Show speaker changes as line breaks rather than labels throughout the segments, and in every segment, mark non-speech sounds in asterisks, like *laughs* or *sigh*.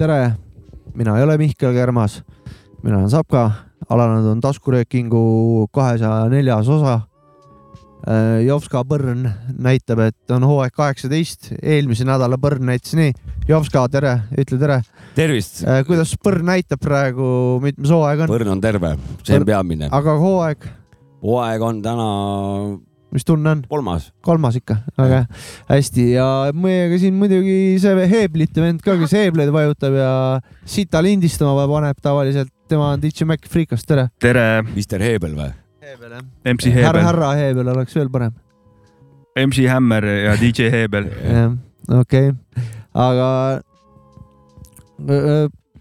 tere, mina ei ole Mihkel Kärmas, mina olen Sapka, alanud on taskuröökingu kahesaja neljas osa. Jovska Põrn näitab, et on hooaeg kaheksateist, eelmise nädala Põrn näitas nii. Jovska, tere, ütle tere.
tervist.
kuidas Põrn näitab praegu, mitmes hooaeg on?
Põrn on terve, see on peamine.
aga hooaeg?
hooaeg on täna
mis tunne on?
kolmas.
kolmas ikka, väga hästi ja meiega siin muidugi see Heeblite vend ka, kes heebleid vajutab ja sita lindistama paneb tavaliselt, tema on DJ Mac Freekast, tere.
tere.
Mister Heebel või?
Heebel jah.
MC Heebel.
härra, härra Heebel oleks veel parem.
MC Hammer ja DJ Heebel.
jah, okei okay., aga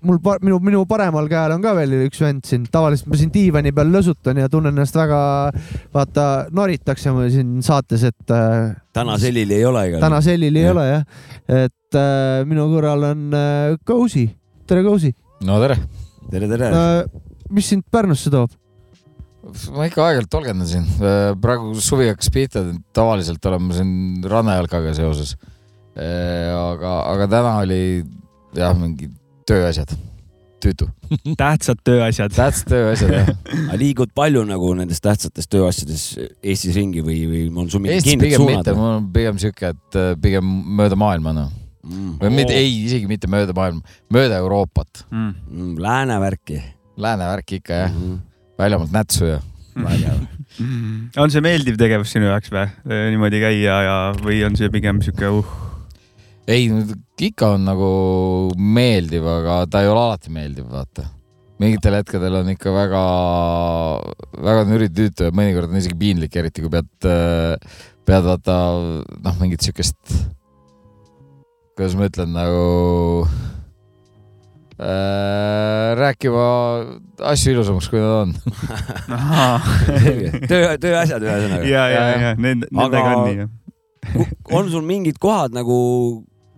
mul, minu, minu paremal käel on ka veel üks vend siin, tavaliselt ma siin diivani peal lõsutan ja tunnen ennast väga, vaata, noritakse mul siin saates, et äh,.
täna sellil ei ole igal
juhul. täna sellil ei ja. ole jah, et äh, minu kõrval on äh, Kousi, tere Kousi.
no tere.
tere, tere
äh,. mis sind Pärnusse toob?
Ma ikka aeg-ajalt tolgendan siin, äh, praegu suvi hakkas pihta, tavaliselt olen ma siin rannajalkaga seoses. Äh, aga, aga täna oli jah, mingi tööasjad, tüütu *laughs*
tähtsad tööasjad.
tähtsad tööasjad, jah. *laughs*
liigud palju nagu nendes tähtsates tööasjades Eestis ringi või, või on sul mingid
kindlad suunad? mul on pigem sihuke, et äh, pigem mööda maailma noh mm.. või mitte, ei, isegi mitte mööda maailma, mööda Euroopat
mm.. Mm, lääne värki.
Lääne värki ikka jah mm -hmm., väljamaalt nätsu ja
vägev *laughs* on see meeldiv tegevus sinu jaoks või, niimoodi käia ja, või on see pigem sihuke uh?
ei, ikka on nagu meeldiv, aga ta ei ole alati meeldiv, vaata. mingitel hetkedel on ikka väga, väga nüri tüütu ja mõnikord on isegi piinlik, eriti kui pead, pead vaata noh, mingit siukest, kuidas ma ütlen nagu äh, rääkima asju ilusamaks, kui nad on
töö, tööasjad ühesõnaga.
ja, ja, ja, ja nendega on nii,
jah. on sul mingid kohad nagu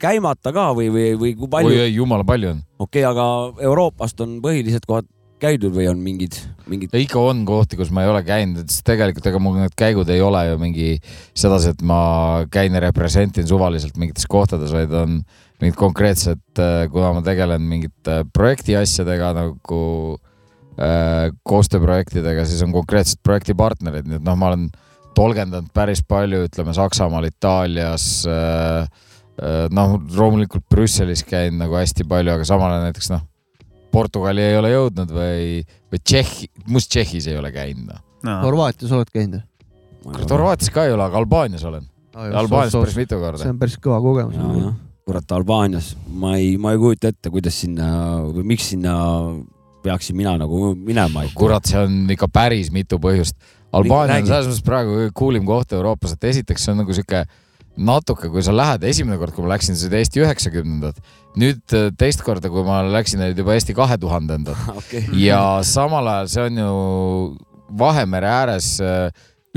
käimata ka või, või, või kui palju?
oi, oi, jumala palju on.
okei okay,, aga Euroopast on põhilised kohad käidud või on mingid, mingid?
ikka on kohti, kus ma ei ole käinud, sest tegelikult ega mul need käigud ei ole ju mingi sedasi, et ma käin ja representin suvaliselt mingites kohtades, vaid on mingid konkreetsed, äh, kuna ma tegelen mingite projekti asjadega nagu äh, koostööprojektidega, siis on konkreetsed projektipartnerid, nii et noh, ma olen tolgendanud päris palju, ütleme Saksamaal, Itaalias äh, Äh, noh, loomulikult Brüsselis käin nagu hästi palju, aga samal ajal näiteks noh, Portugali ei ole jõudnud või, või Tšehhi, must Tšehhis ei ole käinud noh
no.. Horvaatias oled käinud?
kurat, Horvaatias ka ei ole, aga Albaanias olen no,. Albaanias päris mitu korda.
see on päris kõva kogemus.
Kurat, Albaanias ma ei, ma ei kujuta ette, kuidas sinna või miks sinna peaksin mina nagu minema.
kurat, see on ikka päris mitu põhjust. Albaania on selles mõttes praegu kuulim koht Euroopas, et esiteks see on nagu sihuke natuke, kui sa lähed, esimene kord, kui ma läksin, see oli Eesti üheksakümnendad. nüüd äh, teist korda, kui ma läksin, olid juba Eesti kahe tuhandendad *laughs*
okay.
ja samal ajal see on ju Vahemere ääres äh,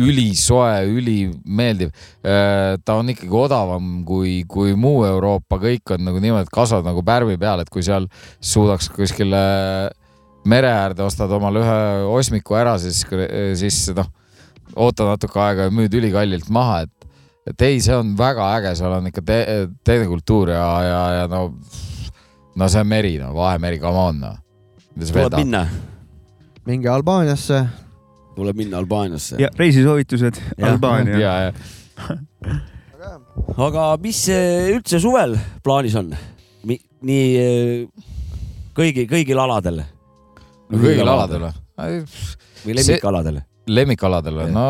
ülisoe, ülimeeldiv. Äh, ta on ikkagi odavam kui, kui muu Euroopa, kõik on nagu niimoodi, et kasvavad nagu pärmi peal, et kui seal suudaks kuskile mere äärde ostad omale ühe osmiku ära, siis, siis noh, oota natuke aega ja müüd ülikallilt maha, et et ei, see on väga äge, seal on ikka te teine kultuur ja, ja, ja no, no see on meri, no Vahemeri, come on no..
tuleb minna.
minge Albaaniasse.
Tuleb minna Albaaniasse.
ja reisisoovitused Albaania.
ja, ja.
aga mis üldse suvel plaanis on? nii kõigi, kõigil aladel?
no kõigil aladel või?
või lemmikaladel?
lemmikaladel või? no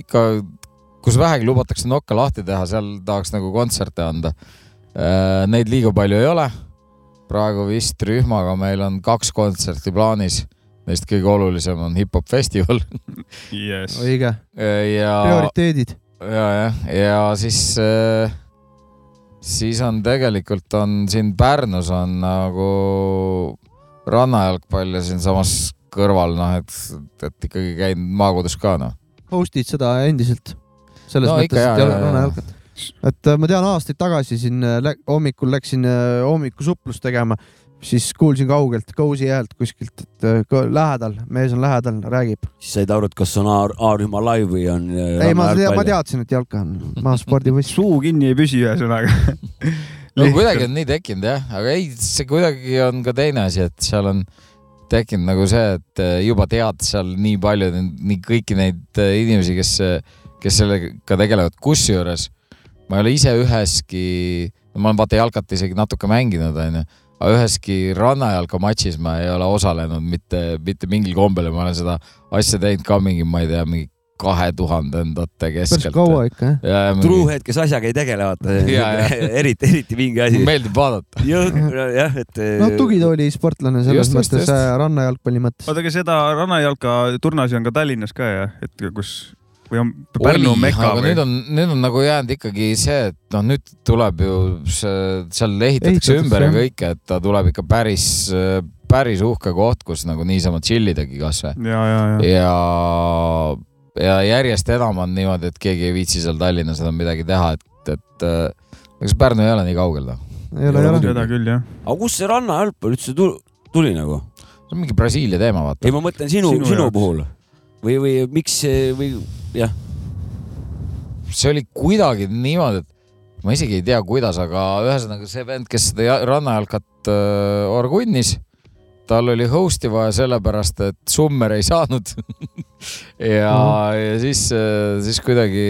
ikka kus vähegi lubatakse nokka lahti teha, seal tahaks nagu kontserte anda. Äh, neid liiga palju ei ole. praegu vist rühmaga meil on kaks kontserti plaanis. Neist kõige olulisem on hip-hop festival
yes..
õige.
Äh, ja.
prioriteedid.
ja, jah, ja siis, äh, siis on tegelikult on siin Pärnus on nagu rannajalgpall ja siinsamas kõrval noh, et, et ikkagi käin maakodus ka noh.
Host'id seda endiselt selles
No
mõttes, et rannajalkat. et äh, ma tean aastaid tagasi siin lä- hommikul läksin hommikusuplust tegema, siis kuulsin kaugelt Cozy häält kuskilt, et äh, lähedal, mees on lähedal, räägib.
siis said aru, et kas on A-rühma live või on.
ei, ma, ma. teadsin, et jalka on, ma spordibuss.
suu kinni ei püsi, ühesõnaga.
no kuidagi on nii tekkinud jah, aga ei, see kuidagi on ka teine asi, et seal on tekkinud nagu see, et äh, juba tead seal nii palju, nii kõiki neid äh, inimesi, kes, kes sellega tegelevad, kusjuures ma ei ole ise üheski, ma olen vaata jalkat isegi natuke mänginud, onju, üheski rannajalka matšis ma ei ole osalenud mitte, mitte mingil kombel ja ma olen seda asja teinud ka mingi, ma ei tea, mingi kahe tuhandendate
päris
keskelt.
kaua ikka jah.
truuhead, kes asjaga ei tegele, vaata *laughs* eriti, eriti mingi asi.
meeldib vaadata.
jah, et.
no tugitooli sportlane selles
Just,
mõttes
just.,
rannajalgpalli mõttes.
oota, aga seda rannajalka turnasid on ka Tallinnas ka jah, et kus või on Pärnu meka
aga
või
nüüd? on, nüüd on nagu jäänud ikkagi see, et noh, nüüd tuleb ju see, seal ehitatakse
Ehitatakse,
ümber ja kõike, et ta tuleb ikka päris, päris uhke koht, kus nagu niisama chill idagi kasvõi.
ja, ja, ja.
ja, ja järjest enam on niimoodi, et keegi ei viitsi seal Tallinnas enam midagi teha, et, et äh, kas Pärnu ei ole nii kaugel noh?
ei ole, ei ole.
seda küll jah.
aga kust see rannajalgpall üldse tu- tuli nagu?
see on mingi Brasiilia teema, vaata
ei, ma mõtlen sinu,
Sinu
sinu, puhul või, või miks või jah,
see oli kuidagi niimoodi, et ma isegi ei tea, kuidas, aga ühesõnaga see vend, kes seda ja- rannajalkat äh, orgunnis, tal oli host'i vaja sellepärast, et Summer ei saanud *laughs* ja
Mhm.
ja siis, siis kuidagi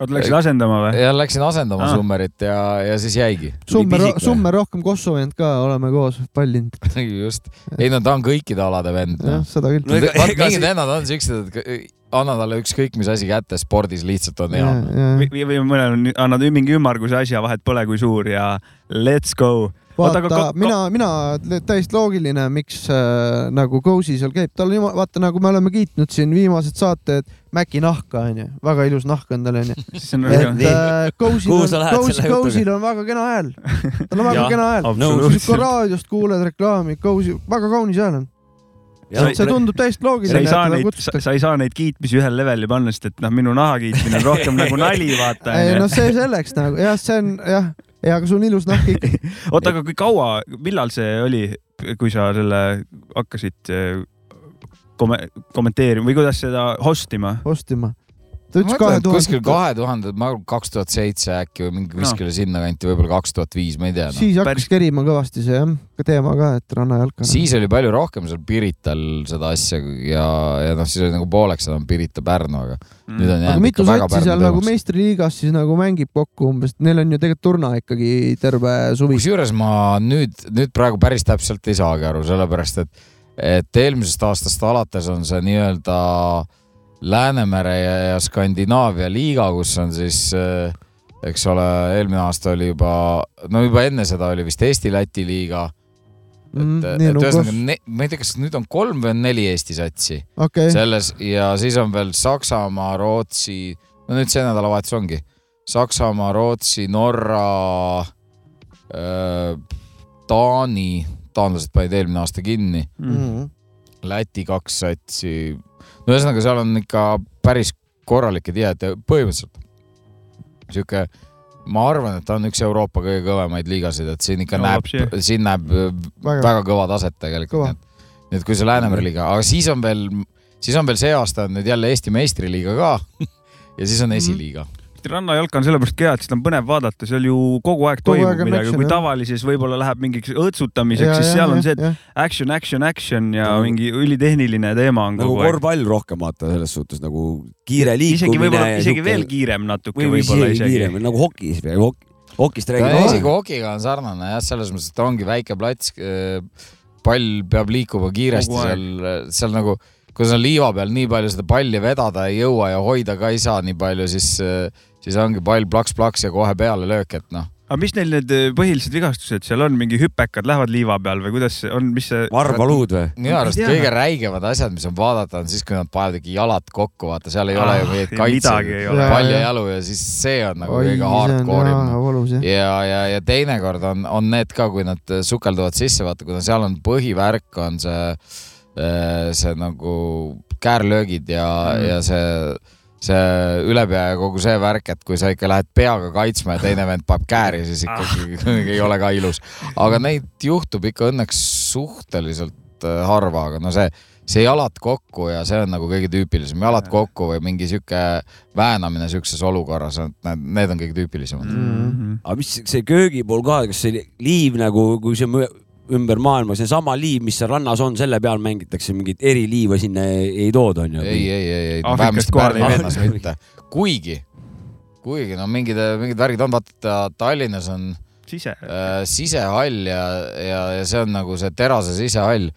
oota, läksid asendama või?
ja läksin asendama
Ah.
Summerit ja, ja siis jäigi.
Summer? Summer rohkem kossu vend ka, oleme koos pallinud. *laughs*
just, ei no ta on kõikide alade vend
jah,
no..
seda küll.
No
mingid vennad on siuksed, et anna talle ükskõik mis asi kätte, spordis lihtsalt on hea.
või või mõnel on, annad mingi ümmarguse asja, vahet pole, kui suur ja let's go.
Vaata
ka-,
mina, mina täiesti loogiline, miks äh, nagu Cozy seal käib, tal on vaata nagu me oleme kiitnud siin viimased saated Maci nahka onju, väga ilus nahk on tal onju. *laughs* et äh, Cozy'l
Kuhu
on
sa,
väga kena hääl, tal on väga kena hääl. kui raadiost kuuled reklaami, Cozy, väga kaunis hääl on.
Sa-
see tundub täiesti
sa
loogiline,
ei
et
saa neid, sa ei saa neid kiitmisi ühele leveli panna, sest et noh, minu naha kiitmine on rohkem nagu nali, vaata
ei no
onju.
see selleks nagu. Jah, see on jah, ja aga sul on ilus nahk ikka. *laughs*
oota, aga kui kaua, millal see oli, kui sa selle hakkasid eh, komme-, kommenteerima või kuidas seda host ima?
ostima. Ta ütles kahe
et kuskil
tuhande.
kahe tuhande, ma arvan kaks tuhat seitse äkki või mingi kuskile sinnakanti, võib-olla kaks tuhat viis, ma ei tea no..
siis hakkas
Päris-
kerima kõvasti see jah, teema ka, et rannajalka.
siis oli palju rohkem seal Pirital seda asja ja, ja noh, siis oli nagu pooleks enam Pirita-Pärnu, aga nüüd on jäänud ikka väga
satsi seal
Pärnu
nagu meistriliigas siis nagu mängib kokku umbes, neil on ju tegelikult turna ikkagi terve suvi.
kusjuures ma nüüd, nüüd praegu päris täpselt ei saagi aru, sellepärast et, et eelmisest aastast alates on see nii-öelda Läänemere ja, ja Skandinaavia liiga, kus on siis äh, eks ole, eelmine aasta oli juba, no juba enne seda oli vist Eesti-Läti liiga. et
Mm,
mm,, et ühesõnaga, ma ei tea, kas nüüd on kolm või on neli Eesti satsi
okei,
selles ja siis on veel Saksamaa, Rootsi, no nüüd see nädalavahetus ongi Saksamaa, Rootsi, Norra, Taani, taanlased panid eelmine aasta kinni,
Mhm.
Läti kaks satsi. No ühesõnaga, seal on ikka päris korralik ja tihe, et põhimõtteliselt sihuke, ma arvan, et ta on üks Euroopa kõige kõvemaid liigasid, et siin ikka
No,
näeb, siin näeb
väga,
väga kõva taset tegelikult nii et kui see Läänemere liiga, aga siis on veel, siis on veel see aasta on nüüd jälle Eesti meistriliiga ka. *laughs* Ja siis on esiliiga.
Rannajalka on sellepärast ka hea, et seda on põnev vaadata, seal ju kogu aeg
Kogu
toimub
aeg
midagi, kui tavalises võib-olla läheb mingiks õõtsutamiseks, siis seal on see, et action, action, action ja
Nagu-
mingi ülitehniline teema on
nagu
kogu aeg.
korvpall rohkem vaata selles suhtes nagu kiire
isegi
liikumine.
võib-olla, isegi veel kiirem natuke
või, või
võib-olla
isegi
isegi
kiirem, nagu hokis või hok-, hokist räägime
isegi. hokiga on sarnane jah, selles mõttes, et ongi väike plats. pall peab liikuma kiiresti
Kogu aeg.
seal, seal nagu, kui sa liiva peal nii palju seda palli vedada ei jõua ja hoida ka ei saa nii palju, siis, siis ongi pall plaks-plaks ja kohe peale löök, et noh.
aga mis neil need eh, põhilised vigastused seal on, mingi hüpekad lähevad liiva peal või kuidas see on, mis see?
varbaluud või?
minu arust kõige räigemad asjad, mis on vaadata, on siis, kui nad panevad ikka jalad kokku, vaata, seal ei ole ju
Ah,
mingit
midagi
kaitse
ei, ole.
pall ja
Jaa.
jalu ja siis see on nagu
oi,
kõige hardcore im ja, ja, ja teinekord on, on need ka, kui nad sukelduvad sisse, vaata, kuna seal on põhivärk on see, see nagu käärlöögid ja
mm.,
ja see, see ülepea ja kogu see värk, et kui sa ikka lähed peaga kaitsma ja teine vend paneb kääri, siis ikkagi *laughs* ei ole ka ilus. aga neid juhtub ikka õnneks suhteliselt äh, harva, aga no see, see jalad kokku ja see on nagu kõige tüüpilisem, jalad kokku või mingi sihuke väänamine sihukeses olukorras, need, need on kõige tüüpilisemad.
Mhm.
aga mis see köögi pool ka, kas see liiv nagu, kui see mõ- ümber maailma, seesama liiv, mis seal rannas on, selle peal mängitakse mingit eriliiva sinna ei, ei tooda, onju?
ei, ei, ei, ei, vähemasti Pärnu linnas mitte, kuigi, kuigi no mingid, mingid värgid on, vaata Tallinnas on
sise.
äh, sisehall ja, ja, ja see on nagu see terase sisehall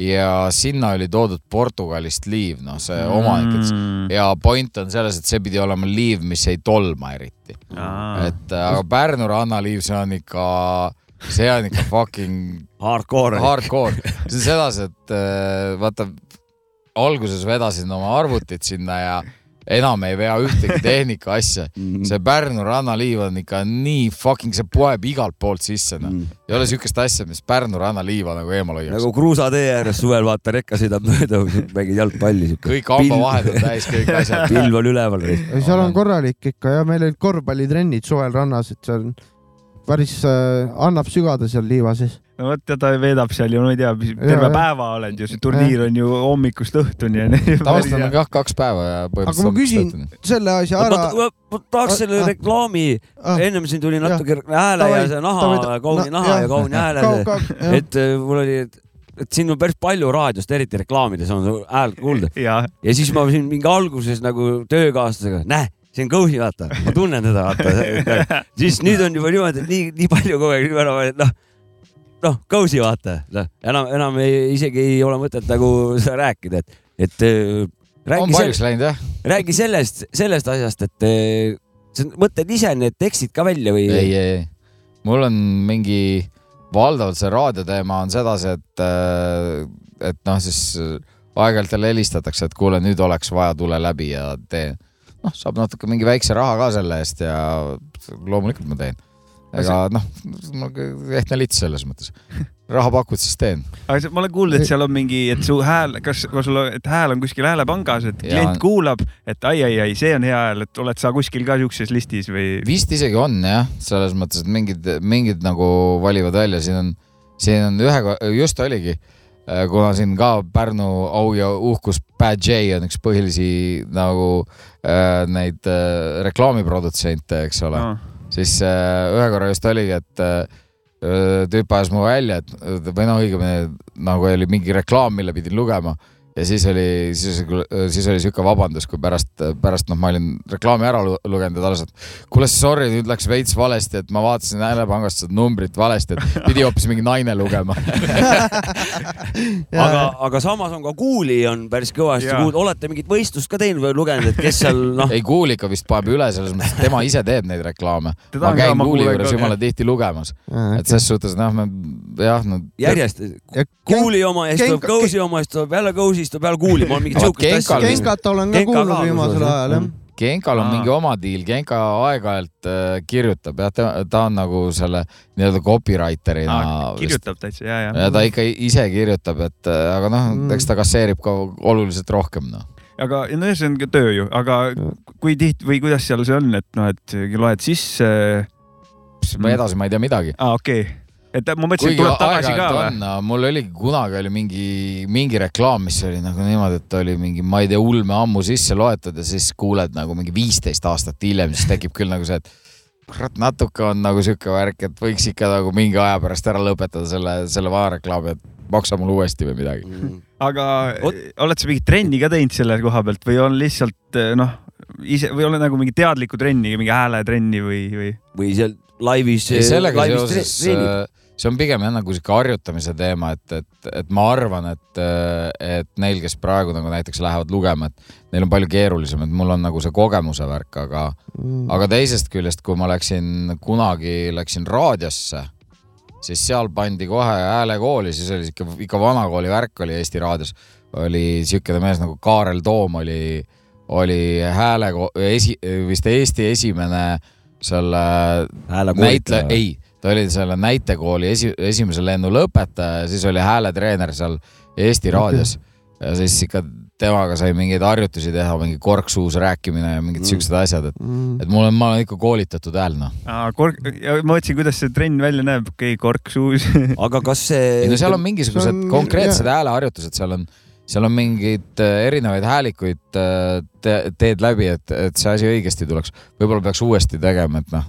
ja sinna oli toodud Portugalist liiv, noh, see omanik, et
Mm.
ja point on selles, et see pidi olema liiv, mis ei tolma eriti, et aga Pärnu rannaliiv, see on ikka, see on ikka fucking
Hardcore.
hardcore, see on sedasi, et äh, vaata alguses vedasin oma arvutit sinna ja enam ei vea ühtegi *laughs* tehnika asja.
Mm.
see Pärnu rannaliiv on ikka nii fucking, see poeb igalt poolt sisse, noh. ei ole siukest asja, mis Pärnu rannaliiva nagu eemale hoiaks
nagu kruusatee ääres suvel vaata, rekka sõidab mööda, mängid jalgpalli
kõik hambavahed on täis, kõik *laughs* asjad.
pilv on üleval.
seal on korralik ikka ja meil olid korvpallitrennid suvel rannas, et seal päris äh, annab sügada seal liiva sees.
No vot ja ta veedab seal ju, ma ei tea, terve
jah.
päeva oled ju, see turniir on ju hommikust õhtuni ja
tavaliselt on jah kaks päeva ja
aga ma küsin selle asja ära.
ma, ma tahaks selle
Ah, ah.
reklaami,
Ah,
ennem siin tuli natuke hääle ja see naha kauni
na-
naha ja kauni hääle. et äh, mul oli, et siin on päris palju raadiost, eriti reklaamides on su häält kuulda
ja
ja siis ma siin mingi alguses nagu töökaaslasega, näe, see on Kõusi, vaata, ma tunnen teda, vaata. *laughs* siis nüüd on juba niimoodi, et nii, nii palju kogu aeg et noh, noh, Kõusi, vaata, noh, enam, enam ei, isegi ei ole mõtet nagu *laughs* seda rääkida, et, et äh,
on
räägi,
paljuks
sel,
läinud jah.
räägi sellest, sellest asjast, et äh, sa mõtled ise need tekstid ka välja või?
ei, ei, ei. mul on mingi, valdavalt see raadioteema on sedasi, et, et noh, siis äh, aeg-ajalt jälle helistatakse, et kuule, nüüd oleks vaja, tule läbi ja tee. noh, saab natuke mingi väikse raha ka selle eest ja loomulikult ma teen. Ega noh, ehtne lits selles mõttes. raha pakud, siis teen.
aga see- ma olen kuulnud, et seal on mingi, et su hääl, kas, kas sul, et hääl on kuskil häälepangas, et
Ja-
klient kuulab, et ai, ai, ai, see on hea hääl, et oled sa kuskil ka siukses listis või?
vist isegi on jah, selles mõttes, et mingid, mingid nagu valivad välja, siin on, siin on ühe, just oligi, kuna siin ka Pärnu au ja uhkus Bad J on üks põhilisi nagu äh, neid äh, reklaamiprodutsente, eks ole no., siis äh, ühe korra just oligi, et äh, tüüp ajas mu välja, et või noh, õigemini nagu oli mingi reklaam, mille pidin lugema ja siis oli, siis, siis oli sihuke vabandus, kui pärast, pärast noh, ma olin reklaami ära lu- lugenud ja ta alles, et kuule, sorry, nüüd läks veits valesti, et ma vaatasin häälepangast seda numbrit valesti, et pidi hoopis mingi naine lugema. *laughs*
aga, aga samas on ka Kuuli on päris kõvasti kuulda, olete mingit võistlust ka teinud või lugenud, et kes seal *laughs* noh,
ei, Kuulika vist paneb üle selles mõttes, et tema ise teeb neid reklaame. Ma käin Kuuli juures jumala tihti lugemas, et ses suhtes noh, jah, no
järjest Kuuli oma ja siis tuleb Kõusi oma ja siis tuleb jälle Kõusi, siis tuleb jälle Kuuli, ma olen mingit
Vot
siukest
Genkal-
asja.
Genkat olen ka
Genka
kuulnud viimasel ajal jah.
Genkal on
Aa.
mingi oma diil, Genka aeg-ajalt äh, kirjutab jah, ta, ta on nagu selle nii-öelda copywriter'ina
kirjutab täitsa ja, ja.
ja ta ikka ise kirjutab, et äh, aga noh
Mm.
eks ta kasseerib ka oluliselt rohkem noh.
aga no see on ka töö ju, aga kui tihti või kuidas seal see on, et noh, et loed sisse.
ma edasi ma ei tea midagi.
aa, okei okay., et ma mõtlesin, et tuleb tagasi ka või?
mul oligi kunagi oli mingi, mingi reklaam, mis oli nagu niimoodi, et oli mingi, ma ei tea, ulme ammu sisse loetud ja siis kuuled nagu mingi viisteist aastat hiljem, siis tekib küll nagu see, et kurat, natuke on nagu sihuke värk, et võiks ikka nagu mingi aja pärast ära lõpetada selle, selle vana reklaami, et maksa mulle uuesti või midagi.
Mm.
aga
Ot-
oled sa mingit trenni ka teinud selle koha pealt või on lihtsalt eh, noh, ise või ole nagu mingi teadlikku trenni, mingi hääletrenni või, või?
või seal laivis.
sellega seoses, see on pigem jah nagu sihuke harjutamise teema, et, et, et ma arvan, et, et neil, kes praegu nagu näiteks lähevad lugema, et neil on palju keerulisem, et mul on nagu see kogemuse värk, aga, aga teisest küljest, kui ma läksin kunagi, läksin raadiosse, siis seal pandi kohe häälekooli, siis oli sihuke ikka vanakooli värk oli Eesti Raadios, oli siukene mees nagu Kaarel Toom oli, oli hääle, esi, vist Eesti esimene selle näitleja, ei, ta oli selle näitekooli esi, esimese lennu lõpetaja ja siis oli hääletreener seal Eesti Raadios ja siis ikka temaga sai mingeid harjutusi teha, mingi korksuus rääkimine ja mingid
Mm.
siuksed asjad, et,
mm.
et mul on, ma olen ikka koolitatud hääl, noh.
kork, ma mõtlesin, kuidas see trenn välja näeb, okei okay,, kork suus. *laughs*
aga kas see
ei no seal on mingisugused
on-
konkreetsed hääleharjutused, seal on, seal on mingeid äh, erinevaid häälikuid äh, te, teed läbi, et, et see asi õigesti tuleks. võib-olla peaks uuesti tegema, et noh,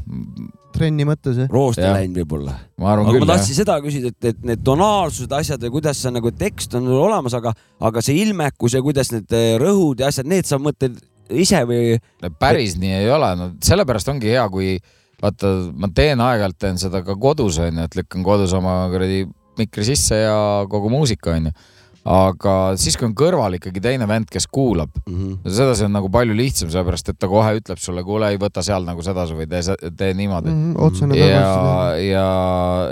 trenni mõttes jah?
rooste läinud võib-olla?
ma arvan
aga
küll
ma tahtsin seda küsida, et, et need tonaalsused, asjad ja kuidas sa nagu tekst on olemas, aga, aga see ilmekus ja kuidas need eh, rõhud ja asjad, need sa mõtled ise või?
päris nii ei ole, no sellepärast ongi hea, kui vaata, ma teen aeg-ajalt teen seda ka kodus onju, et lükkan kodus oma kuradi mikri sisse ja kogu muusika onju. Aga siis, kui on kõrval ikkagi teine vend, kes kuulab, sedasi on nagu palju lihtsam, sellepärast et ta kohe ütleb sulle, kuule, ei võta seal nagu sedasi või tee, tee niimoodi.
Mhm, otsene
ja ja,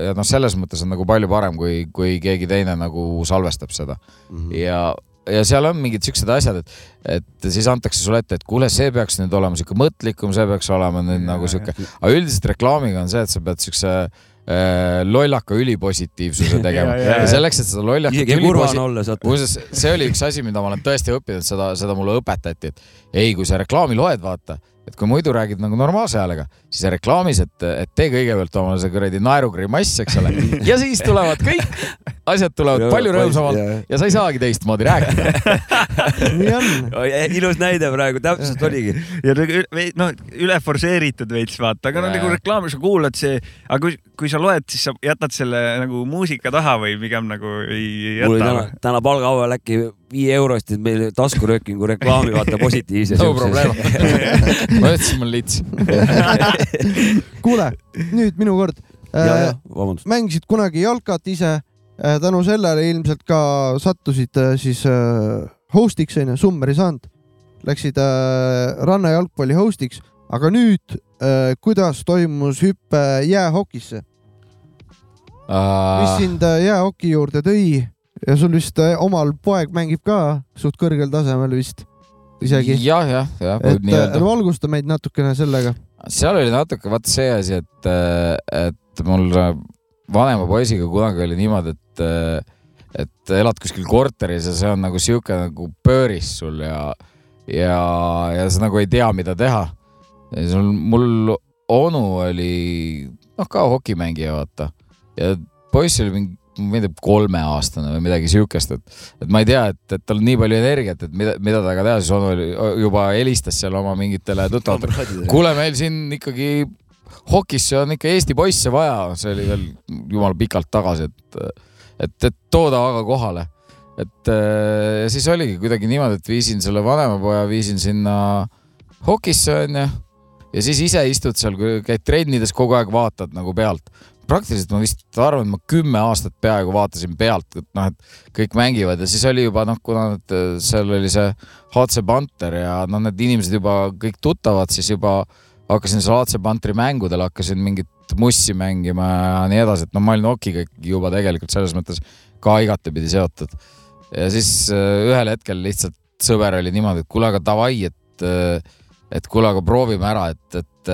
ja noh, selles mõttes on nagu palju parem, kui, kui keegi teine nagu salvestab seda
Mhm.
ja, ja seal on mingid siuksed asjad, et, et siis antakse sulle ette, et kuule, see peaks nüüd olema sihuke mõtlikum, see peaks olema nüüd
Ja,
nagu sihuke, aga üldiselt reklaamiga on see, et sa pead siukse äh, lollaka ülipositiivsuse *laughs* tegema
Ja,
ja,
ja,
ja selleks, et seda lollakat
vaata.
muuseas, see oli üks asi, mida ma olen tõesti õppinud, seda, seda mulle õpetati, et ei, kui sa reklaami loed, vaata, et kui muidu räägid nagu normaalse häälega, siis reklaamis, et, et tee kõigepealt omale see kuradi naerugrimass, eks ole, ja siis tulevad kõik asjad tulevad palju rõõmsamalt ja sa ei saagi teistmoodi rääkida.
nii on.
ilus näide praegu, täpselt oligi.
ja nagu noh, üle forsseeritud veits vaata, aga no nagu reklaami sa kuulad see, aga kui, kui sa loed, siis sa jätad selle nagu muusika taha või pigem nagu ei
mul oli
jäta
täna, täna palgaauel äkki viie eurost, et meil taskuröökingu reklaami vaata *laughs* positiivse.
no probleem. *laughs* ma ütlesin, mul lits. *laughs*
kuule, nüüd minu kord.
ja, ja, vabandust.
mängisid kunagi jalkat ise, tänu sellele ilmselt ka sattusid äh, siis äh, host'iks onju, Summeri saanud. Läksid äh, rannajalgpalli host'iks, aga nüüd äh, kuidas toimus hüpe jäähokisse, mis sind äh, jäähoki juurde tõi ja sul vist äh, omal poeg mängib ka suht kõrgel tasemel vist isegi.
jah, jah, jah,
et äh, valgusta meid natukene sellega.
seal oli natuke vaata see asi, et, et mul vanema poisiga kunagi oli niimoodi, et, et elad kuskil korteris ja see on nagu sihuke nagu pööris sul ja, ja, ja sa nagu ei tea, mida teha. ja sul, mul onu oli noh, ka hokimängija, vaata ja poiss oli mingi ma ei tea, kolmeaastane või midagi siukest, et, et ma ei tea, et, et tal on nii palju energiat, et mida, mida temaga teha, siis onu juba helistas seal oma mingitele tuttavatele. kuule, meil siin ikkagi hokisse on ikka Eesti poisse vaja, see oli veel jumala pikalt tagasi, et, et, et tooda aga kohale. et ja siis oligi kuidagi niimoodi, et viisin selle vanema poja, viisin sinna hokisse onju ja siis ise istud seal, käid trennides kogu aeg vaatad nagu pealt. Praktiliselt ma vist arvan, et ma kümme aastat peaaegu vaatasin pealt, et noh, et kõik mängivad ja siis oli juba noh, kuna need, seal oli see HC Panther ja noh, need inimesed juba kõik tuttavad, siis juba hakkasin seal HC Pantheri mängudel hakkasin mingit mussi mängima ja nii edasi, et no ma olin Okiga ikkagi juba tegelikult selles mõttes ka igatepidi seotud. ja siis äh, ühel hetkel lihtsalt sõber oli niimoodi, et kuule, aga davai, et, et kuule, aga proovime ära, et, et,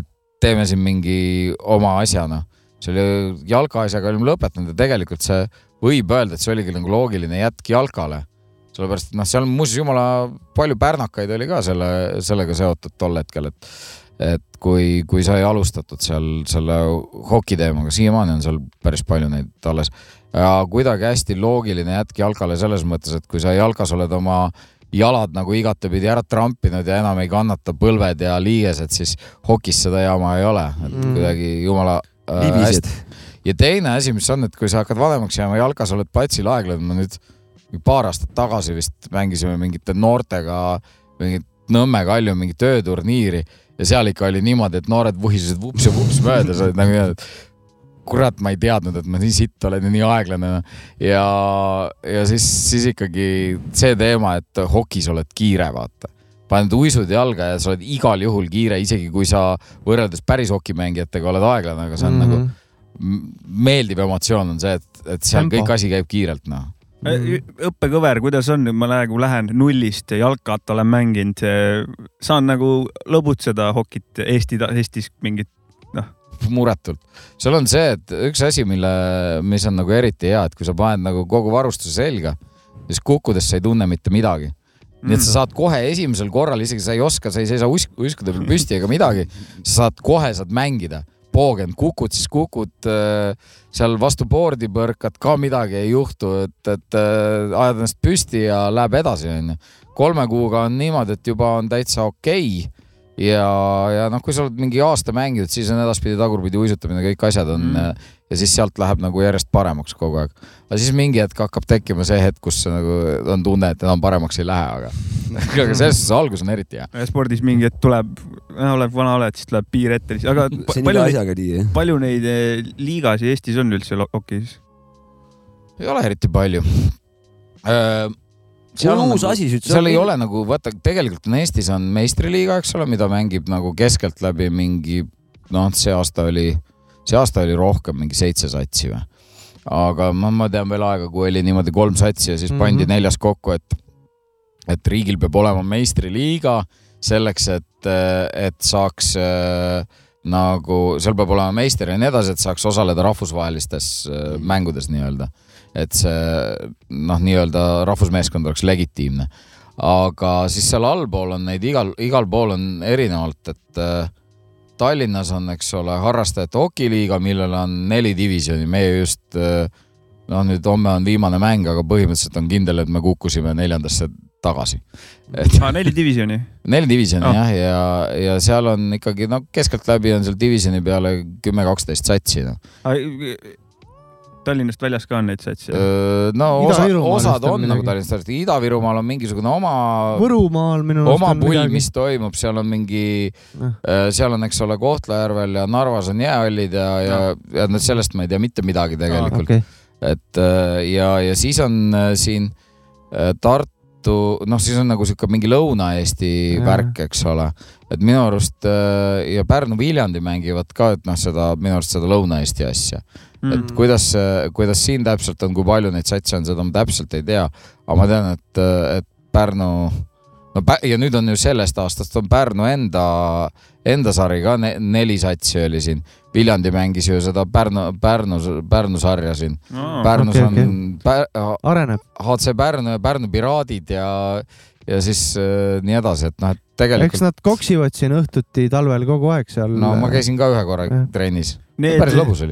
et teeme siin mingi oma asja, noh. See oli jalkaasjaga olime lõpetanud ja tegelikult see võib öelda, et see oligi nagu loogiline jätk jalkale. sellepärast, et noh, seal muuseas jumala palju pärnakaid oli ka selle, sellega seotud tol hetkel, et et kui, kui sai alustatud seal selle hokiteemaga, siiamaani on seal päris palju neid alles ja kuidagi hästi loogiline jätk jalkale selles mõttes, et kui sa jalkas oled oma jalad nagu igatepidi ära trampinud ja enam ei kannata põlved ja liigesed, siis hokis seda jama ei ole, et
Mm.
kuidagi jumala äh,
libised.
ja teine asi, mis on, et kui sa hakkad vanemaks jääma, jalkas oled platsil aeglane, ma nüüd paar aastat tagasi vist mängisime mingite noortega mingit Nõmme Kalju mingit ööturniiri ja seal ikka oli niimoodi, et noored vuhisesid vups ja vups mööda, sa olid nagu et kurat, ma ei teadnud, et ma nii sitt olen ja nii aeglane. ja, ja siis, siis ikkagi see teema, et hokis oled kiire, vaata paned uisud jalga ja sa oled igal juhul kiire, isegi kui sa võrreldes päris hokimängijatega oled aeglane, aga see on mm -hmm. nagu m- meeldiv emotsioon on see, et, et seal
Tempo.
kõik asi käib kiirelt, noh.
õppekõver, kuidas on, ma nagu lähen nullist jalkat olen mänginud, saan nagu lõbutseda hokit Eesti, Eestis mingit,
muretult. seal on see, et üks asi, mille, mis on nagu eriti hea, et kui sa paned nagu kogu varustuse selga, siis kukkudes sa ei tunne mitte midagi. Nii et sa saad kohe esimesel korral, isegi sa ei oska, sa ei seisa usk-, uskude peal *laughs* püsti ega midagi, sa saad kohe saad mängida. poogen, kukud, siis kukud äh, seal vastu board'i põrkad, ka midagi ei juhtu, et, et äh, ajad ennast püsti ja läheb edasi, onju. kolme kuuga on niimoodi, et juba on täitsa okei okay. ja, ja noh, kui sa oled mingi aasta mänginud, siis on edaspidi tagurpidi uisutamine, kõik asjad on
Mm.
Ja siis sealt läheb nagu järjest paremaks kogu aeg. aga siis mingi hetk hakkab tekkima see hetk, kus nagu on tunne, et enam paremaks ei lähe, aga *laughs* aga selles suhtes algus on eriti hea.
Ja spordis mingi hetk tuleb, oled vana oled, siis tuleb piir ette, aga palju neid, palju neid eh, liigasid Eestis on üldse hokis?
ei ole eriti palju.
see on uus asi,
seal ei ole nagu, vaata, tegelikult on Eestis on meistriliiga, eks ole, mida mängib nagu keskeltläbi mingi, noh, see aasta oli, see aasta oli rohkem, mingi seitse satsi või. aga ma, ma tean veel aega, kui oli niimoodi kolm satsi ja siis pandi mm
Mhm.
-hmm. neljas kokku, et, et riigil peab olema meistriliiga selleks, et, et saaks äh, nagu, seal peab olema meister ja nii edasi, et saaks osaleda rahvusvahelistes äh, mängudes nii-öelda. et see noh, nii-öelda rahvusmeeskond oleks legitiimne. aga siis seal allpool on neid igal, igal pool on erinevalt, et äh, Tallinnas on, eks ole, harrastajate hokiliiga, millel on neli divisjoni, meie just äh, noh, nüüd homme on viimane mäng, aga põhimõtteliselt on kindel, et me kukkusime neljandasse tagasi. et
aa, neli divisjoni.
neli divisjoni
Ah.
jah, ja, ja seal on ikkagi no keskeltläbi on seal divisjoni peale kümme-kaksteist satsi noh.
Tallinnast väljas ka on neid satse?
no osa, osad
on
on nagu. Tallinnast väljas, Ida-Virumaal on mingisugune oma
Võrumaal minu
oma
on
pull, mis toimub, seal on mingi
Noh.,
seal on, eks ole, Kohtla-Järvel ja Narvas on jäähallid ja, ja, ja no sellest ma ei tea mitte midagi tegelikult.
okei,
et äh, ja, ja siis on siin äh, Tartu, noh, siis on nagu sihuke mingi Lõuna-Eesti värk, eks ole. et minu arust ja Pärnu-Viljandi mängivad ka, et noh, seda minu arust seda Lõuna-Eesti asja.
Mm.
et kuidas, kuidas siin täpselt on, kui palju neid satse on, seda ma täpselt ei tea, aga ma tean, et, et Pärnu, no Pä- ja nüüd on ju sellest aastast on Pärnu enda, enda sari ka ne,, neli satsi oli siin. Viljandi mängis ju seda Pärnu, Pärnu, Pärnu sarja siin. Pärnus
okei,
okay, on Pär,
areneb.
HC Pärnu ja Pärnu Piraadid ja, ja siis äh, nii edasi, et noh, et
eks
tegelikult,
nad koksivad siin õhtuti talvel kogu aeg seal.
no ma käisin ka ühe korra
Jah.
trennis.
Need.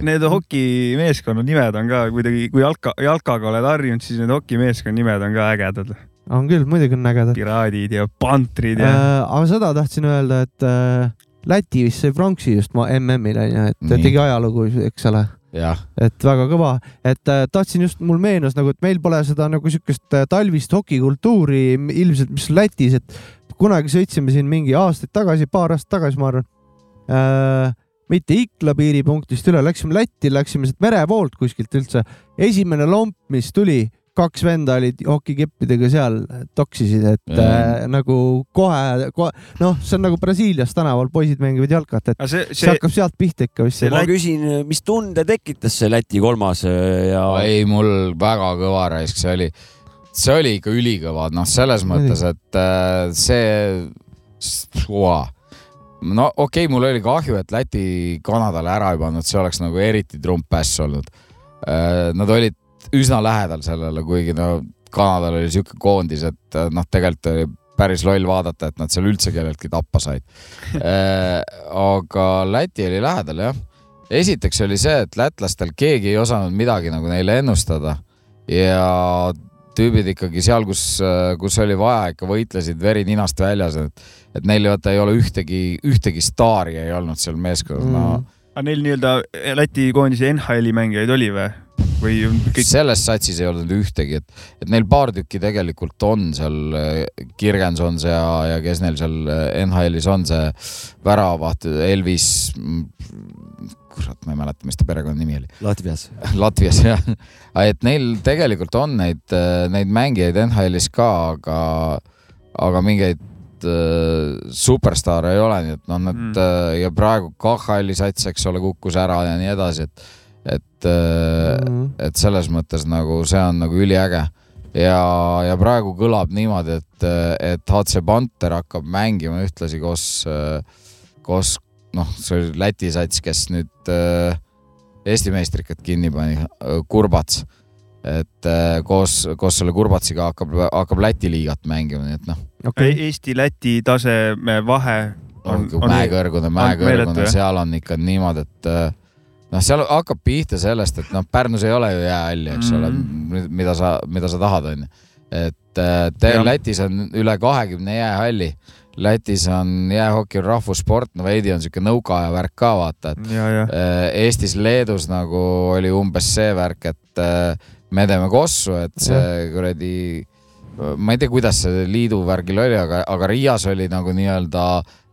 Need hokimeeskonna nimed on ka kuidagi, kui jalka, jalkaga oled harjunud, siis need hokimeeskonna nimed on ka ägedad.
on küll, muidugi on ägedad.
piraadid ja pantrid ja
Äh, aga seda tahtsin öelda, et äh, Läti vist sai pronksi just ma- MM-il onju, et
Nii.
tegi ajalugu, eks ole, et väga kõva, et äh, tahtsin just, mul meenus nagu, et meil pole seda nagu siukest äh, talvist hokikultuuri ilmselt, mis Lätis, et kunagi sõitsime siin mingi aastaid tagasi, paar aastat tagasi, ma arvan äh,. Mitte Ikla piiripunktist üle, läksime Lätti, läksime sealt mere poolt kuskilt üldse. esimene lomp, mis tuli, kaks venda olid hokikeppidega seal, toksisid, et
Jaa.
äh, nagu kohe, kohe, noh, see on nagu Brasiilias tänaval poisid mängivad jalkat, et
see,
see
see,
hakkab sealt pihta ikka vist.
ma
Läti-
küsin, mis tunde tekitas see Läti kolmas äh, ja
ei mul väga kõva raisk, see oli, see oli ikka ülikõva, noh, selles mõttes, et äh, see, no okei okay,, mul oli kahju, et Läti Kanadale ära ei pannud, see oleks nagu eriti trump äss olnud. Nad olid üsna lähedal sellele, kuigi no Kanadal oli sihuke koondis, et äh, noh, tegelikult oli päris loll vaadata, et nad seal üldse kelleltki tappa said. aga Läti oli lähedal jah esiteks oli see, et lätlastel keegi ei osanud midagi nagu neile ennustada ja tüübid ikkagi seal, kus, kus oli vaja, ikka võitlesid veri ninast väljas, et, et neil vaata ei ole ühtegi, ühtegi staari ei olnud seal meeskonnas mm., no
aga neil nii-öelda Läti koondise NHL-i mängijaid oli või? või kõik,
selles satsis ei olnud ühtegi, et, et neil paar tükki tegelikult on seal, Kirgens on see ja, ja kes neil seal NHL-is on see väravaht, Elvis, kurat, ma ei mäleta, mis ta perekonnanimi oli.
Latvias. *laughs*
Latvias jah, et neil tegelikult on neid, neid mängijaid NHL-is ka, aga, aga mingeid äh, superstaare ei ole, nii et noh, nad
Mm.
mm. ja praegu KHL-i sats, eks ole, kukkus ära ja nii edasi, et, et mm., et selles mõttes nagu see on nagu üliäge ja, ja praegu kõlab niimoodi, et, et HC Panther hakkab mängima ühtlasi koos, koos noh, see oli Läti sats, kes nüüd äh, Eesti meistrikat kinni pani, Kurbats. et äh, koos, koos selle Kurbatsiga hakkab, hakkab Läti liigat mängima, nii et noh,
okei,
Eesti-Läti taseme vahe on,
on mäekõrgune,
meeletu,
mäekõrgune,
jah.
seal on ikka niimoodi, et äh, noh, seal hakkab pihta sellest, et noh, Pärnus ei ole ju jäähalli, eks ole
Mhm.
mm, mida sa, mida sa tahad, onju. et äh, te. Lätis on üle kahekümne jäähalli, Lätis on jäähoki rahvussport, no veidi on siuke nõukaaja värk ka vaata, et
ja, ja
äh, Eestis, Leedus nagu oli umbes see värk, et äh, me teeme kossu, et see kuradi, ma ei tea, kuidas see liidu värgil oli, aga, aga Riias oli nagu nii-öelda,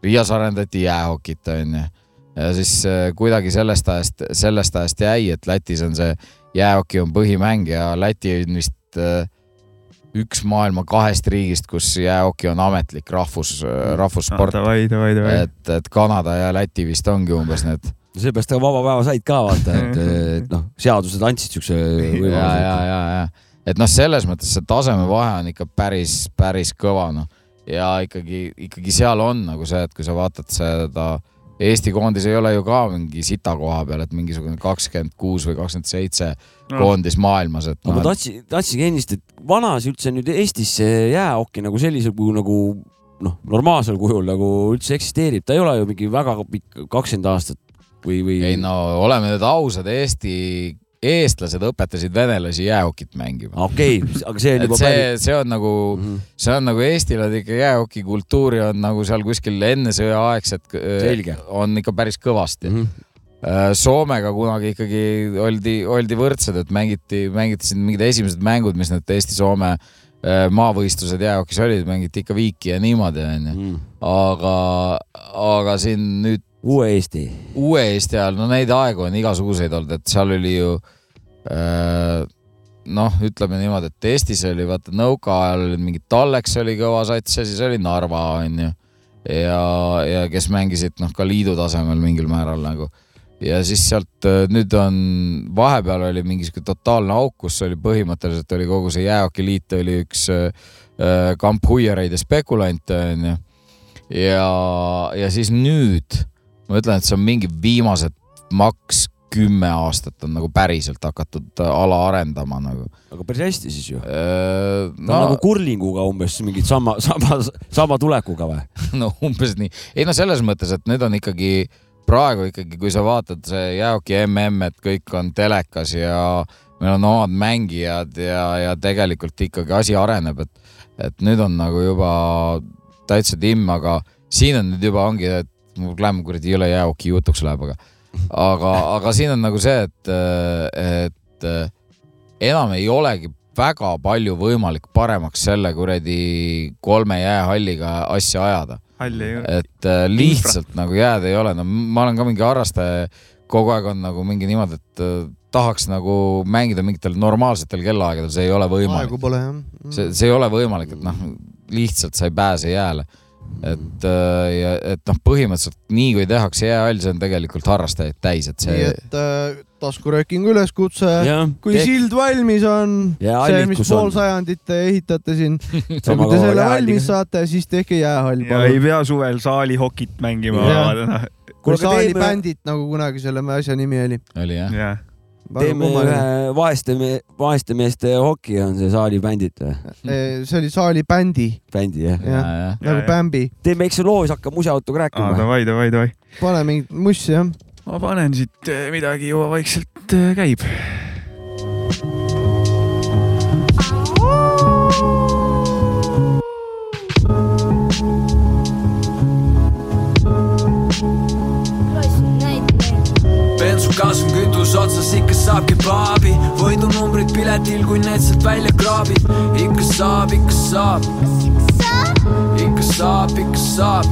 Riias arendati jäähokit, onju. ja siis äh, kuidagi sellest ajast, sellest ajast jäi, et Lätis on see jäähoki on põhimäng ja Läti on vist äh, üks maailma kahest riigist, kus jäähoki on ametlik rahvus, rahvussport.
davai.
et, et Kanada ja Läti vist ongi umbes need
seepärast ka vaba päeva said ka vaata, et, et noh, seadused andsid siukse
ja, ja,
võimaluse.
ja, ja, et noh, selles mõttes see tasemevahe on ikka päris, päris kõva noh ja ikkagi, ikkagi seal on nagu see, et kui sa vaatad seda Eesti koondis ei ole ju ka mingi sita koha peal, et mingisugune kakskümmend kuus või kakskümmend seitse koondis maailmas, et
no ma
noh,
tahtsin, tahtsingi ennist, et vanas üldse nüüd Eestis see jäähoki nagu sellisel kujul nagu noh, normaalsel kujul nagu üldse eksisteerib, ta ei ole ju mingi väga pikk, kakskümmend aastat või, või.
ei no oleme nüüd ausad, Eesti eestlased õpetasid venelasi jäähokit mängima.
okei okay,, aga see on juba
see,
päris.
see on nagu
Mhm.
see on nagu Eestil on ikka jäähokikultuuri on nagu seal kuskil enne sõjaaegset
Selge.
on ikka päris kõvasti.
Mhm.
Soomega kunagi ikkagi oldi, oldi võrdsed, et mängiti, mängiti siin mingid esimesed mängud, mis need Eesti-Soome äh, maavõistlused jäähokis olid, mängiti ikka viiki ja niimoodi onju.
Mhm.
aga, aga siin nüüd
uue Eesti.
uue Eesti ajal, no neid aegu on igasuguseid olnud, et seal oli ju äh, noh, ütleme niimoodi, et Eestis oli vaata nõukaajal oli mingi Talleks oli kõva sats ja siis oli Narva onju. ja, ja kes mängisid noh, ka liidu tasemel mingil määral nagu. ja siis sealt äh, nüüd on, vahepeal oli mingi sihuke totaalne auk, kus oli põhimõtteliselt oli kogu see jäähokiliit oli üks äh, äh, kamp huiareid ja spekulante onju. ja, ja siis nüüd ma ütlen, et see on mingi viimased maks kümme aastat on nagu päriselt hakatud äh, ala arendama nagu.
aga päris hästi siis ju.
no,
ta on nagu kurlinguga umbes mingit sama, sama, sama tulekuga või? *laughs*
no umbes nii, ei no selles mõttes, et nüüd on ikkagi praegu ikkagi, kui sa vaatad see jäähoki mm, et kõik on telekas ja meil on omad mängijad ja, ja tegelikult ikkagi asi areneb, et, et nüüd on nagu juba täitsa timm, aga siin on nüüd juba ongi, et mul läheb kuradi jõle jäähoki jutuks läheb, aga, aga, aga siin on nagu see, et, et enam ei olegi väga palju võimalik paremaks selle kuradi kolme jäähalliga asja ajada
ei ole.
et äh, lihtsalt nagu jääd ei ole, no ma olen ka mingi harrastaja, kogu aeg on nagu mingi niimoodi, et äh, tahaks nagu mängida mingitel normaalsetel kellaaegadel, see ei ole võimalik.
aegu pole jah.
see, see ei ole võimalik, et noh, lihtsalt sa ei pääse jääle. Et äh, ja et noh, põhimõtteliselt nii kui tehakse jäähall, see on tegelikult harrastajaid täis, et
nii
see,
et äh, taskuröökingu üleskutse, kui sild valmis on,
Ja
see, mis
kus on.
pool sajandit te ehitate siin, *laughs* ja kui te selle valmis saate, siis tehke jäähall
ja ei pea suvel saalihokit mängima.
Kui *laughs*
Kuule, aga teeme-
saalibändid nagu kunagi selle asja nimi oli.
oli jah.
Teeme ühe vaeste, vaeste meeste hoki on see saalibändid või?
see oli saalibändi,
bändi jah?
jah,
Ja,
nagu
ja.
Bämbi.
teeme väikse loo, siis hakkab museautoga rääkima.
davai, davai, davai.
pane mingit mussi jah.
ma panen siit eh, midagi juba vaikselt eh, käib.
on kütus otsas, ikka saab kebaabi, võidunumbrid piletil, kui need sealt välja kraabid, ikka saab, ikka saab, ikka saab, ikka saab.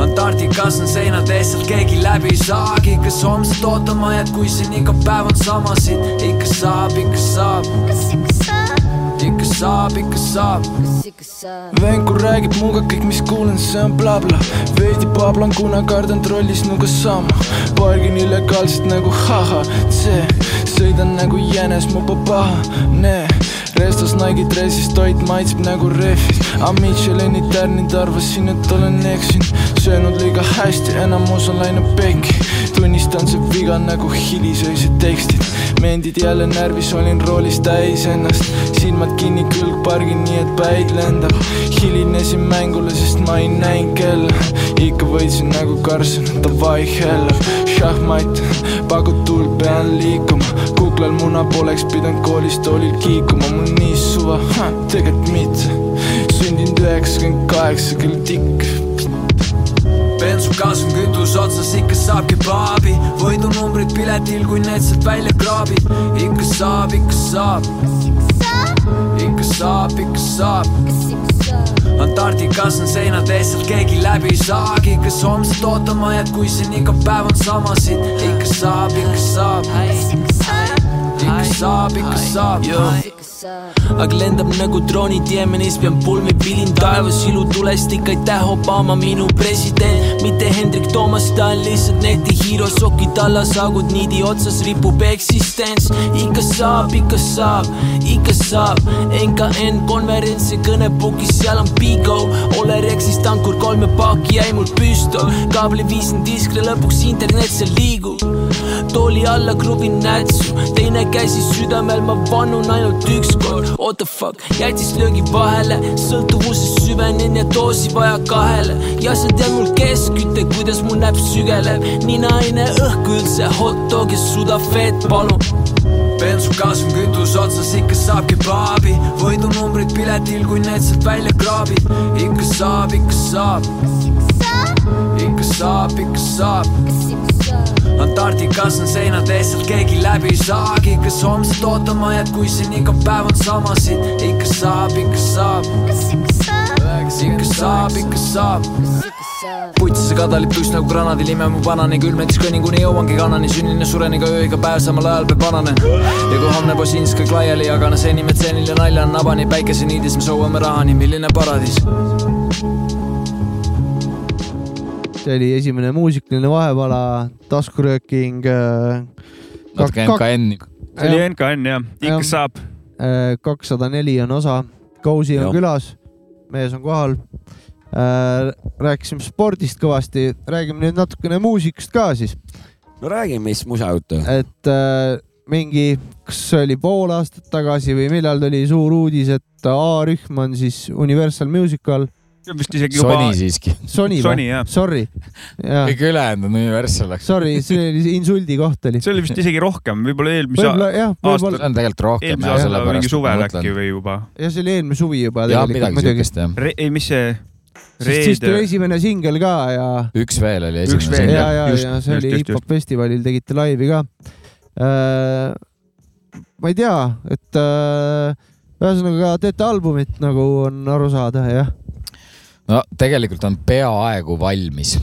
Antarktikas on seinad ees, sealt keegi läbi ei saagi, kas homset ootama jääd, kui siin iga päev on samasid, ikka saab, ikka saab, saab, ikka saab. Venku räägib muuga kõik, mis kuulen, see on blabla veidi pablan, kuna kardan trollis nuga sama. Pargin illegaalselt nagu haha, see sõidan nagu jänes, mu paha, nee restos Nike'i dressis, toit maitseb nagu rehvis aga Michelini tärnid arvasin, et olen eksinud söönud liiga hästi, enamus on läinud pekki tunnistan see viga nagu hilisöised tekstid
mendid jälle närvis, olin roolis täis ennast, silmad kinni, külg pargin, nii et päid lendab. hilinesin mängule, sest ma ei näinud kella, ikka võitsin nagu Karlsson, davai hella, šahmat, pakud tuld, pean liikuma, kuklal muna poleks pidanud koolis toolil kiikuma, mul nii suva, tegelikult mitte, sündinud üheksakümmend kaheksa, küll tikk.
Bensugas on kütus otsas, ikka saab kebaabi, võidunumbrid piletil, kui need sealt välja kraabid, ikka saab, ikka saab, ikka saab, ikka saab. Antarktikas on seinad ees, sealt keegi läbi ei saagi, kas homset ootama jääd, kui siin iga päev on samasid, ikka saab, ikka saab, ikka saab, ikka saab.
Aga lendab nagu droonid Jeemenis, pean pulmi pilin taevas, ilutulest ikka aitäh, Obama minu president, mitte Hendrik Toomas, ta on lihtsalt netihiiro, sokid alla, saagud niidi otsas, ripub eksistents, ikka saab, ikka saab, ikka saab, NKN konverents ja kõnepukis, seal on Bigo, Olerexist ankur kolme paaki jäi mul püstol, kaabli viisin diskre, lõpuks internet seal liigub, tooli alla kruvin nätsu, teine käsi südamel, ma vannun ainult ükskord, what the fuck, jättis löögi vahele, sõltuvuses süvenen ja doosi vaja kahele. Ja sa tead mul keskküte, kuidas mu näpp sügeleb, nii naine õhku üldse, hot dog ja sudafett, palun.
Bensugas on kütus otsas, ikka saab kebaabi, võidunumbrid piletil, kui need sealt välja kraabid, ikka saab, ikka saab, ikka saab, ikka saab. Antarktikas on seinad sealt keegi läbi ei saagi, kas homset ootama jääd, kui siin iga päev on samasid, ikka saab, ikka saab, ikka saab, ikka saab.
putsi kadalib püss nagu granaadilime, mu vanane külmetis kõnnin, kuni jõuangi kanani, sünnin ja suren iga öö, iga päev, samal ajal peab vananen. ja kui homne posiins kõik laiali jagana, seni metseenil ja nalja on nabani, päikeseniidis me soovime rahani, milline paradiis.
See oli esimene muusikaline vahepala, taskurööking.
natuke MKN-i.
see oli NKN jah, ikka saab.
kakssada neli on osa, Kousi on
Jah.
külas, mees on kohal. rääkisime spordist kõvasti, räägime nüüd natukene muusikast ka siis,
no räägi, mis musajuttu.
et äh, mingi, kas see oli pool aastat tagasi või millal tuli suur uudis, et A-rühm on siis Universal Musical,
vist isegi juba
Sony siiski.
Sony
Sony,
või
jah.?
Sorry, jaa,
kõik ülejäänud on Universal, eks.
sorry, see oli insuldi koht oli.
see oli vist isegi rohkem, võib-olla eelmise
jah,
aasta-
see on tegelikult rohkem
eelmise
ja
aasta mingi suvel äkki või juba.
jah, see oli eelmine suvi juba
jah,
tegelikult
midagi siukest jah.
ei, mis see
sest siis tuli
reede,
esimene singel ka ja
üks veel oli
Üks
esimene single.
ja, ja, ja see
just,
oli hip-hop festivalil, tegite laivi ka äh,. ma ei tea, et äh, ühesõnaga teete albumit, nagu on aru saada, jah.
No tegelikult on peaaegu valmis.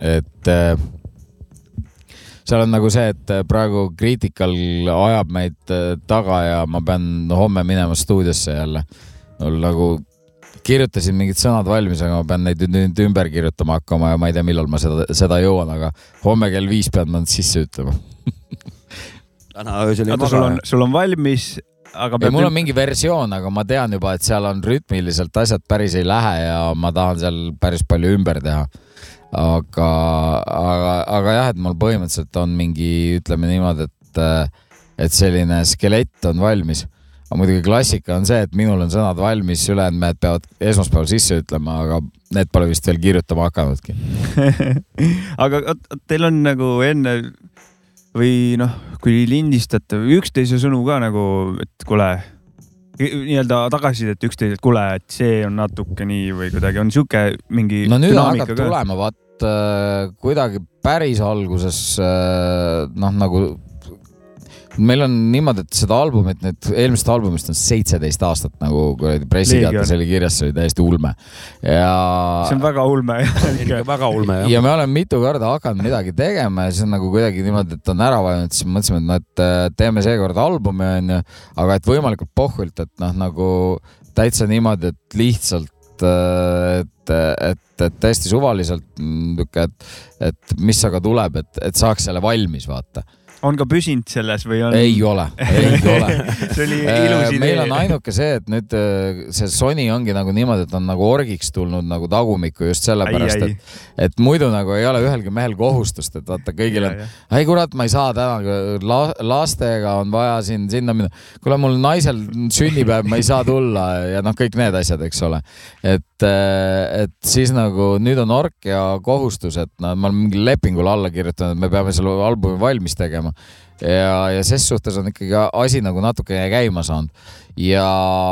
et äh, seal on nagu see, et praegu Critical ajab meid äh, taga ja ma pean homme minema stuudiosse jälle. mul nagu kirjutasin mingid sõnad valmis, aga ma pean neid nüüd ümber kirjutama hakkama ja ma ei tea, millal ma seda, seda jõuan, aga homme kell viis pean ma nad sisse ütlema.
täna öösel ei
oota, sul on
maga.,
sul on valmis, aga peab
mul on mingi versioon, aga ma tean juba, et seal on rütmiliselt asjad päris ei lähe ja ma tahan seal päris palju ümber teha. aga, aga, aga jah, et mul põhimõtteliselt on mingi, ütleme niimoodi, et, et selline skelett on valmis. aga muidugi klassika on see, et minul on sõnad valmis, ülejäänud mehed peavad esmaspäeval sisse ütlema, aga need pole vist veel kirjutama hakanudki. *laughs*
aga teil on nagu enne või noh, kui lindistate üksteise sõnu ka nagu, et kuule, nii-öelda tagasisidet üksteiselt, kuule, et see on natuke nii või kuidagi on sihuke mingi
no nüüd hakkab
ka?
tulema, vaat äh, kuidagi päris alguses äh, noh, nagu meil on niimoodi, et seda albumit nüüd, eelmisest albumist on seitseteist aastat nagu kuradi pressiteates oli kirjas, see oli täiesti ulme. ja
see on väga ulme *laughs*
ikka väga ulme jah.
ja me oleme mitu korda hakanud midagi tegema ja siis on nagu kuidagi niimoodi, et on ära vajunud, siis mõtlesime, et noh, et äh, teeme seekord albumi onju, aga et võimalikult pohvult, et noh, nagu täitsa niimoodi, et lihtsalt, et, et, et täiesti suvaliselt niuke, et, et mis aga tuleb, et, et saaks selle valmis, vaata.
On ka püsinud selles või on?
ei ole, ei *laughs* ole.
see oli ilus idee.
meil on ainuke see, et nüüd äh, see Sony ongi nagu niimoodi, et on nagu orgiks tulnud nagu tagumikku just sellepärast, et, et muidu nagu ei ole ühelgi mehel kohustust, et vaata, kõigil on, ei kurat, ma ei saa täna la,, lastega on vaja siin sinna minna. kuule, mul naisel sünnipäev, ma ei saa tulla ja noh, kõik need asjad, eks ole. et, et siis nagu nüüd on ork ja kohustus, et no ma olen mingile lepingule alla kirjutanud, et me peame selle albumi valmis tegema. ja, ja ses suhtes on ikkagi asi nagu natukene käima saanud. ja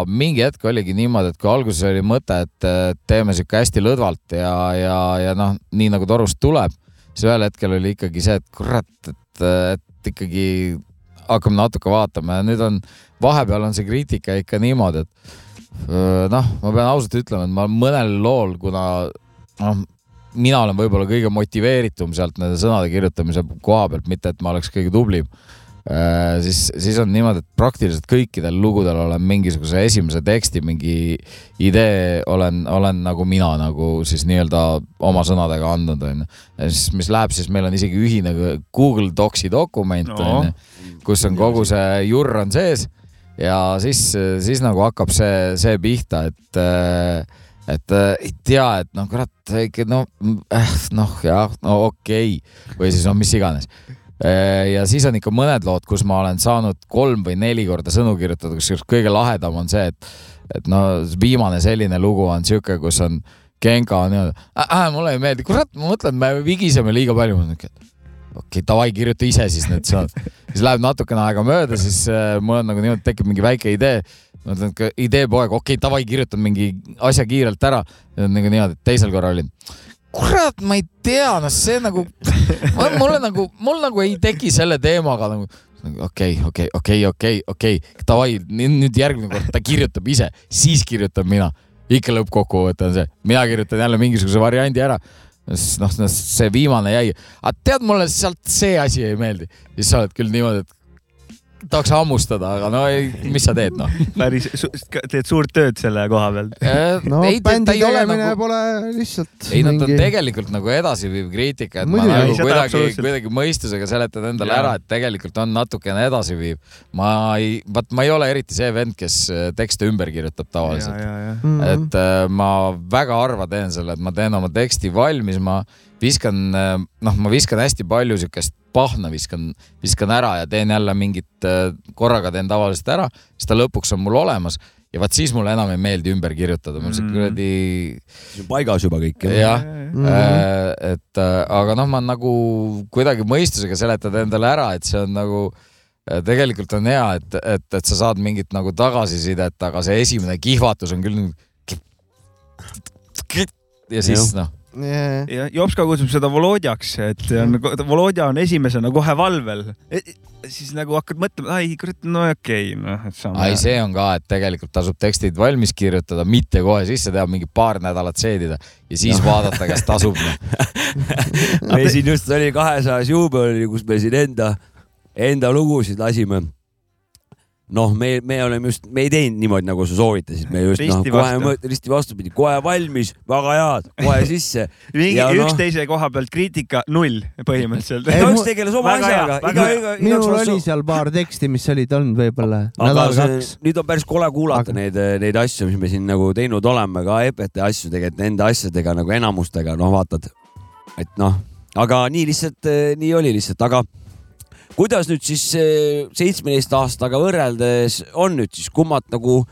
mingi hetk oligi niimoodi, et kui alguses oli mõte, et eh, teeme sihuke hästi lõdvalt ja, ja, ja noh, nii nagu torust tuleb, siis ühel hetkel oli ikkagi see, et kurat, et, et ikkagi hakkame natuke vaatama ja nüüd on, vahepeal on see kriitika ikka niimoodi, et noh, ma pean ausalt ütlema, et ma mõnel lool, kuna noh, mina olen võib-olla kõige motiveeritum sealt nende sõnade kirjutamise koha pealt, mitte et ma oleks kõige tublim siis, siis on niimoodi, et praktiliselt kõikidel lugudel olen mingisuguse esimese teksti mingi idee olen, olen nagu mina nagu siis nii-öelda oma sõnadega andnud, onju. siis, mis läheb, siis meil on isegi ühine Google Docsi dokument,
No.
onju, kus on kogu see jurr on sees ja siis, siis nagu hakkab see, see pihta, et et äh, ei tea, et noh, kurat, ikka noh äh,, noh jah, no okei okay. või siis no mis iganes. ja siis on ikka mõned lood, kus ma olen saanud kolm või neli korda sõnu kirjutada, kusjuures kõige lahedam on see, et, et no viimane selline lugu on sihuke, kus on Genka on niimoodi äh,, mulle ei meeldi, kurat, ma mõtlen, me vigiseme liiga palju. Okei okay,, davai, kirjuta ise siis need sõnad. siis läheb natukene aega mööda, siis äh, mul on nagu niimoodi, tekib mingi väike idee. ma ütlen, et ideepoeg, okei okay,, davai, kirjutan mingi asja kiirelt ära. nagu niimoodi, et teisel korral olin. kurat, ma ei tea, noh, see nagu, mulle nagu, mul nagu ei teki selle teemaga nagu okei, okei, okei, okei, okei, davai, nüüd järgmine kord ta kirjutab ise, siis kirjutan mina. ikka lõppkokkuvõte on see, mina kirjutan jälle mingisuguse variandi ära siis noh, see viimane jäi, aga tead, mulle sealt see asi ei meeldi, siis sa oled küll niimoodi, et tahaks hammustada, aga no ei, mis sa teed noh. *laughs*
päris, teed suurt tööd selle koha peal.
no
ei,
bändi
ei ole
tegemine
nagu,
pole lihtsalt
ei, nad on tegelikult nagu edasiviiv kriitika, et
Muidugi.
ma nagu kuidagi, kuidagi mõistusega seletan endale
Jaa.
ära, et tegelikult on natukene edasiviiv. ma ei, vaat ma ei ole eriti see vend, kes äh, tekste ümber kirjutab tavaliselt.
mm,
et äh, ma väga harva teen selle, et ma teen oma teksti valmis, ma viskan, noh, ma viskan hästi palju siukest pahna viskan, viskan ära ja teen jälle mingit, korraga teen tavaliselt ära, siis ta lõpuks on mul olemas ja vaat siis mulle enam ei meeldi ümber kirjutada, mul see
Mm.
kuradi
see on paigas juba kõik.
jah,
Mhm.
et äh, aga noh, ma nagu kuidagi mõistusega seletan endale ära, et see on nagu äh, tegelikult on hea, et, et, et sa saad mingit nagu tagasisidet, aga see esimene kihvatus on küll nagu ja siis noh,
yeah..
ja Jopska kutsub seda Volodjaks, et on, Volodja on esimesena kohe valvel e. siis nagu hakkad mõtlema, ai kurat, no okei okay,, noh, et saame.
ai, see on ka, et tegelikult tasub tekstid valmis kirjutada, mitte kohe sisse teha, mingi paar nädalat seedida ja siis vaadata, kas tasub noh. *laughs*
meil siin just oli kahesajas juubel, kus me siin enda, enda lugusid lasime. noh, me, me oleme just, me ei teinud niimoodi, nagu sa soovitasid, me just noh,
Risti
kohe
vastu.
risti vastupidi, kohe valmis, väga head, kohe *laughs* sisse.
mingi
ja noh-
üksteise koha pealt kriitika null põhimõtteliselt.
Ei,
igaüks tegeles oma asjaga,
minul oli seal paar teksti, mis olid olnud võib-olla
aga
nädal-kaks
see,. nüüd on päris kole kuulata
Aga-
aga... neid, neid asju, mis me siin nagu teinud oleme, ka EPT asju tegelikult nende asjadega nagu enamustega, noh, vaatad, et noh, aga nii lihtsalt, nii oli lihtsalt, aga kuidas nüüd siis eh, seitsmeteist aastaga võrreldes on nüüd siis, kummat nagu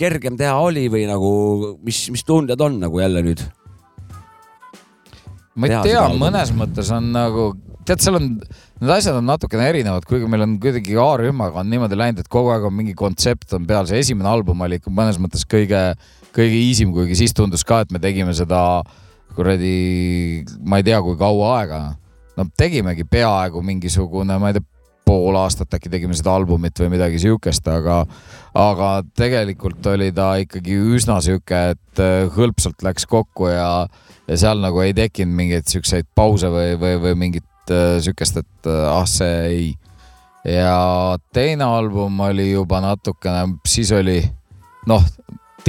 kergem teha oli või nagu, mis, mis tunded on nagu jälle nüüd?
ma ei tea mõnes mõttes on nagu, tead, seal on, need asjad on natukene erinevad, kuigi meil on kuidagi A-rühmaga on niimoodi läinud, et kogu aeg on mingi kontsept on peal, see esimene album oli ikka mõnes mõttes kõige, kõige easy im, kuigi siis tundus ka, et me tegime seda kuradi, ma ei tea, kui kaua aega. No tegimegi peaaegu mingisugune, ma ei tea, pool aastat äkki tegime seda albumit või midagi siukest, aga, aga tegelikult oli ta ikkagi üsna sihuke, et äh, hõlpsalt läks kokku ja ja seal nagu ei tekkinud mingeid siukseid pause või, või, või mingit äh, siukest, et äh, ah, see ei. ja teine album oli juba natukene, siis oli noh,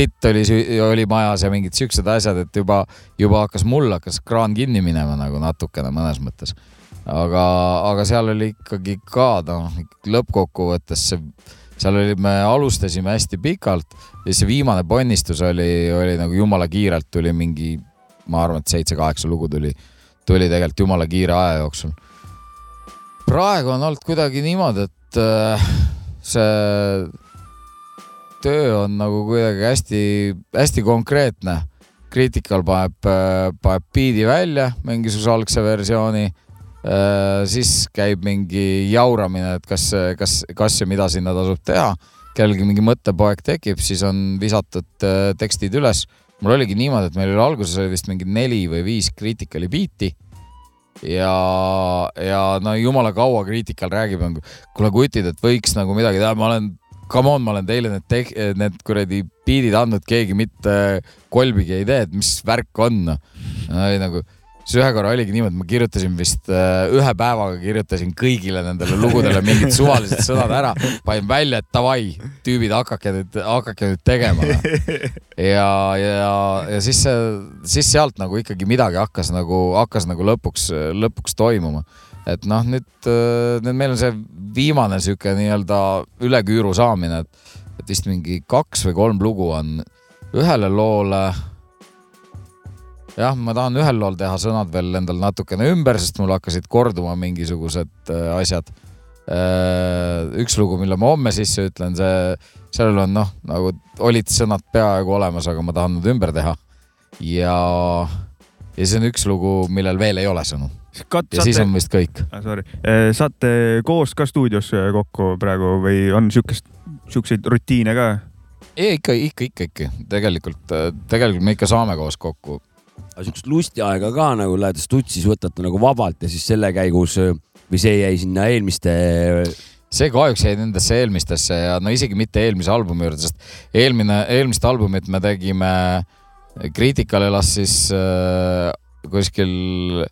titt oli, oli majas ja mingid siuksed asjad, et juba, juba hakkas mul hakkas kraan kinni minema nagu natukene mõnes mõttes. aga, aga seal oli ikkagi ka noh, lõppkokkuvõttes see, seal oli, me alustasime hästi pikalt ja see viimane ponnistus oli, oli nagu jumala kiirelt tuli mingi, ma arvan, et seitse-kaheksa lugu tuli, tuli tegelikult jumala kiire aja jooksul. praegu on olnud kuidagi niimoodi, et äh, see töö on nagu kuidagi hästi-hästi konkreetne. Critical paneb, paneb biidi välja, mingisuguse algse versiooni. siis käib mingi jauramine, et kas, kas, kas ja mida sinna tasub teha. kellelgi mingi mõttepoeg tekib, siis on visatud äh, tekstid üles. mul oligi niimoodi, et meil oli alguses oli vist mingi neli või viis Criticali biiti ja, ja no jumala kaua Critical räägib, kuule kutid, et võiks nagu midagi teha, ma olen, come on, ma olen teile need, need kuradi biidid andnud, keegi mitte kolbigi ei tee, et mis värk on no.. nagu, siis ühe korra oligi niimoodi, ma kirjutasin vist äh, ühe päevaga kirjutasin kõigile nendele lugudele mingid suvalised sõnad ära, panin välja, et davai, tüübid, hakake nüüd, hakake nüüd tegema no.. ja, ja, ja siis see, siis sealt nagu ikkagi midagi hakkas nagu, hakkas nagu lõpuks, lõpuks toimuma et noh, nüüd, nüüd meil on see viimane sihuke nii-öelda üle küüru saamine, et, et vist mingi kaks või kolm lugu on ühele loole. jah, ma tahan ühel lool teha sõnad veel endal natukene ümber, sest mul hakkasid korduma mingisugused äh, asjad. üks lugu, mille ma homme sisse ütlen, see, sellel on noh, nagu olid sõnad peaaegu olemas, aga ma tahan nad ümber teha. ja, ja see on üks lugu, millel veel ei ole sõnu
Kat,
ja siis on vist kõik.
ah,. Sorry, saate koos ka stuudios kokku praegu või on siukest, siukseid rutiine ka?
ei ikka, ikka, ikka, ikka tegelikult, tegelikult me ikka saame koos kokku.
aga siukest lustiaega ka nagu lähete stutsis, võtate nagu vabalt ja siis selle käigus või see jäi sinna eelmiste
see kahjuks jäi nendesse eelmistesse ja no isegi mitte eelmise albumi juurde, sest eelmine, eelmist albumit me tegime, Critical elas siis äh, kuskil äh,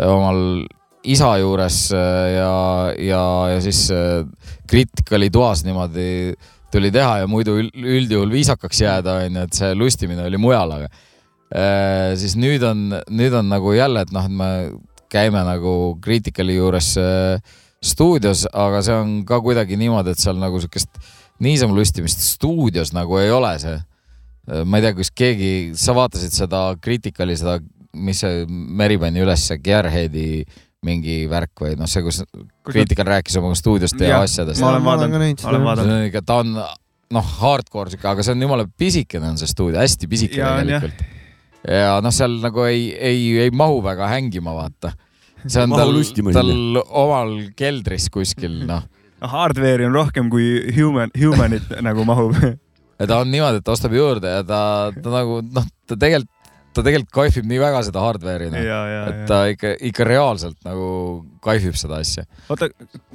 omal isa juures äh, ja, ja, ja siis äh, Criticali toas niimoodi tuli teha ja muidu üld- üldjuhul viisakaks jääda, onju, et see lustimine oli mujal, aga äh, siis nüüd on, nüüd on nagu jälle, et noh, et me käime nagu Criticali juures äh, stuudios, aga see on ka kuidagi niimoodi, et seal nagu siukest niisama lustimist stuudios nagu ei ole see. ma ei tea, kas keegi, sa vaatasid seda Criticali, seda, mis see Meri pani üles, see Gearheadi mingi värk või noh, see, kus Critical rääkis oma stuudiost ja
Jah,
asjadest
ma olen vaadanud olen vaadanud.
ta on noh, hardcore sihuke, aga see on jumala pisikene on see stuudio, hästi pisike
Ja on, jah.
tegelikult. ja noh, seal nagu ei, ei, ei mahu väga hängima, vaata. see on tal tal omal keldris kuskil noh,
Hardware'i on rohkem kui human, human'it nagu mahub.
ja ta on niimoodi, et ta ostab juurde ja ta, ta nagu noh, ta tegelikult, ta tegelikult kaifib nii väga seda hardware'i
ja, ja,
et
ja.
ta ikka, ikka reaalselt nagu kaifib seda asja.
oota,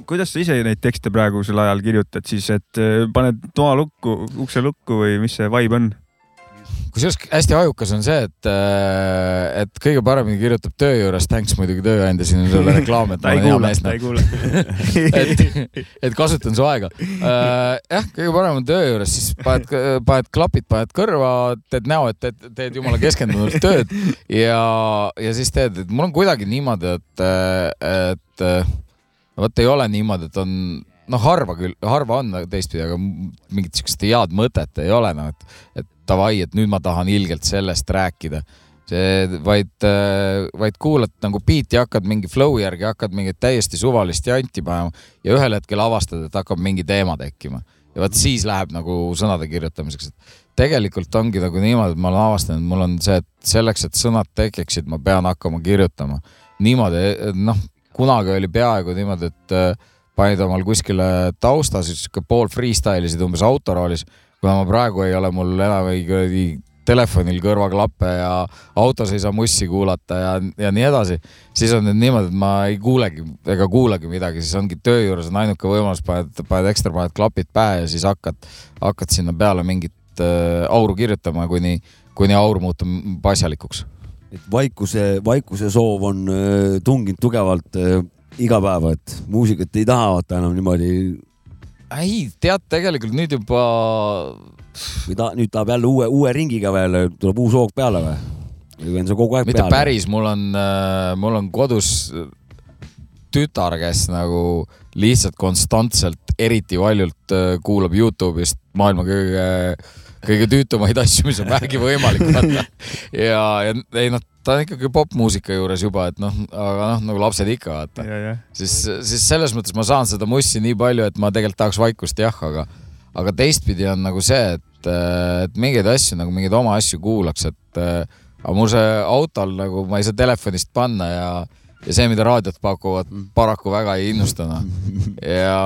kuidas sa ise neid tekste praegusel ajal kirjutad siis, et äh, paned toa lukku, ukse lukku või mis see vibe on?
Kusjuures hästi ajukas on see, et, et kõige paremini kirjutab töö juures, thanks muidugi tööandja, siin on sulle reklaam, et *laughs*
ta ei
mees
ta ei kuula. *laughs*
et, et kasutan su aega. jah, kõige parem on töö juures, siis paned, paned klapid, paned kõrva, teed näo, et teed, teed jumala keskendunult tööd ja, ja siis teed, et mul on kuidagi niimoodi, et, et vot ei ole niimoodi, et on noh, harva küll, harva on teistpidi, aga mingit siukest head mõtet ei ole noh, et, et davai, et nüüd ma tahan ilgelt sellest rääkida. See, vaid, vaid kuulad nagu biiti, hakkad mingi flow järgi, hakkad mingit täiesti suvalist janti panema ja ühel hetkel avastad, et hakkab mingi teema tekkima. Ja vot siis läheb nagu sõnade kirjutamiseks, et tegelikult ongi nagu niimoodi, et ma olen avastanud, mul on see, et selleks, et sõnad tekiksid, ma pean hakkama kirjutama. Niimoodi, noh, kunagi oli peaaegu niimoodi, et äh, panid omal kuskile tausta, siis sihuke pool freestyle isid umbes autoroolis, kuna ma praegu ei ole mul enam ei kuradi telefonil kõrvaklappe ja autos ei saa mussi kuulata ja, ja nii edasi, siis on nüüd niimoodi, et ma ei kuulegi ega kuulegi midagi, siis ongi töö juures on ainuke võimalus, paned, paned ekstra, paned klapid pähe ja siis hakkad, hakkad sinna peale mingit äh, auru kirjutama, kuni, kuni aur muutub asjalikuks.
et vaikuse, vaikuse soov on öö, tunginud tugevalt öö, iga päev, et muusikat ei taha vaata enam niimoodi
ei, tead, tegelikult nüüd juba
või ta nüüd tahab jälle uue, uue ringiga veel, tuleb uus hoog peale või? või on see kogu aeg
mitte
peal?
päris, mul on, mul on kodus tütar, kes nagu lihtsalt konstantselt eriti valjult äh, kuulab Youtube'ist maailma kõige, kõige tüütumaid asju, mis on vähegi võimalik vaata. *laughs* ja, ja ei noh, ta on ikkagi popmuusika juures juba, et noh, aga noh, nagu lapsed ikka vaata. siis, siis selles mõttes ma saan seda mussi nii palju, et ma tegelikult tahaks vaikust jah, aga, aga teistpidi on nagu see, et, et mingeid asju nagu mingeid oma asju kuulaks, et aga mul see autol nagu ma ei saa telefonist panna ja, ja see, mida raadiot pakuvad, paraku väga ei innusta noh. ja,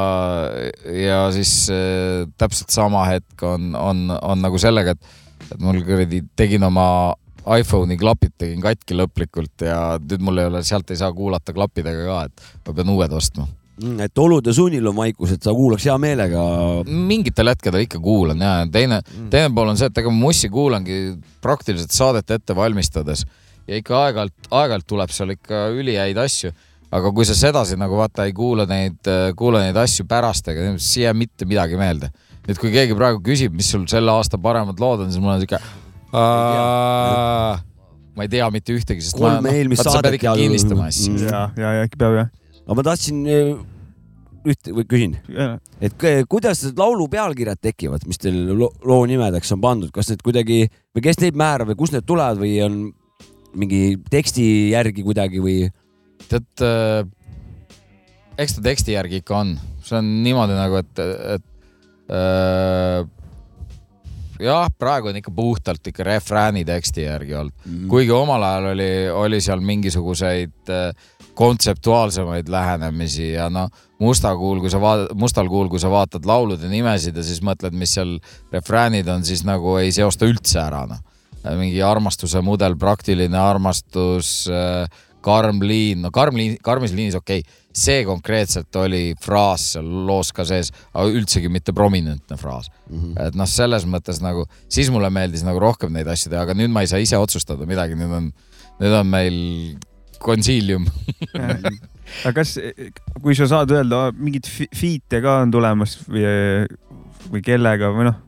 ja siis äh, täpselt sama hetk on, on, on nagu sellega, et, et mul kuradi tegin oma iPhone'i klapid tegin katki lõplikult ja nüüd mul ei ole, sealt ei saa kuulata klappidega ka, et ma pean uued ostma
Mm, et olude sunnil on vaikus, et sa kuulaks hea meelega.
mingitel hetkedel ikka kuulan ja teine, teine pool on see, et ega ma mussi kuulangi praktiliselt saadet ette valmistades ja ikka aeg-ajalt, aeg-ajalt tuleb seal ikka ülihäid asju. aga kui sa sedasi nagu vaata ei kuula neid, kuula neid asju pärast, ega siis ei jää mitte midagi meelde. nüüd, kui keegi praegu küsib, mis sul selle aasta paremad lood on, siis mul on siuke. Ma ei tea mitte ühtegi, sest ma,
Kolm eelmist
vaata, sa pead
saadet
ikka
ja-
kinnistama asju.
Mm.
ja, ja, ja ikka peab jah
aga ma tahtsin eh, ühte või küsin, et kuidas need laulu pealkirjad tekivad, mis teil lo- loo nimedeks on pandud, kas need kuidagi või kes neid määrab või kust need tulevad või on mingi teksti järgi kuidagi või?
tead äh,, eks ta teksti järgi ikka on, see on niimoodi nagu, et, et äh, jah, praegu on ikka puhtalt ikka refrääni teksti järgi olnud mm, kuigi omal ajal oli, oli seal mingisuguseid äh, kontseptuaalsemaid lähenemisi ja noh, musta kuul, kui sa vaatad, mustal kuul, kui sa vaatad laulude nimesid ja siis mõtled, mis seal refräänid on, siis nagu ei seosta üldse ära noh. mingi armastuse mudel, praktiline armastus äh, karm liin, no karm liin, karmis liinis okei okay., see konkreetselt oli fraas seal loos ka sees, aga üldsegi mitte prominentne fraas mm. -hmm. et noh, selles mõttes nagu, siis mulle meeldis nagu rohkem neid asju teha, aga nüüd ma ei saa ise otsustada midagi, nüüd on, nüüd on meil konsiilium. *laughs*
aga kas, kui sa saad öelda, mingid fi- feat'e ka on tulemas või, või kellega või noh,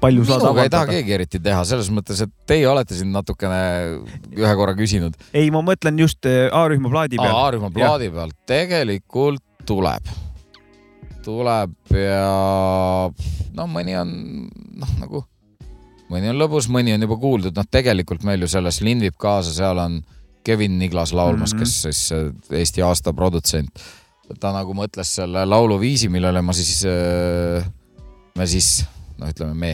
palju saad
minuga ei taha
avaldada?
keegi eriti teha, selles mõttes, et teie olete siin natukene ühe korra küsinud.
ei, ma mõtlen just eh, A-rühma plaadi peal.
A-rühma plaadi pealt tegelikult tuleb, tuleb ja no mõni on noh, nagu mõni on lõbus, mõni on juba kuuldud, noh, tegelikult meil ju selles Linn viib kaasa, seal on Kevin Niglas laulmas mm,
Mhm.
-hmm. kes siis äh, Eesti aasta produtsent. ta nagu mõtles selle lauluviisi, millele ma siis, me siis, no ütleme me,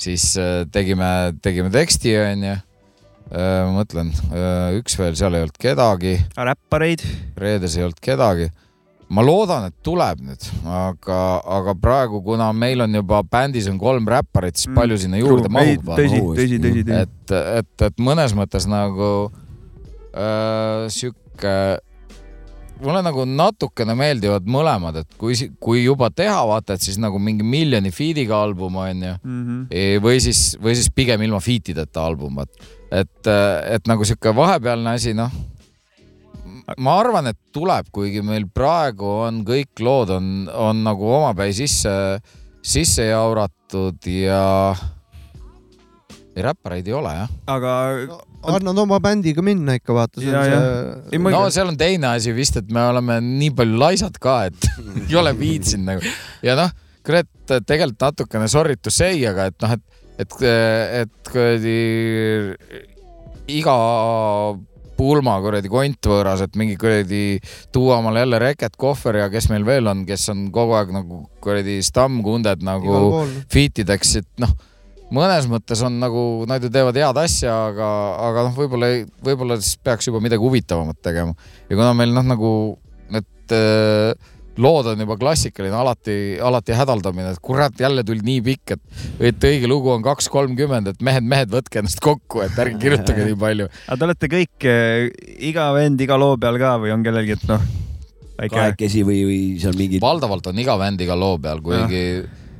siis äh, tegime, tegime teksti, onju. ma mõtlen, üks veel, seal ei olnud kedagi
räppareid.
reedes ei olnud kedagi. ma loodan, et tuleb nüüd, aga, aga praegu, kuna meil on juba bändis on kolm räpparit, siis palju sinna juurde mahub.
tõsi, tõsi, tõsi, tõsi.
et, et, et mõnes mõttes nagu äh, sihuke, mulle nagu natukene meeldivad mõlemad, et kui, kui juba teha, vaata, et siis nagu mingi miljoni feed'iga album on ju
Mhm.
E- või siis, või siis pigem ilma feat ideta album, vaat. et, et nagu sihuke vahepealne asi, noh. ma arvan, et tuleb, kuigi meil praegu on kõik lood on, on nagu omapäi sisse, sisse jauratud ja. ei, räppareid ei ole jah.
aga
annad oma bändiga minna ikka, vaata.
Ja, ja. Ei, ma-
no seal on teine asi vist, et me oleme nii palju laisad ka, et *laughs* ei ole viitsinud nagu ja noh, kurat, tegelikult natukene sorry to say, aga et noh, et, et, et kuradi iga pulma kuradi kont võõras, et mingi kuradi tuua omale jälle reket, kohver ja kes meil veel on, kes on kogu aeg nagu kuradi stammkunded nagu feat ideks, et noh, mõnes mõttes on nagu, nad ju teevad head asja, aga, aga noh, võib-olla, võib-olla siis peaks juba midagi huvitavamat tegema. ja kuna meil noh, nagu need äh, lood on juba klassikaline, alati, alati hädaldamine, et kurat, jälle tuli nii pikk, et, et õige lugu on kaks kolmkümmend, et mehed, mehed, võtke ennast kokku, et ärge kirjutage nii palju. *laughs*
aga te olete kõik, iga vend iga loo peal ka või on kellelgi, et noh, väike
kahekesi või, või seal mingid.
valdavalt on iga bänd iga loo peal, kuigi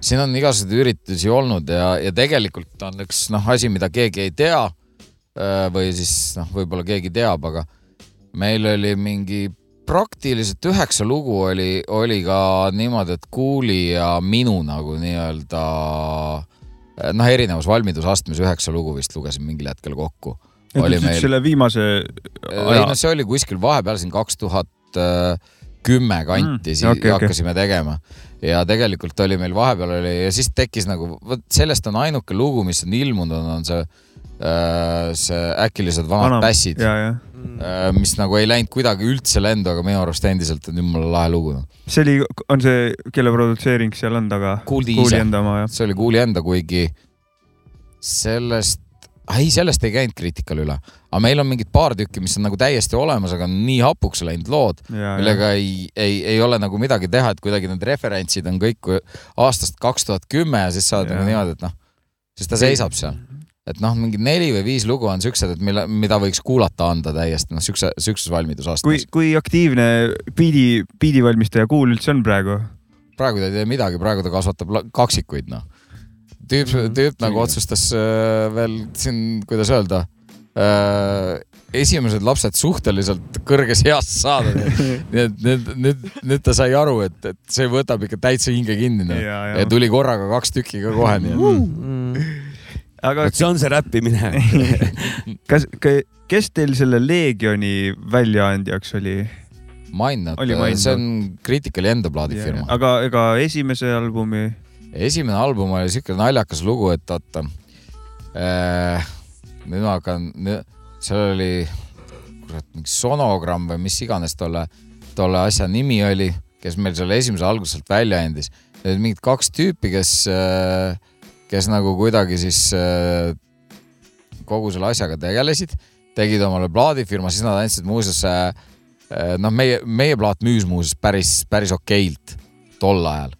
siin on igasuguseid üritusi olnud ja, ja tegelikult on üks noh, asi, mida keegi ei tea äh, või siis noh, võib-olla keegi teab, aga meil oli mingi praktiliselt üheksa lugu oli, oli ka niimoodi, et Kuuli ja minu nagu nii-öelda noh, erinevus valmidusastmes üheksa lugu vist lugesin mingil hetkel kokku. oli meil
selle viimase
ei no see oli kuskil vahepeal siin kaks tuhat kümme kanti
Mm, okei, okei.
hakkasime tegema ja tegelikult oli meil vahepeal oli ja siis tekkis nagu, vot sellest on ainuke lugu, mis on ilmunud, on see, see äkilised vanad Vanam. pässid,
ja, ja
mis nagu ei läinud kuidagi üldse lendu, aga minu arust endiselt on jumala lahe lugu noh.
see oli, on see, kelle produtseering seal on taga?
Kuuldi
kuuli
ise,
enda oma jah?
see oli Kuuli enda, kuigi sellest, ei sellest ei käinud kriitikal üle, aga meil on mingid paar tükki, mis on nagu täiesti olemas, aga nii hapuks läinud lood, millega ei, ei, ei ole nagu midagi teha, et kuidagi need referentsid on kõik aastast kaks tuhat kümme ja siis sa oled nagu niimoodi, et noh, siis ta seisab seal. et noh, mingi neli või viis lugu on siuksed, et mille, mida võiks kuulata anda täiesti noh, siukse, siukses
kui
valmidusastmes.,
kui aktiivne biidi, biidivalmistaja Kuul üldse on praegu?
praegu ta ei tee midagi, praegu ta kasvatab kaksikuid noh. tüüp, tüüp nagu otsustas äh, veel siin, kuidas öelda äh,, esimesed lapsed suhteliselt kõrges eas saada, nii et nüüd, nüüd, nüüd ta sai aru, et, et see võtab ikka täitsa hinge kinni noh.
ja,
ja tuli korraga kaks tükki ka kohe, nii et
Mm.
aga
vot see on see räppimine. *laughs*
kas, kes teil selle Leegioni väljaandjaks oli?
Mindnut
Oli, Mindnut.
see on Criticali enda plaadifirma.
aga ega esimese albumi?
Esimene album oli siuke naljakas lugu, et oota äh,. nüüd ma hakkan, seal oli kurat mingi sonogramm või mis iganes tolle, tolle asja nimi oli, kes meil selle esimese alguselt välja andis. Need olid mingid kaks tüüpi, kes, kes nagu kuidagi siis äh, kogu selle asjaga tegelesid, tegid omale plaadifirma, siis nad andsid muuseas äh, noh, meie, meie plaat müüs muuseas päris, päris okeilt tol ajal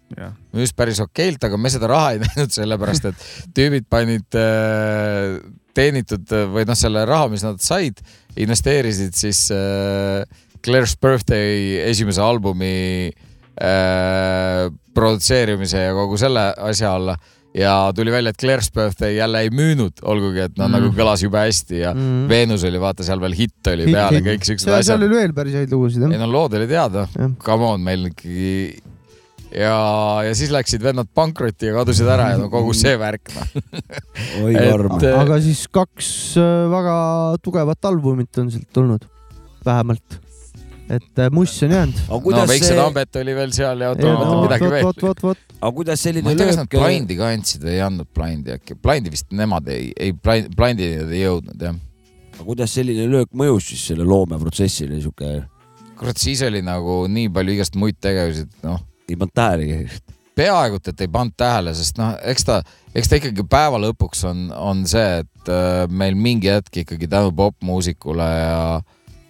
müüs päris okeilt, aga me seda raha ei *laughs* näinud, sellepärast et tüübid panid äh, teenitud äh, või noh, selle raha, mis nad said, investeerisid siis äh, Claire's Birthday esimese albumi äh, produtseerimise ja kogu selle asja alla ja tuli välja, et Claire's Birthday jälle ei müünud, olgugi et noh
Mm.
mm., nagu kõlas jube hästi ja mm. Venus oli vaata seal veel hitt oli
Hitt,
peal ja
hitt.
kõik siuksed
seal
asjad.
oli veel päris häid lugusid
ei
jah.
no lood oli teada come on, meil ikkagi ja, ja siis läksid vennad pankrotti ja kadusid ära ja no kogu see värk noh. *laughs*
oi karm.
Äh,
aga siis kaks äh, väga tugevat albumit on sealt tulnud, vähemalt. et äh, Muss on jäänud.
aga
no Väikse
see,
Tambet oli veel seal ja ma mõtlen midagi veel.
aga kuidas
ma
selline
ei tea, kas nad Blindi ka andsid või ei andnud Blindi äkki, Blindi vist nemad ei, ei Blind- Blindi ei jõudnud jah.
aga kuidas selline löök mõjus siis selle loomeprotsessile sihuke,
kurat, siis oli nagu nii palju igast muid tegevusi, et noh,
ei pannud tähelegi.
peaaegu et ei pannud tähele, sest noh, eks ta, eks ta ikkagi päeva lõpuks on, on see, et äh, meil mingi hetk ikkagi tänu popmuusikule ja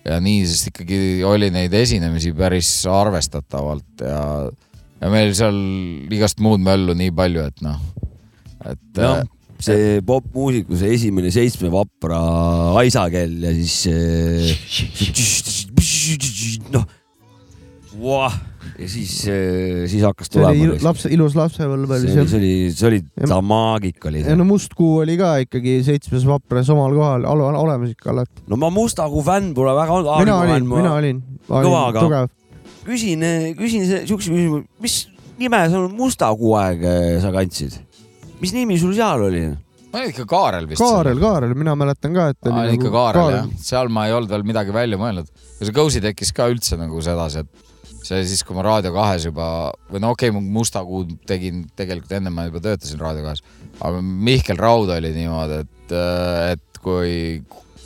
ja nii siis ikkagi oli neid esinemisi päris arvestatavalt ja, ja meil seal igast muud möllu nii palju, et noh, et
jah
äh,,
see popmuusiku see esimene seitsme vapra aisakell ja siis *laughs* noh, ja siis, siis hakkas tulema
lapse, ilus lapsepõlv oli
see oli,
see.
oli, see oli
Ja-
tamaagik oli
ja
see.
no Must Kuu oli ka ikkagi seitsmes vapras omal kohal, olemas ikka alati.
no ma Musta Kuu fänn pole väga olnud.
mina olin, mina olin.
Aga-
tugev.
küsin, küsin siukse küsimuse, mis nime sa Musta Kuu aeg eh, sa kandsid? mis nimi sul seal oli?
ma olin ikka Kaarel vist.
Kaarel, Kaarel, mina mäletan ka, et
aa,
oli
ikka
nagu
Kaarel jah, seal ma ei olnud veel midagi välja mõelnud. ja see Gosi tekkis ka üldse nagu sedasi, et see oli siis, kui ma Raadio kahes juba või no okei okay,, Musta kuud tegin tegelikult enne ma juba töötasin Raadio kahes, aga Mihkel Raud oli niimoodi, et, et kui,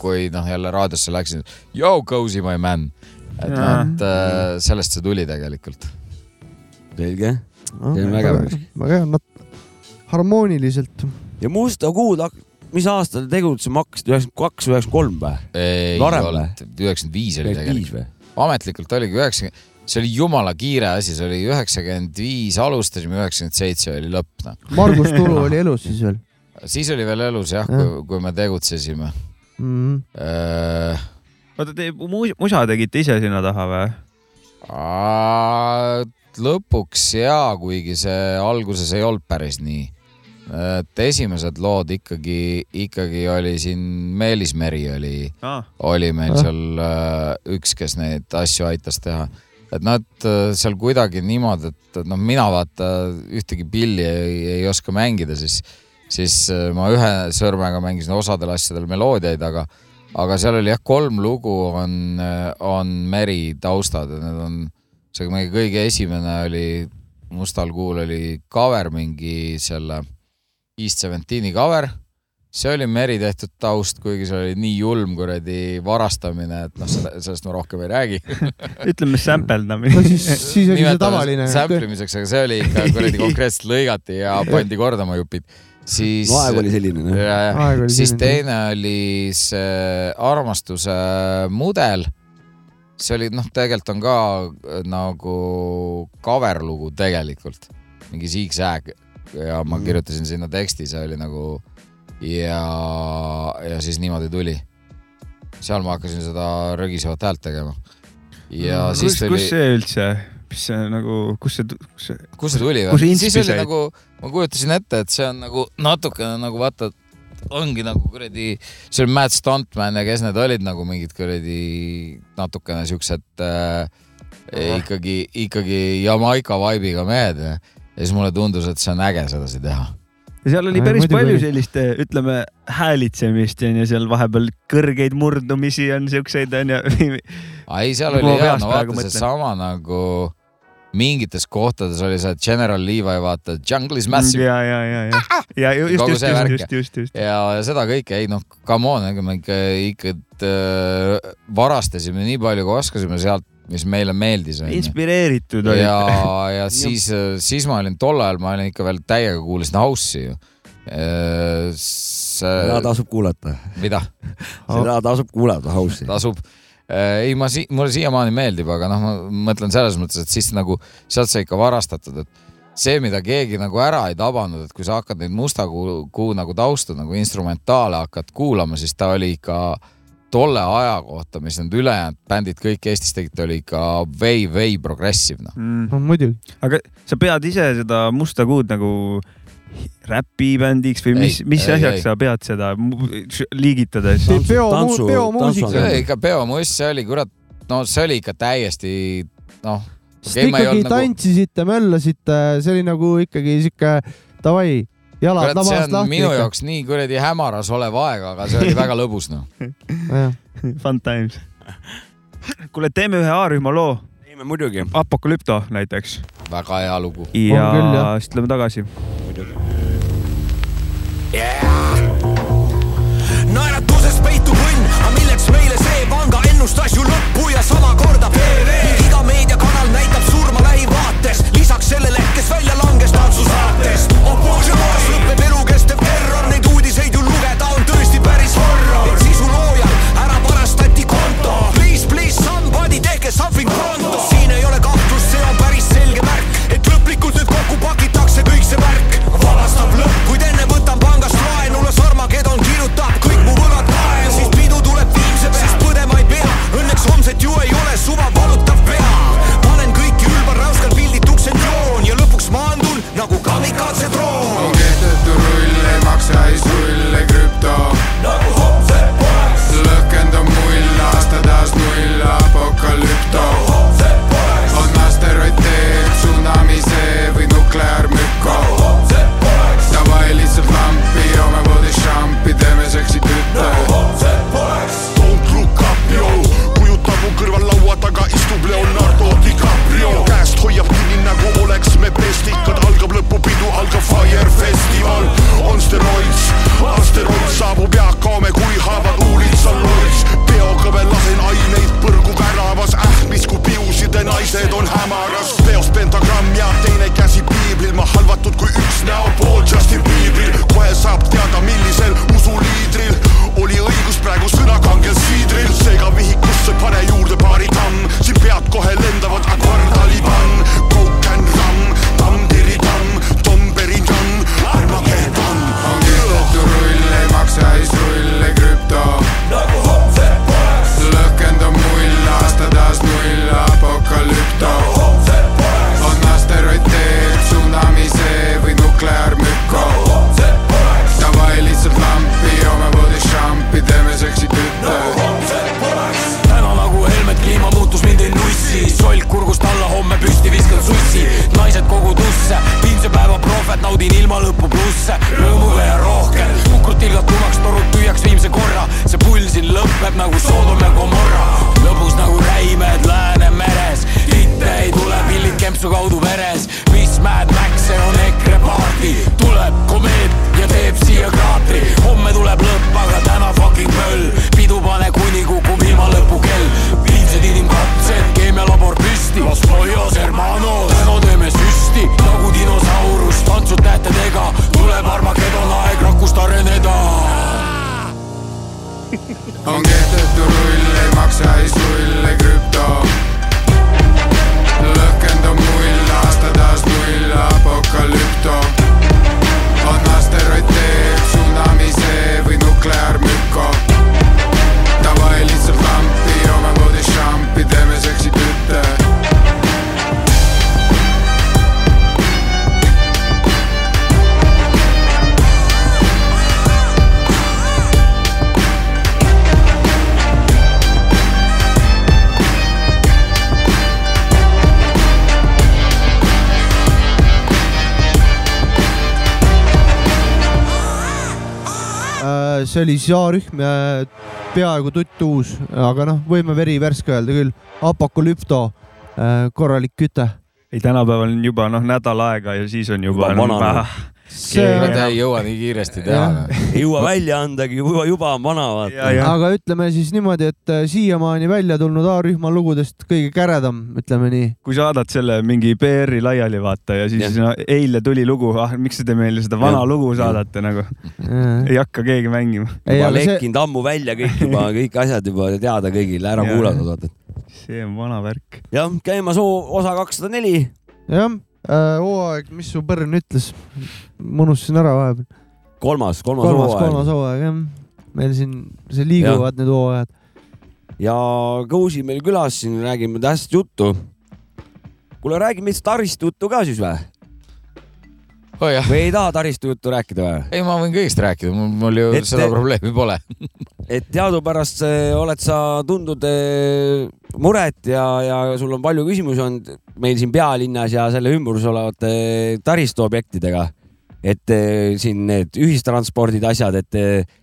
kui noh, jälle raadiosse läksin, yo Gosi my man, et noh, et äh, sellest see tuli tegelikult.
selge. See on vägev.
väga hea, nad harmooniliselt.
ja Musta Kuud, mis aastal te tegutsema hakkasite, üheksakümmend kaks, üheksakümmend kolm või?
ei olnud, üheksakümmend viis oli tegelikult ametlikult oligi üheksakümmend, see oli jumala kiire asi, see oli üheksakümmend viis alustasime, üheksakümmend seitse oli lõpp noh.
Margus Tulu *laughs* oli elus siis veel
siis oli veel elus jah,
Jah.
kui, kui me tegutsesime
mm..
äh,.
oota, te mu- musa tegite ise sinna taha või?
lõpuks jaa, kuigi see alguses ei olnud päris nii. et esimesed lood ikkagi, ikkagi oli siin Meelis Meri oli,
aa,
oli meil
Ah.
seal äh, üks, kes neid asju aitas teha. Et nad äh, seal kuidagi niimoodi, et noh, mina vaata ühtegi pilli ei, ei oska mängida, siis, siis äh, ma ühe sõrmega mängisin osadel asjadel meloodiaid, aga, aga seal oli jah, kolm lugu on, on Meri taustad ja need on see meie kõige esimene oli Mustal kuul oli cover mingi selle East Seventeen'i cover see oli Meri tehtud taust, kuigi see oli nii julm kuradi varastamine, et noh, sellest ma rohkem ei räägi. *laughs*
ütleme sämpeldamine
no. siis, siis oli see tavaline.
sämplimiseks, aga see oli ikka kuradi konkreetselt lõigati ja *laughs* pandi korda oma jupid. siis.
no aeg oli selline,
siis
selline.
teine oli see armastuse mudel. see oli noh, tegelikult on ka äh, nagu cover lugu tegelikult, mingi Zigzag ja ma
Mhm.
kirjutasin sinna teksti, see oli nagu ja, ja siis niimoodi tuli. seal ma hakkasin seda rögisevat häält tegema. ja
kus
siis, tuli
kus, see üldse, mis see nagu, kus see, kus see,
kust see tuli
Kus
või? siis oli nagu, ma kujutasin ette, et see on nagu natukene nagu vaata, ongi nagu kuradi, see oli Matt Stuntman ja kes need olid nagu mingid kuradi natukene siuksed äh, ikkagi, ikkagi Jamaica vibe'iga mehed ja siis mulle tundus, et see on äge sedasi teha.
Ja seal oli päris palju
oli.
sellist, ütleme, häälitsemist on ju seal vahepeal kõrgeid murdumisi on siukseid on ju.
ei, seal
Nagu
oli
peast
no vaata seesama nagu mingites kohtades oli see General Levi, vaata Jungle is massive
ja, ja, ja, ja, ja just,
Kogu
just,
see värk.
just, just, just, just.
ja ja seda kõike, ei noh, come on, ega me ikka, ikka äh, varastasime nii palju, kui oskasime sealt, mis meile meeldis.
inspireeritud
ja
olid. *laughs*
ja siis, siis ma olin tol ajal, ma olin ikka veel täiega kuulasin House'i ju.
seda tasub kuulata,
mida
seda tasub kuulata, House'i.
tasub? ei, ma si-, mulle siiamaani meeldib, aga noh, ma mõtlen selles mõttes, et siis nagu sealt sai ikka varastatud, et see, mida keegi nagu ära ei tabanud, et kui sa hakkad neid Musta kuu, kuu nagu taustu nagu instrumentaale hakkad kuulama, siis ta oli ikka tolle aja kohta, mis need ülejäänud bändid kõik Eestis tegid, ta oli ikka vei-vei progressive noh.
mm..
no muidugi.
aga sa pead ise seda Musta Kuud nagu räpibändiks või mis, mis
ei,
asjaks
ei.
sa pead seda liigitades?
peomuusika
ikka peomuss, see oli kurat, no see oli ikka täiesti noh,
sest
ei
ikkagi
nagu-
tantsisite, möllasite, see oli nagu ikkagi sihuke davai, jalad labast lahti.
minu jaoks nii kuradi hämaras olev aeg, aga see oli väga lõbus noh. *laughs*
Fun times. kuule, teeme ühe A-rühma loo,
teeme muidugi.
Apokalüpto näiteks
väga hea lugu.
ja siis tuleme tagasi.
Naeratuses peitub õnn, aga milleks meile see panga ennustas ju lõppu ja sama kordab ilmalõpu plusse, rõõmu veel rohkem. kukud tilgad tumaks, torud tühjaks viimse korra, see pull siin lõpeb nagu Soodom ja Gomorra. lõbus nagu räimed
Läänemeres, hitte ei tule, pillid
kempsu kaudu
veres. mis Mad Max, see
on EKRE paardi, tuleb komeet ja teeb siia kraatri. homme tuleb lõpp, aga täna fucking möll, pidu pane kuni kukub ilmalõpu kell. viimsed inimkatsed, keemialabor püsti, los pollos hermanos. mõtetega tuleb Armagedon, aeg rakust areneda.
on kehtetu rull, ei maksa, ei sulle küll.
See oli siis A-rühm ja peaaegu tutt uus, aga noh, võime veri värske öelda küll. Apokalüpto, korralik küte.
ei, tänapäeval on juba noh, nädal aega ja siis on juba,
Juba vana.
Keegi-
Nad ei jõua nii kiiresti teha
ei jõua välja andagi, juba, juba on vana,
Ja,
vaata.
ja.
aga ütleme siis niimoodi, et äh, siiamaani välja tulnud A-rühma lugudest kõige käredam, ütleme nii.
kui saadad selle mingi PR-i laiali vaata ja siis
Jah.
no, eile tuli lugu, ah miks te meile seda vana
Jah.
lugu saadate nagu, ei hakka keegi mängima.
juba
aga see,
lekkinud ammu välja kõik juba, *laughs* kõik asjad juba teada kõigile, ära kuulatud, vaata.
see on vana värk.
jah, käimas osa kakssada neli.
jah, hooaeg, mis su põrn ütles, ma unustasin ära vahepeal.
kolmas, kolmas
kolmas,
hooaeg
kolmas hooaeg jah. meil siin, see liiguvad need hooajad.
ja Kõusi meil külas siin räägime tähtsat juttu. kuule, räägime lihtsalt taristu juttu ka siis või?
Oh
või ei taha taristu juttu rääkida või?
ei, ma võin kõigest rääkida, mul ju
Et
seda probleemi pole.
et teadupärast oled sa tundnud eh, muret ja, ja sul on palju küsimusi olnud meil siin pealinnas ja selle ümbruses olevate taristuobjektidega. et eh, siin need ühistranspordid, asjad, et eh,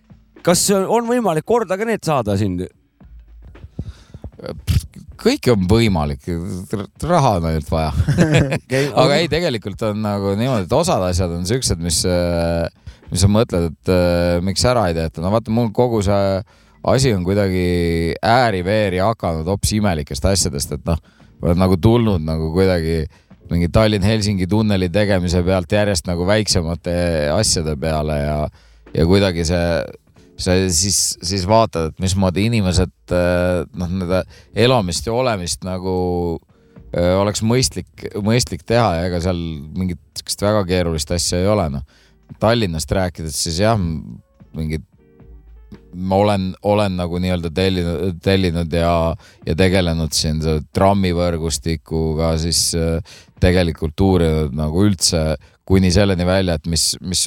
kas on võimalik korda ka need saada siin?
Kõik on võimalik, raha on ainult vaja. *laughs* aga ei, tegelikult on nagu niimoodi, et osad asjad on siuksed, mis, mis sa mõtled, et äh, miks ära ei tehta. no vaata, mul kogu see asi on kuidagi ääri-veeri hakanud hoopis imelikest asjadest, et noh, oled nagu tulnud nagu kuidagi mingi Tallinn-Helsingi tunneli tegemise pealt järjest nagu väiksemate asjade peale ja, ja kuidagi see siis, siis vaatad, et mismoodi inimesed äh, noh, nende elamist ja olemist nagu öö, oleks mõistlik, mõistlik teha ja ega seal mingit sihukest väga keerulist asja ei ole, noh. Tallinnast rääkides, siis jah, mingid, ma olen, olen nagu nii-öelda tellinud, tellinud ja, ja tegelenud siin trammivõrgustikuga, siis äh, tegelikult uurinud nagu üldse kuni selleni välja, et mis, mis,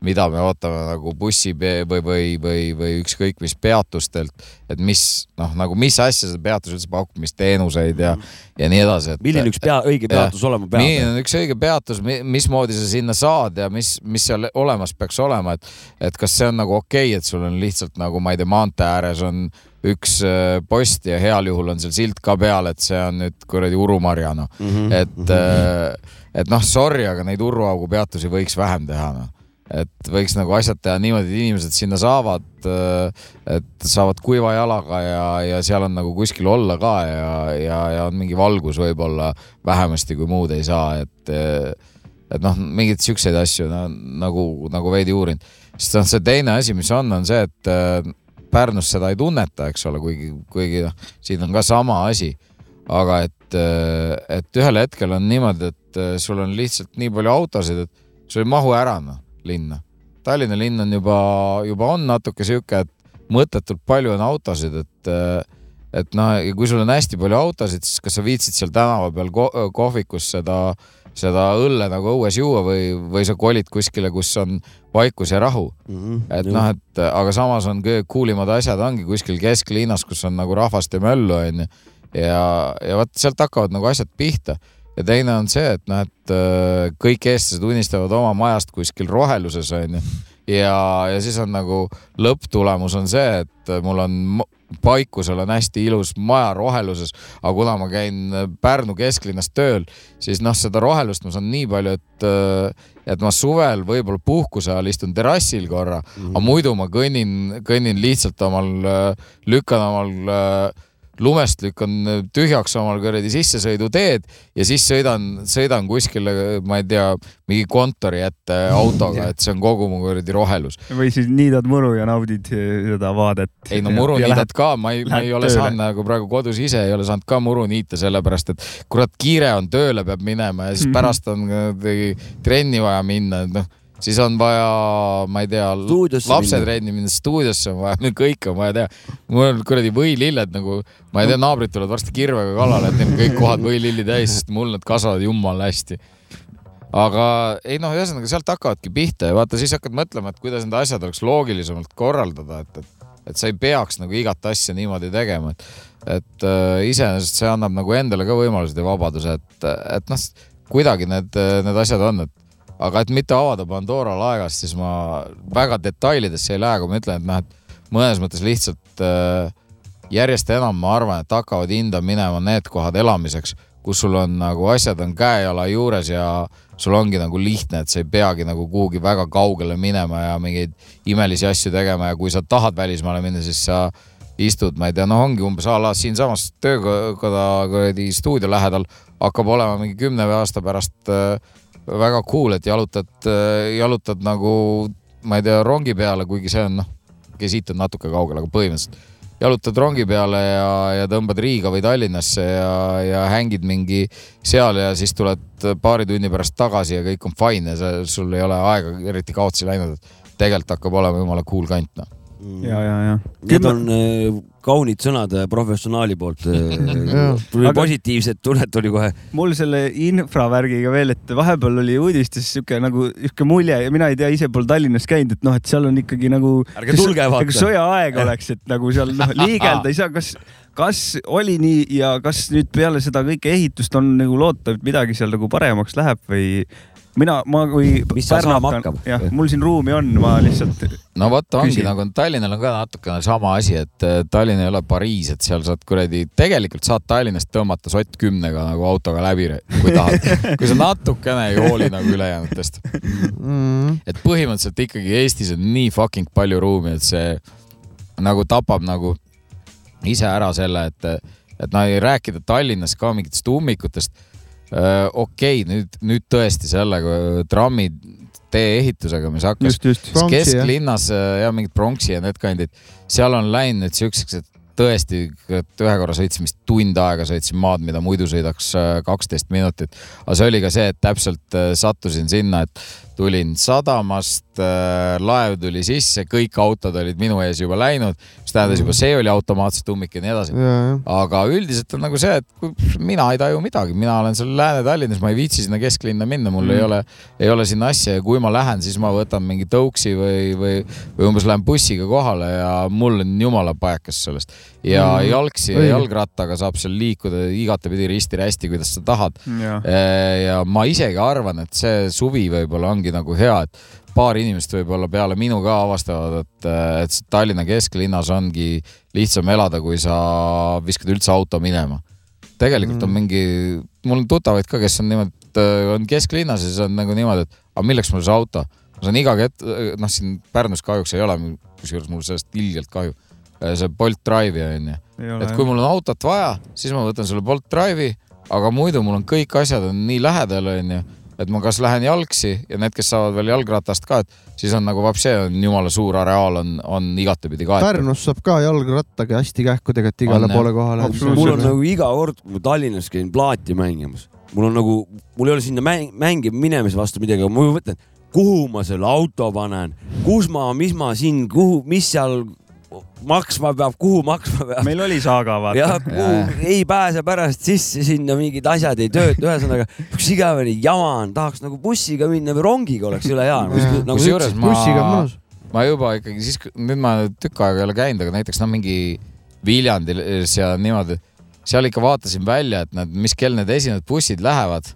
mida me ootame nagu bussi või, või, või, või ükskõik mis peatustelt, et mis noh, nagu mis asja see peatus üldse pakub, mis teenuseid ja, ja nii edasi,
milline üks pea, õige peatus olema
milline
peab?
on üks õige peatus, mismoodi sa sinna saad ja mis, mis seal olemas peaks olema, et, et kas see on nagu okei okay,, et sul on lihtsalt nagu ma ei tea, maantee ääres on üks äh, post ja heal juhul on seal silt ka peal, et see on nüüd kuradi Urumarja noh,
Mhm.
et, et noh, sorry, aga neid Uruaugu peatusi võiks vähem teha noh et võiks nagu asjad teha niimoodi, et inimesed sinna saavad, et saavad kuiva jalaga ja, ja seal on nagu kuskil olla ka ja, ja, ja on mingi valgus võib-olla vähemasti, kui muud ei saa, et et noh, mingeid siukseid asju no, nagu, nagu veidi uurin. sest noh, see teine asi, mis on, on see, et äh, Pärnus seda ei tunneta, eks ole, kuigi, kuigi noh, siin on ka sama asi. Aga et, et ühel hetkel on niimoodi, et äh, sul on lihtsalt nii palju autosid, et sul ei mahu ära noh, linna. Tallinna linn on juba, juba on natuke sihuke, et mõttetult palju on autosid, et et noh, kui sul on hästi palju autosid, siis kas sa viitsid seal tänava peal ko kohvikus seda, seda õlle nagu õues juua või, või sa kolid kuskile, kus on vaikus ja rahu.
Mhm.
et noh, et aga samas on kõige cool imad asjad ongi kuskil kesklinnas, kus on nagu rahvast ja möllu onju. ja, ja vot sealt hakkavad nagu asjad pihta ja teine on see, et noh, et äh, kõik eestlased unistavad oma majast kuskil roheluses onju ja, ja siis on nagu lõpptulemus on see, et mul on paikusel on hästi ilus maja roheluses, aga kuna ma käin Pärnu kesklinnas tööl, siis noh, seda rohelust ma saan nii palju, et et ma suvel võib-olla puhkuse ajal istun terrassil korra mm, -hmm. aga muidu ma kõnnin, kõnnin lihtsalt omal, lükkan omal äh, lumest lükkan tühjaks omal kuradi sissesõiduteed ja siis sõidan, sõidan kuskile, ma ei tea, mingi kontori ette autoga, et see on kogu mu kuradi rohelus.
või siis niidad muru ja naudid seda vaadet.
ei no muru niidad ka, ma ei, ma ei
lähed
ole
tööle.
saanud nagu praegu kodus ise ei ole saanud ka muru niita, sellepärast et kurat, kiire on, tööle peab minema ja siis
Mhm.
pärast on trenni vaja minna, et noh, siis on vaja, ma ei tea,
Stuudiosse
lapsetrenni minna, stuudiosse on vaja, kõike on vaja teha. mul on kuradi võililled nagu, ma ei tea, naabrid tulevad varsti kirvega kallale, et neil on kõik kohad võililli täis, sest mul need kasvavad jumala hästi aga ei noh, ühesõnaga sealt hakkavadki pihta ja vaata, siis hakkad mõtlema, et kuidas need asjad oleks loogilisemalt korraldada, et, et, et sa ei peaks nagu igat asja niimoodi tegema, et, et äh, iseenesest see annab nagu endale ka võimalused ja vabaduse, et, et noh, kuidagi need, need asjad on, et aga et mitte avada Pandora laegast, siis ma väga detailidesse ei lähe, kui ma ütlen, et noh, et mõnes mõttes lihtsalt äh, järjest enam ma arvan, et hakkavad hinda minema need kohad elamiseks, kus sul on nagu asjad on käe-jala juures ja sul ongi nagu lihtne, et sa ei peagi nagu kuhugi väga kaugele minema ja mingeid imelisi asju tegema ja kui sa tahad välismaale minna, siis sa istud, ma ei tea, noh, ongi umbes a la siinsamas töökoda kuradi stuudio lähedal hakkab olema mingi kümne aasta pärast äh, väga cool, et jalutad, jalutad nagu, ma ei tea, rongi peale, kuigi see on noh, okei, siit on natuke kaugel, aga põhimõtteliselt jalutad rongi peale ja, ja tõmbad Riiga või Tallinnasse ja, ja hängid mingi seal ja siis tuled paari tunni pärast tagasi ja kõik on fine ja sa, sul ei ole aega eriti kaotsi läinud. tegelikult hakkab olema jumala cool kant noh.
ja, ja, ja.
Need on äh, kaunid sõnad äh, professionaali poolt äh. *laughs* tuli
Aga-
positiivset tunnet tuli kohe.
mul selle infravärgiga veel, et vahepeal oli uudistes sihuke nagu sihuke mulje ja mina ei tea, ise pole Tallinnas käinud, et noh, et seal on ikkagi nagu.
Ärge tulge, vaata.
nagu sõjaaeg *laughs* oleks, et nagu seal noh, liigelda ei saa, kas, kas oli nii ja kas nüüd peale seda kõike ehitust on nagu loota, et midagi seal nagu paremaks läheb või mina, ma kui
Mis seal saama hakkab?
jah, mul siin ruumi on, ma lihtsalt
no vot ongi
Küsin.
nagu Tallinnal on ka natukene sama asi, et äh, Tallinn ei ole Pariis, et seal saad kuradi, tegelikult saad Tallinnast tõmmata sott kümnega nagu autoga läbi, kui tahad. *laughs* kui sa natukene ei hooli nagu ülejäänutest.
mm..
et põhimõtteliselt ikkagi Eestis on nii fucking palju ruumi, et see nagu tapab nagu ise ära selle, et, et no ei rääkida Tallinnas ka mingitest ummikutest. Okei okay,, nüüd, nüüd tõesti sellega trammi tee ehitusega, mis hakkas
just, just.
Pronksi,
kesklinnas äh, ja mingid pronksi ja need kandid, seal on läinud nüüd siukseks, et tõesti, et ühe korra sõitsime vist tund aega sõitsin maad, mida muidu sõidaks äh, kaksteist minutit. aga see oli ka see, et täpselt äh, sattusin sinna, et tulin sadamast, laev tuli sisse, kõik autod olid minu ees juba läinud, mis tähendas juba see oli automaatselt ummik ja nii edasi. aga üldiselt on nagu see, et mina ei taju midagi, mina olen seal Lääne-Tallinnas, ma ei viitsi sinna kesklinna minna, mul mm. ei ole, ei ole sinna asja ja kui ma lähen, siis ma võtan mingi tõuksi või, või, või umbes lähen bussiga kohale ja mul on jumala paekas sellest. Ja
Mm,
jalgsi ja jalgrattaga saab seal liikuda igatepidi risti-rästi, kuidas sa tahad.
ja,
ja ma isegi arvan, et see suvi võib-olla ongi nagu hea, et paar inimest võib-olla peale minu ka avastavad, et, et see Tallinna kesklinnas ongi lihtsam elada, kui sa viskad üldse auto minema. tegelikult mm. on mingi, mul on tuttavaid ka, kes on niimoodi, et äh, on kesklinnas ja siis on nagu niimoodi, et aga milleks mul see auto. ma saan iga hetk, noh, siin Pärnus kahjuks ei ole, kusjuures mul sellest ilgelt kahju. See Bolt Drive'i onju, et kui mul on autot vaja, siis ma võtan selle Bolt Drive'i, aga muidu mul on kõik asjad on nii lähedal, onju, et ma kas lähen jalgsi ja need, kes saavad veel jalgratast ka, et siis on nagu vapšee on jumala suur areaal on, on igatepidi kaetud.
Pärnus saab ka jalgrattaga hästi kähku tegelikult igale
On,
poole kohale.
mul on nagu iga kord, kui ma Tallinnas käin plaati mängimas, mul on nagu, mul ei ole sinna mäng, mängima minemise vastu midagi, aga ma mõtlen, kuhu ma selle auto panen, kus ma, mis ma siin, kuhu, mis seal maksma peab, kuhu maksma peab.
meil oli saaga,
jah
vaata.,
kuhu ei pääse pärast sisse sinna, mingid asjad ei tööta, ühesõnaga üks igavene jama on, tahaks nagu bussiga minna või rongiga oleks jõle hea. nagu
kusjuures ma ma juba ikkagi siis, nüüd ma tükk aega ei ole käinud, aga näiteks no mingi Viljandis ja niimoodi, seal ikka vaatasin välja, et need, mis kell need esimesed bussid lähevad.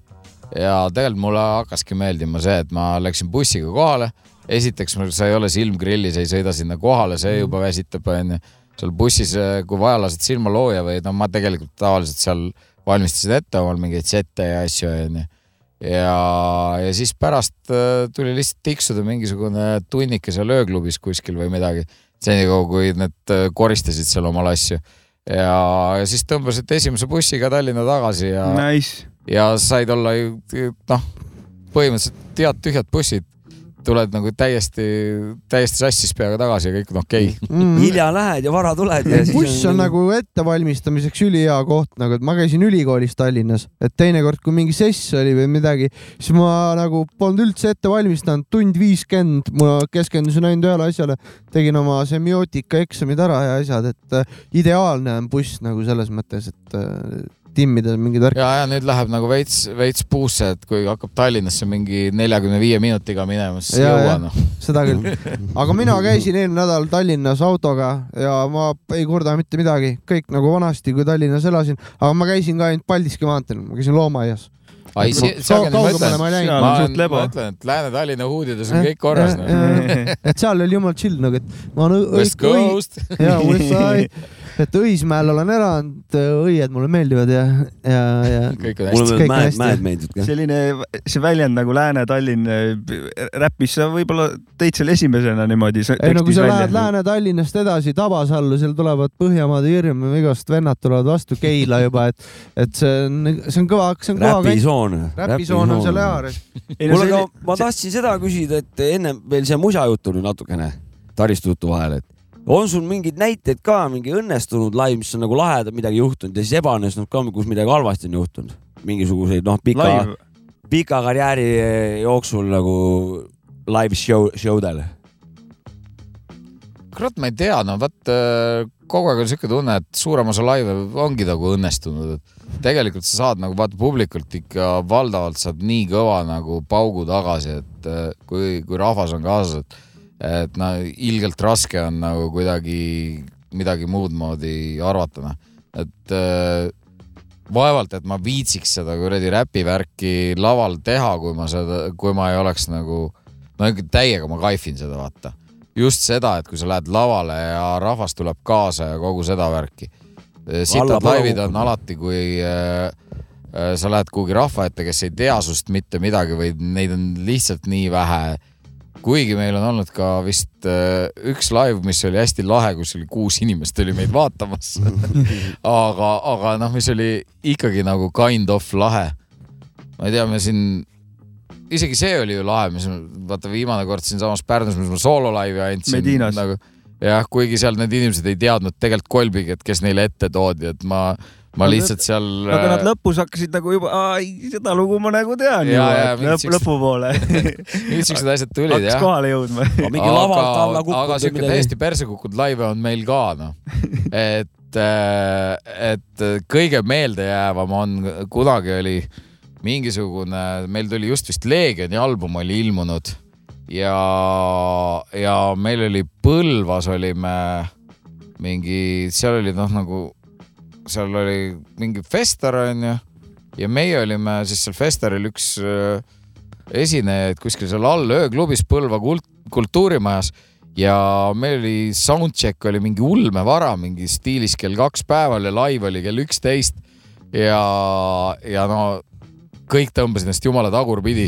ja tegelikult mulle hakkaski meeldima see, et ma läksin bussiga kohale. esiteks, sa ei ole silm grillis, ei sõida sinna kohale, see juba väsitab, onju. seal bussis, kui vaja, lased silmalooja või no ma tegelikult tavaliselt seal valmistasin ette omal mingeid sette ja asju, onju ja, ja siis pärast äh, tuli lihtsalt tiksuda mingisugune tunnike seal ööklubis kuskil või midagi. senikaua, kui need äh, koristasid seal omal asju. ja, ja siis tõmbasid esimese bussiga Tallinna tagasi ja,
Nice.
ja said olla ju noh, põhimõtteliselt head tühjad bussid. Tuled nagu täiesti, täiesti sassis peaga tagasi ja kõik on okei okay..
Mm.
hilja lähed ja vara tuled ja siis
buss on nagu ettevalmistamiseks ülihea koht, nagu et ma käisin ülikoolis Tallinnas, et teinekord, kui mingi sess oli või midagi, siis ma nagu polnud üldse ette valmistanud, tund viiskümmend, ma keskendusin ainult ühele asjale, tegin oma semiootika eksamid ära ja asjad, et äh, ideaalne on buss nagu selles mõttes, et äh, timmida mingid värk.
ja, ja nüüd läheb nagu veits, veits puusse, et kui hakkab Tallinnasse mingi neljakümne viie minutiga minema, siis ei jõua noh.
seda küll. *laughs* aga mina käisin eelmine nädal Tallinnas autoga ja ma ei kurda mitte midagi, kõik nagu vanasti, kui Tallinnas elasin, aga ma käisin ka ainult Paldiski maanteel, ma käisin loomaaias.
ai, ma
kaugemale ma
ütlen,
ei
Seal
läinud.
on
ma
suht lebo.
mõtlen, et Lääne-Tallinna huudides on kõik korras. noh. *laughs*
et seal oli jumala chill nagu, et ma olen
West Coast.
ja West Side, et Õismäel olen elanud, õied mulle meeldivad ja, ja, ja *laughs*
kõik on
mulle meeldib mäed, mäed meeldivad ka.
selline, see väljend nagu Lääne-Tallinn räppis, sa võib-olla tõid selle esimesena niimoodi.
ei no kui sa lähed Lääne-Tallinnast edasi Tabasallu, seal tulevad Põhjamaade hirm ja igast vennad tulevad vastu Keila juba, et, et see on, see on kõva, see on kõva kant.
räpisoon.
räpisoon on seal ääres.
kuule, aga ma tahtsin seda küsida, et ennem veel see musa jutt oli natukene taristu jutu vahel, et on sul mingeid näiteid ka, mingi õnnestunud live, mis on nagu lahedalt midagi juhtunud ja siis ebaõnnestunud ka, kus midagi halvasti on juhtunud? mingisuguseid noh, pika, pika karjääri jooksul nagu live show, show del.
kurat, ma ei tea, no vot äh, kogu aeg on siuke tunne, et suurem osa laive ongi nagu õnnestunud, et tegelikult sa saad nagu vaata publikult ikka valdavalt saad nii kõva nagu paugu tagasi, et äh, kui, kui rahvas on kaasas, et et no ilgelt raske on nagu kuidagi midagi muud moodi arvata, noh, et äh, vaevalt, et ma viitsiks seda kuradi räpivärki laval teha, kui ma seda, kui ma ei oleks nagu, no ikka täiega ma kaifin seda, vaata just seda, et kui sa lähed lavale ja rahvas tuleb kaasa ja kogu seda värki. sitad
Alla
laivid on alati, kui äh, sa lähed kuhugi rahva ette, kes ei tea sust mitte midagi või neid on lihtsalt nii vähe. kuigi meil on olnud ka vist äh, üks live, mis oli hästi lahe, kus oli kuus inimest oli meid vaatamas. *laughs* aga, aga noh, mis oli ikkagi nagu kind of lahe. ma ei tea, me siin isegi see oli ju lahe, mis vaata viimane kord siinsamas Pärnus, mis ma soololaivi andsin. Nagu jah, kuigi seal need inimesed ei teadnud tegelikult kolbigi, et kes neile ette toodi, et ma, ma
Aga-
lihtsalt seal.
aga nad lõpus hakkasid nagu juba, seda lugu ma nagu tean
Jaa,
ju
jaa,, mingid
lõpp,
siuksed-
lõpupoole *laughs*
mingid siuksed asjad tulid
hakkas
jah.
kohale jõudma.
mingi lavalt alla
aga, aga
kukkunud või
siuke täiesti perse kukkunud laive on meil ka noh, et, et kõige meeldejäävam on, kunagi oli mingisugune, meil tuli just vist Leegioni album oli ilmunud. Ja, ja meil oli Põlvas olime mingi, seal oli noh, nagu seal oli mingi fester onju. Ja meie olime siis seal festeril üks äh, esinejaid kuskil seal all ööklubis Põlva kult-, kultuurimajas. Ja meil oli soundcheck oli mingi ulmevara, mingi stiilis kell kaks päeval ja live oli kell üksteist. Ja, ja no kõik tõmbasid ennast jumala tagurpidi.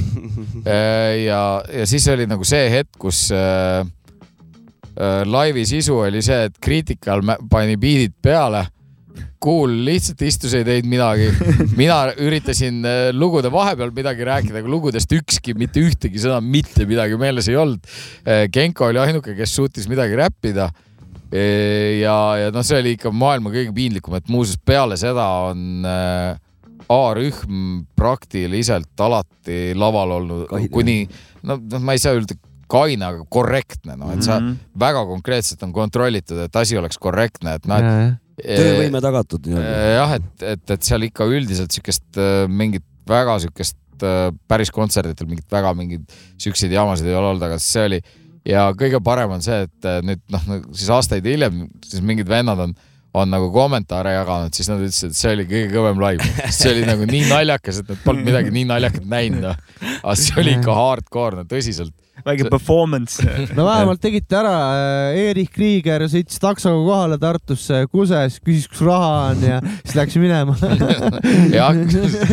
*laughs* ja, ja siis oli nagu see hetk, kus äh, äh, laivi sisu oli see, et Critical pani biidid peale. Kuul lihtsalt istus, ei teinud midagi. mina üritasin äh, lugude vahepeal midagi rääkida, aga lugudest ükski, mitte ühtegi sõna, mitte midagi meeles ei olnud. Genko oli ainuke, kes suutis midagi räppida. ja, ja noh, see oli ikka maailma kõige piinlikum, et muuseas peale seda on äh, A-rühm praktiliselt alati laval olnud
Kaine.
kuni, no noh, ma ei saa öelda kaine, aga korrektne, noh, et sa
Mhm.
väga konkreetselt on kontrollitud, et asi oleks korrektne, et noh, et
töövõime tagatud nii-öelda.
Jah, et, et, et seal ikka üldiselt siukest äh, mingit väga siukest äh, päris kontserditel mingit väga mingeid siukseid jamasid ei ole olnud, aga see oli ja kõige parem on see, et äh, nüüd noh, siis aastaid hiljem siis mingid vennad on on nagu kommentaare jaganud, siis nad ütlesid, et see oli kõige kõvem live. see oli nagu nii naljakas, et nad polnud midagi nii naljakat näinud, noh. aga see oli ikka hardcore, no tõsiselt.
väike performance.
no vähemalt tegite ära, Erich Krieger sõitis taksoga kohale Tartusse, kuses, küsis, kus raha on ja siis läks minema. *laughs*
jah,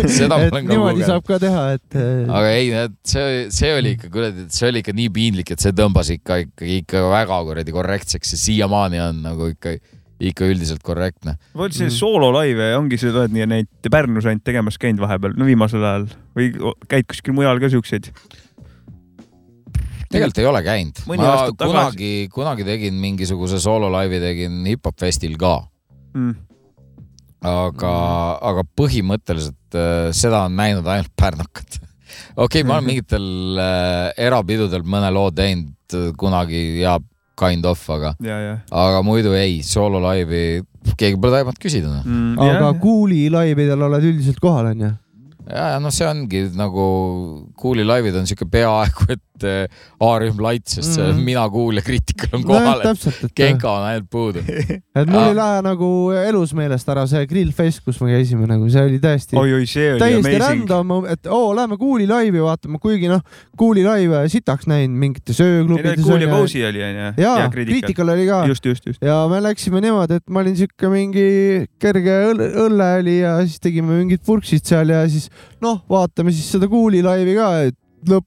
seda ma olen ka
niimoodi
lugenud.
saab ka teha, et äh,
aga ei, see, see oli ikka kuradi, see oli ikka nii piinlik, et see tõmbas ikka, ikka, ikka väga kuradi korrektseks ja siiamaani on nagu ikka, ikka üldiselt korrektne.
vot see soololaive ongi, sa oled nii neid Pärnus ainult tegemas käinud vahepeal, no viimasel ajal või käid kuskil mujal ka siukseid?
tegelikult ei ole käinud. Ma kunagi, kunagi tegin mingisuguse soololaivi tegin hip-hop festil ka,
Mm.
aga, aga põhimõtteliselt äh, seda on näinud ainult pärnakad. *laughs* okei okay,, ma olen *laughs* mingitel äh, erapidudel mõne loo teinud äh, kunagi ja kind of, aga,
ja, ja
aga muidu ei, soololaivi keegi pole taibanud küsida noh.
mm,.
aga Kuuli laividel oled üldiselt kohal onju?
ja, ja noh, see ongi nagu Kuuli laivid on siuke peaaegu et et äh, A-rühm laits, sest see
Mhm.
mina kuul ja kriitikal on kohal, et
täpselt, et,
Genka on ainult puudu. *laughs*
et mul ei lähe nagu elus meelest ära see grillfest, kus me käisime nagu, see oli täiesti
oi-oi, see oli
täiesti
amazing.
random, et oo, lähme Kuuli laivi vaatama, kuigi noh, Kuuli laive sitaks näinud mingites ööklubides.
Kuul ja Kousi oli onju.
jaa, kriitikal oli ka.
just, just, just.
ja me läksime niimoodi, et ma olin siuke mingi kerge õlle, õlle oli ja siis tegime mingid purksid seal ja siis noh, vaatame siis seda Kuuli laivi ka, et lõpp,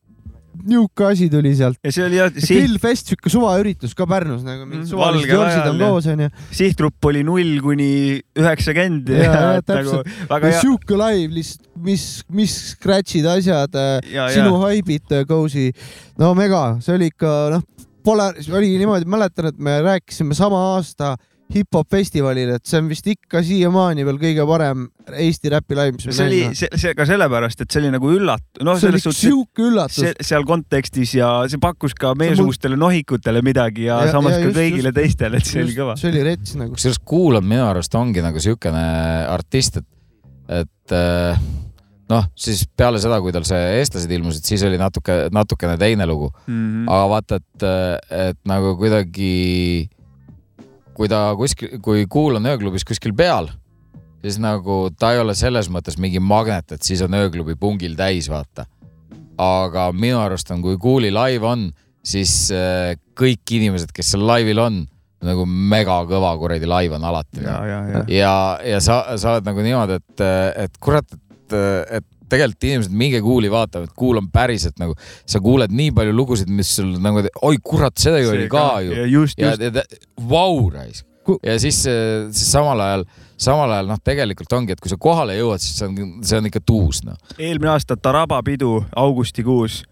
niuke asi tuli sealt.
ja see oli jah, siht,
grillfest, siuke suvaüritus ka Pärnus nagu
Mm,
mingid suvalised
valgel
jorsid on koos onju.
sihtgrupp oli null kuni üheksakümmend ja nagu
täpselt.
väga hea.
siuke live lihtsalt, mis, mis scratch'id, asjad,
ja,
sinu
ja
haibid, Cozy, no mega, see oli ikka noh, pole, oli niimoodi, mäletan, et me rääkisime sama aasta hip-hop festivalil, et see on vist ikka siiamaani veel kõige parem Eesti räpi live, mis me
see oli, see, see ka sellepärast, et see oli nagu üllat-, noh,
see oli
selles suhtes, et
siuke üllatus
seal kontekstis ja see pakkus ka meiesugustele nohikutele midagi ja,
Ja-
samas
ja
ka
just-
kõigile
just-
teistele, et see oli kõva.
see oli rets nagu.
kusjuures Kuul on minu arust ongi nagu siukene artist, et, et äh, noh, siis peale seda, kui tal see eestlased ilmusid, siis oli natuke, natukene teine lugu,
Mhm.
aga vaata, et, et nagu kuidagi, kui ta kuskil, kui Kuul on ööklubis kuskil peal, siis nagu ta ei ole selles mõttes mingi magnet, et siis on ööklubi pungil täis, vaata. aga minu arust on, kui Kuuli live on, siis äh, kõik inimesed, kes seal laivil on, nagu mega kõva kuradi live on alati.
ja, ja, ja.
ja, ja sa, sa oled nagu niimoodi, et, et kurat, et, et tegelikult inimesed, minge Kuuli vaatama, et Kuul on päriselt nagu, sa kuuled nii palju lugusid, mis sul nagu, oi kurat, seda ju oli ka ju.
just,
ja,
just.
vau raisk ja siis, siis samal ajal, samal ajal noh, tegelikult ongi, et kui sa kohale jõuad, siis see on, see on ikka tuus noh.
eelmine aasta Taraba pidu augustikuus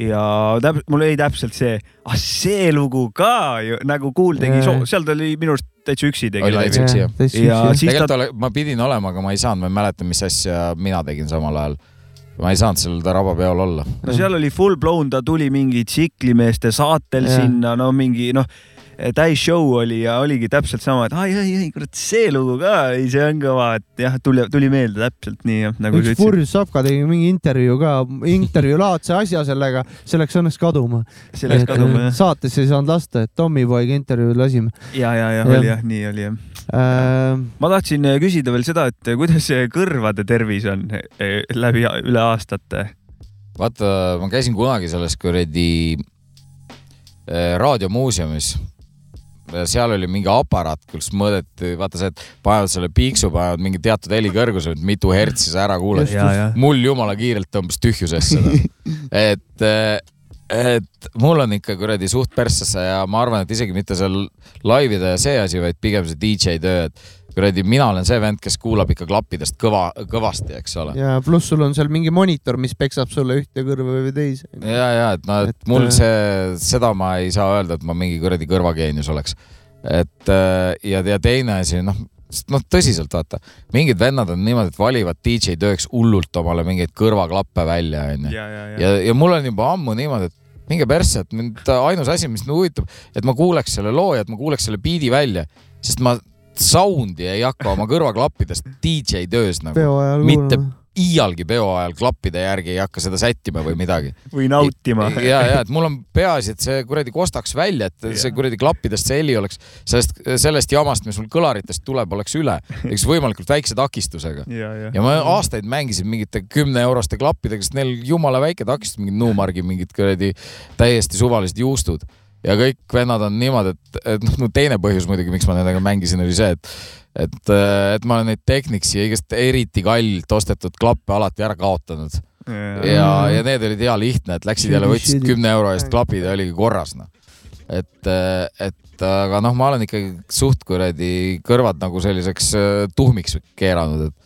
ja täp-, mul oli täpselt see, ah see lugu ka ju nagu Kuul tegi seal ta oli minu arust täitsa üksi tegi
Oli
laivi
täitsa üksi, jah.
ja siis
tegelikult
ta,
ole, ma pidin olema, aga ma ei saanud, ma ei mäleta, mis asja mina tegin samal ajal. ma ei saanud sellel Taraba peol olla.
no seal oli full blown, ta tuli mingi tsiklimeeste saatel
Jah.
sinna, no mingi noh, täis show oli ja oligi täpselt sama, et ai, ai, ai, kurat, see lugu ka, ei see on kõva, et jah, tuli, tuli meelde täpselt nii jah, nagu
üks purjus Sapka tegi mingi intervjuu ka, intervjuulaadse asja sellega, see läks õnneks kaduma.
see läks kaduma jah.
saates ei saanud lasta, et Tommyboy'ga intervjuud lasime
ja, ja, ja oli jah, nii oli jah.
äh,.
ma tahtsin äh, küsida veel seda, et kuidas see kõrvade tervis on eh, läbi üle aastate?
vaata, ma käisin kunagi selles kuradi eh, raadiomuuseumis. Seal oli mingi aparaat, kus mõõdeti, vaata see, et panevad selle piiksu, panevad mingi teatud helikõrguse, mitu hertsi sa ära kuuled. mul jumala kiirelt tõmbas tühjusesse noh. *laughs* et, et mul on ikka kuradi suht perssesse ja ma arvan, et isegi mitte seal laivide ja see asi, vaid pigem see DJ töö, et kuradi mina olen see vend, kes kuulab ikka klappidest kõva, kõvasti, eks ole.
ja pluss sul on seal mingi monitor, mis peksab sulle ühte kõrva või teise.
ja, ja et noh, et mul
äh,
see, seda ma ei saa öelda, et ma mingi kuradi kõrvageenius oleks. et äh, ja, ja teine asi, noh, noh tõsiselt vaata, mingid vennad on niimoodi, et valivad DJ tööks hullult omale mingeid kõrvaklappe välja, onju.
ja, ja, ja.
ja, ja mul on juba ammu niimoodi, et minge persse, et mind ainus asi, mis mind huvitab, et ma kuuleks selle loo ja et ma kuuleks selle biidi välja, sest ma sound'i ei hakka oma kõrvaklappidest DJ töös nagu
peo ajal
Mitte- iialgi peo ajal klappide järgi ei hakka seda sättima või midagi.
või nautima.
ja, ja et mul on peaasi, et see kuradi kostaks välja, et see kuradi klappidest see heli oleks sellest, sellest jamast, mis mul kõlaritest tuleb, oleks üle, eks võimalikult väikse takistusega.
ja, ja.
ja ma aastaid mängisin mingite kümneeuroste klappidega, sest neil jumala väike takistus, mingid Nuumargi mingid kuradi täiesti suvalised juustud ja kõik vennad on niimoodi, et, et noh, no teine põhjus muidugi, miks ma nendega mängisin, oli see, et et, et ma olen neid Technicsi ja igast eriti kallilt ostetud klappe alati ära kaotanud. Ja, ja need olid hea lihtne, et läksid jälle, võtsid kümne euro eest klapid ja oligi korras noh. et, et aga noh, ma olen ikkagi suht kuradi kõrvad nagu selliseks äh, tuhmiks keeranud, et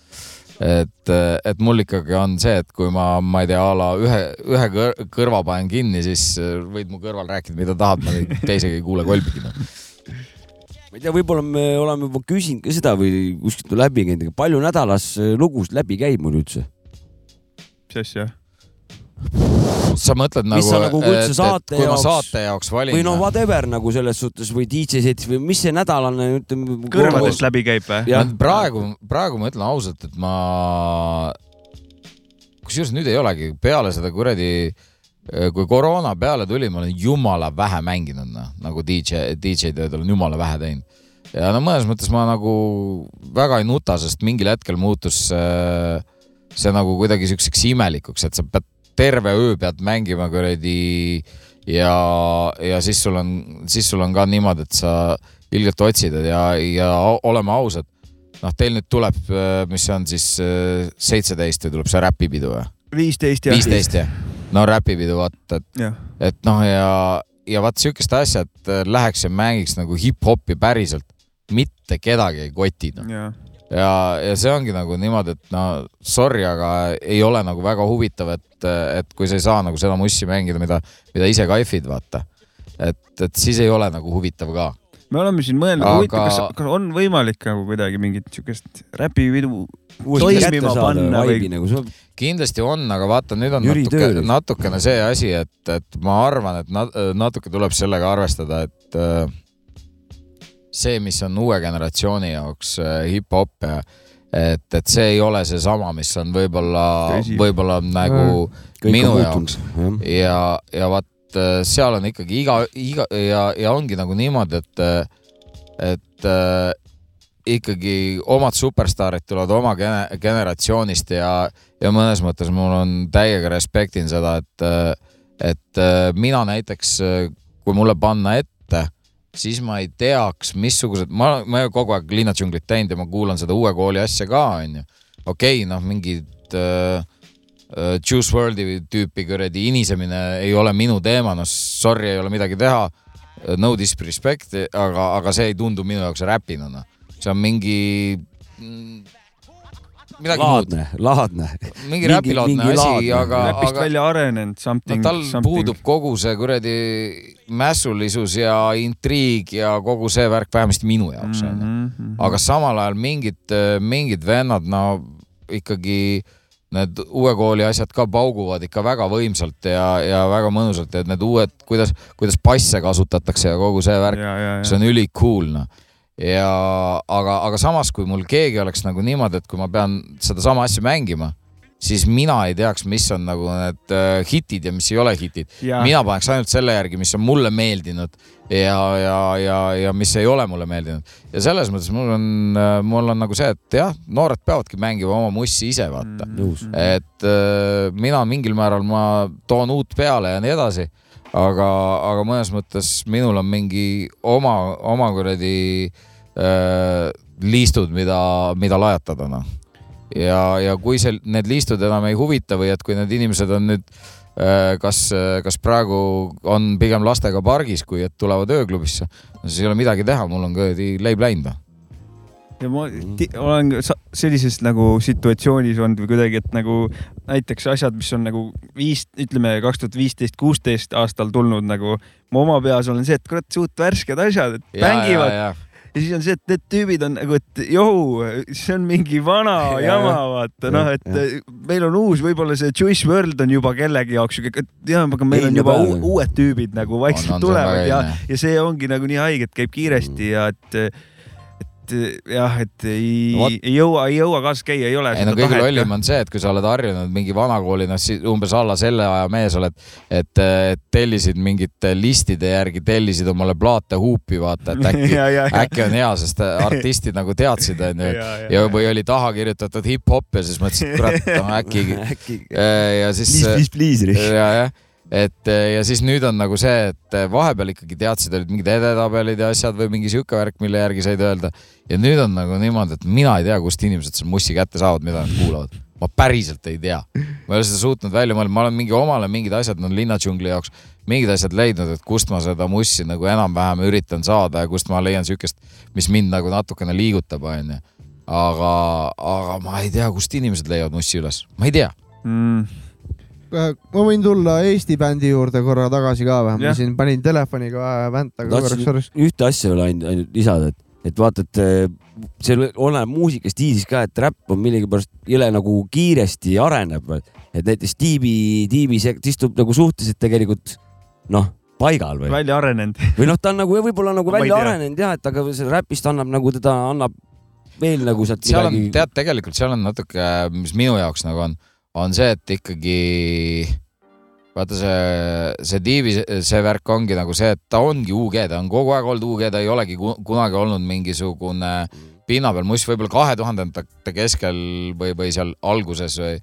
et, et mul ikkagi on see, et kui ma, ma ei tea, a la ühe, ühe kõr- kõrva panen kinni, siis võid mu kõrval rääkida, mida tahad, ma teisega ei kuule kolbigi noh.
ma ei tea, võib-olla me oleme juba küsinud ka seda või kuskilt läbi käinud, aga palju nädalas lugusid läbi käib mul üldse?
mis asja?
Sa mõtled nagu,
sa nagu üldse saate
kui ma
jaoks-
saate jaoks valin
või noh, whatever nagu selles suhtes või DJ setis või mis see nädalane ütleme.
kõrvadest läbi käib või?
Praegu, praegu ma ütlen ausalt, et ma, kusjuures nüüd ei olegi, peale seda kuradi kui koroona peale tuli, ma olen jumala vähe mänginud, noh, nagu DJ, DJ tööd olen jumala vähe teinud. ja no mõnes mõttes ma nagu väga ei nuta, sest mingil hetkel muutus see, see nagu kuidagi siukseks imelikuks, et sa pead terve öö pead mängima kuradi ja, ja siis sul on, siis sul on ka niimoodi, et sa ilgelt otsid ja, ja oleme ausad, noh, teil nüüd tuleb, mis see on siis seitseteist või tuleb see räpipidu või?
viisteist ja.
viisteist jah? no räpipidu vaata, et,
jah,
et noh, ja, ja vaat siukest asja, et äh, läheks ja mängiks nagu hip-hopi päriselt, mitte kedagi ei koti noh. ja, ja see ongi nagu niimoodi, et no sorry, aga ei ole nagu väga huvitav, et, et kui sa ei saa nagu seda mussi mängida, mida, mida ise kaifid, vaata. et, et siis ei ole nagu huvitav ka.
me oleme siin mõelnud
Aga-
huvitav, kas, kas on võimalik nagu kuidagi mingit siukest räpipidu toimima panna või
nagu see
kindlasti on, aga vaata, nüüd on
Jüri
natuke natukene see asi, et, et ma arvan, et nat- natuke tuleb sellega arvestada, et äh, see, mis on uue generatsiooni jaoks äh, hip-hop ja et, et see ei ole seesama, mis on võib-olla võib-olla nagu
kõik
minu jaoks. ja, ja vaat äh, seal on ikkagi iga, iga ja, ja ongi nagu niimoodi, et, et äh, ikkagi omad superstaarid tulevad oma gene- generatsioonist ja, ja mõnes mõttes mul on täiega respektin seda, et, et äh, mina näiteks, kui mulle panna ette, siis ma ei teaks, missugused, ma, ma ju kogu aeg linnadžunglit teinud ja ma kuulan seda uue kooli asja ka, onju. okei okay,, noh, mingid äh, äh, Juice WRLD'i tüüpi kuradi inisemine ei ole minu teema, noh sorry, ei ole midagi teha. No disrespect, aga, aga see ei tundu minu jaoks räpina, noh. see on mingi midagi muud,
laadne, laadne.
mingi räpilaadne asi,
laadne.
aga,
räpist
aga
välja arenenud
no
something
tal
something.
puudub kogu see kuradi mässulisus ja intriig ja kogu see värk vähemasti minu jaoks onju.
mm. -hmm.
aga samal ajal mingid, mingid vennad, no ikkagi need uue kooli asjad ka pauguvad ikka väga võimsalt ja, ja väga mõnusalt ja need uued, kuidas, kuidas passe kasutatakse ja kogu see värk, see on ülikool noh. Ja aga, aga samas, kui mul keegi oleks nagu niimoodi, et kui ma pean sedasama asja mängima, siis mina ei teaks, mis on nagu need äh, hitid ja mis ei ole hitid. mina paneks ainult selle järgi, mis on mulle meeldinud ja, ja, ja, ja mis ei ole mulle meeldinud. ja selles mõttes mul on, mul on nagu see, et jah, noored peavadki mängima oma mussi ise, vaata.
nõus.
et äh, mina mingil määral ma toon uut peale ja nii edasi, aga, aga mõnes mõttes minul on mingi oma, oma kuradi äh, liistud, mida, mida lajatada, noh. ja, ja kui see, need liistud enam ei huvita või et kui need inimesed on nüüd äh, kas, kas praegu on pigem lastega pargis, kui et tulevad ööklubisse, siis ei ole midagi teha, mul on kuradi leib läinud, noh.
ja ma ti- olen sellises nagu situatsioonis olnud või kuidagi, et nagu näiteks asjad, mis on nagu viis, ütleme kaks tuhat viisteist, kuusteist aastal tulnud nagu, ma oma peas olen see, et kurat, suht värsked asjad, et mängivad. ja, ja siis on see, et need tüübid on nagu, et johu, see on mingi vana *laughs*
Ja,
jama,
ja.
vaata noh, et
Ja.
meil on uus, võib-olla see Juice WRLD on juba kellegi jaoks siuke, jaa, aga meil on juba uued tüübid nagu vaikselt tulevad ja ja see ongi nagu nii haige, et käib kiiresti ja et, et jah, et ei
No
ei jõua, ei jõua kaasas käia, ei ole.
ei no kõige lollim on see, et kui sa oled harjunud mingi vanakooli, noh siis umbes alla selle aja mees oled, et tellisid mingite listide järgi, tellisid omale plaate huupi, vaata, et äkki, *laughs*
ja, ja, ja,
äkki on hea, sest artistid nagu teadsid, onju. ja või oli taha kirjutatud hip-hop ja siis mõtlesid, kurat, *laughs* äkki
äkki. *laughs*
ja siis
Please, please, please,
ja, jah, et ja siis nüüd on nagu see, et vahepeal ikkagi teadsid, olid mingid edetabelid ja asjad või mingi sihuke värk, mille järgi said öelda. ja nüüd on nagu niimoodi, et mina ei tea, kust inimesed selle mussi kätte saavad, mida nad kuulavad. ma päriselt ei tea, ma ei ole seda suutnud välja mõelda, ma olen mingi omale mingid asjad on linnadžungli jaoks, mingid asjad leidnud, et kust ma seda mussi nagu enam-vähem üritan saada ja kust ma leian siukest, mis mind nagu natukene liigutab, onju. aga, aga ma ei tea, kust inimesed leiavad mussi üles, ma ei tea.
mm,.
Ma võin tulla Eesti bändi juurde korra tagasi ka või? ma siin panin telefoniga väntaga korraks korraks.
ühte asja veel ainult, ainult lisada, et, et vaata, et eh, see oleneb muusikastiilis ka, et räpp on millegipärast jõle nagu kiiresti areneb. et näiteks tiibi, tiibi see istub nagu suhteliselt tegelikult noh, paigal või,
välja arenenud.
või noh, ta on nagu võib-olla nagu välja arenenud jah, et aga see räpist annab nagu teda annab veel nagu sealt
seal on,
midagi.
tead, tegelikult seal on natuke, mis minu jaoks nagu on, on see, et ikkagi vaata see, see Diivi, see värk ongi nagu see, et ta ongi UG, ta on kogu aeg olnud UG, ta ei olegi ku- kunagi olnud mingisugune pinna peal muss, võib-olla kahe tuhandendate keskel või, või seal alguses või,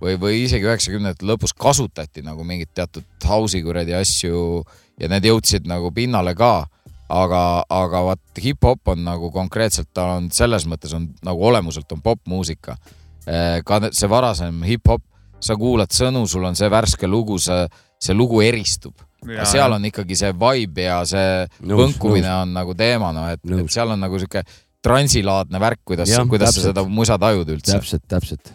või, või isegi üheksakümnendate lõpus kasutati nagu mingit teatud house'i kuradi asju ja need jõudsid nagu pinnale ka aga, aga vaat hip-hop on nagu konkreetselt, ta on selles mõttes on nagu olemuselt on popmuusika. Ka ne- see varasem hip-hop, sa kuulad sõnu, sul on see värske lugu, see, see lugu eristub. seal on ikkagi see vibe ja see
Nõus,
võnkumine on nagu teema, noh, et, et
Nõus.
seal on nagu sihuke transilaadne värk, kuidas kuidas sa
täpselt.
seda musa tajud üldse.
täpselt, täpselt.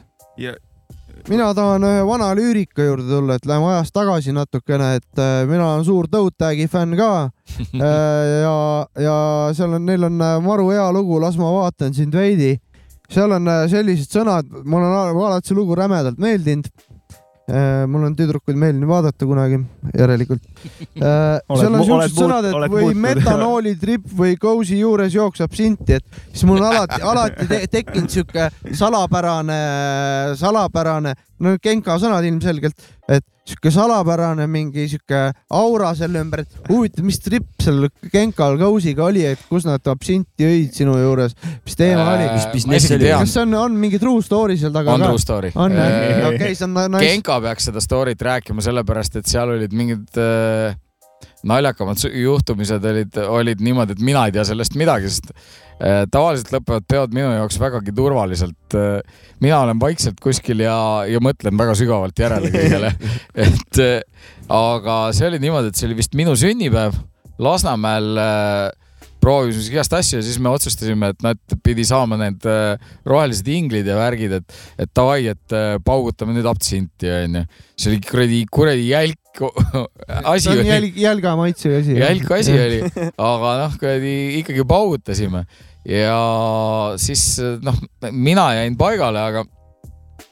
mina tahan ühe vana lüürika juurde tulla, et läheme ajas tagasi natukene, et äh, mina olen suur Toe Tagi fänn ka *laughs* Äh, ja, ja seal on, neil on äh, maru hea lugu Las ma vaatan sind veidi. Seal on äh, sellised sõnad, mulle on al- alati see lugu rämedalt meeldinud. mul on tüdrukuid meeldinud vaadata kunagi, järelikult. *laughs* seal on siuksed sõnad, et või metanoolitripp või kousi juures jookseb sinti, et siis mul on alati, alati te tekkinud sihuke salapärane, salapärane, no Genka sõnad ilmselgelt, et sihuke salapärane mingi sihuke aura selle ümber, et huvitav, mis tripp seal Genkal Kousiga oli, et kus nad absinti jõid sinu juures, mis teema oli?
mis business
isegi
oli?
kas see on, on mingi true story seal taga
on
ka
true? story.
on jah, okei, see on nice.
Genka peaks seda story't rääkima, sellepärast et seal olid mingid äh, naljakamad juhtumised olid, olid niimoodi, et mina ei tea sellest midagi, sest äh, tavaliselt lõpevad peod minu jaoks vägagi turvaliselt äh,. mina olen vaikselt kuskil ja, ja mõtlen väga sügavalt järele *laughs* kõigele, et äh, aga see oli niimoodi, et see oli vist minu sünnipäev Lasnamäel proovisime igast asju ja siis me otsustasime, et et pidi saama need rohelised inglid ja värgid, et, et davai, et paugutame nüüd abtsinti onju. see oli kuradi, kuradi jälk asi oli,
jälg, jälga maitse asi.
jälk asi oli, aga noh, kuradi ikkagi paugutasime ja siis noh, mina jäin paigale, aga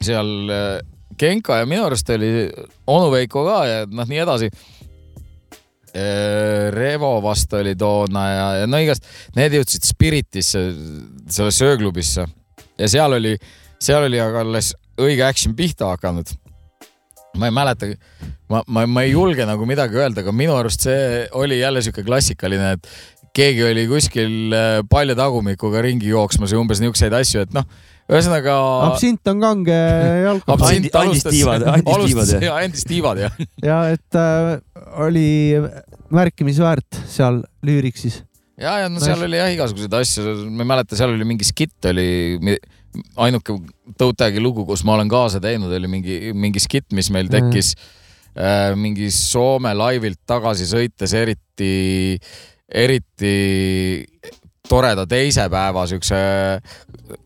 seal äh, Genka ja minu arust oli onu Veiko ka ja noh, nii edasi. Revo vast oli toona ja, ja no igast, need jõudsid Spiritisse, sellesse ööklubisse ja seal oli, seal oli aga alles õige action pihta hakanud. Ma ei mäleta, ma, ma, ma ei julge nagu midagi öelda, aga minu arust see oli jälle sihuke klassikaline, et keegi oli kuskil äh, palja tagumikuga ringi jooksmas ja umbes niisuguseid asju, et noh, ühesõnaga.
absint on kange *laughs* jalgpall
Andi- andis tiivad, andis tiivad, jah. *laughs*
ja andis tiivad jah. *laughs*
ja et äh, oli märkimisväärt seal lüüriksis.
ja, ja no seal oli jah igasuguseid asju, ma ei mäleta, seal oli mingi skitt oli, ainuke Tõutagi lugu, kus ma olen kaasa teinud, oli mingi, mingi skitt, mis meil tekkis äh, mingi Soome laivilt tagasi sõites, eriti, eriti toreda teise päeva siukse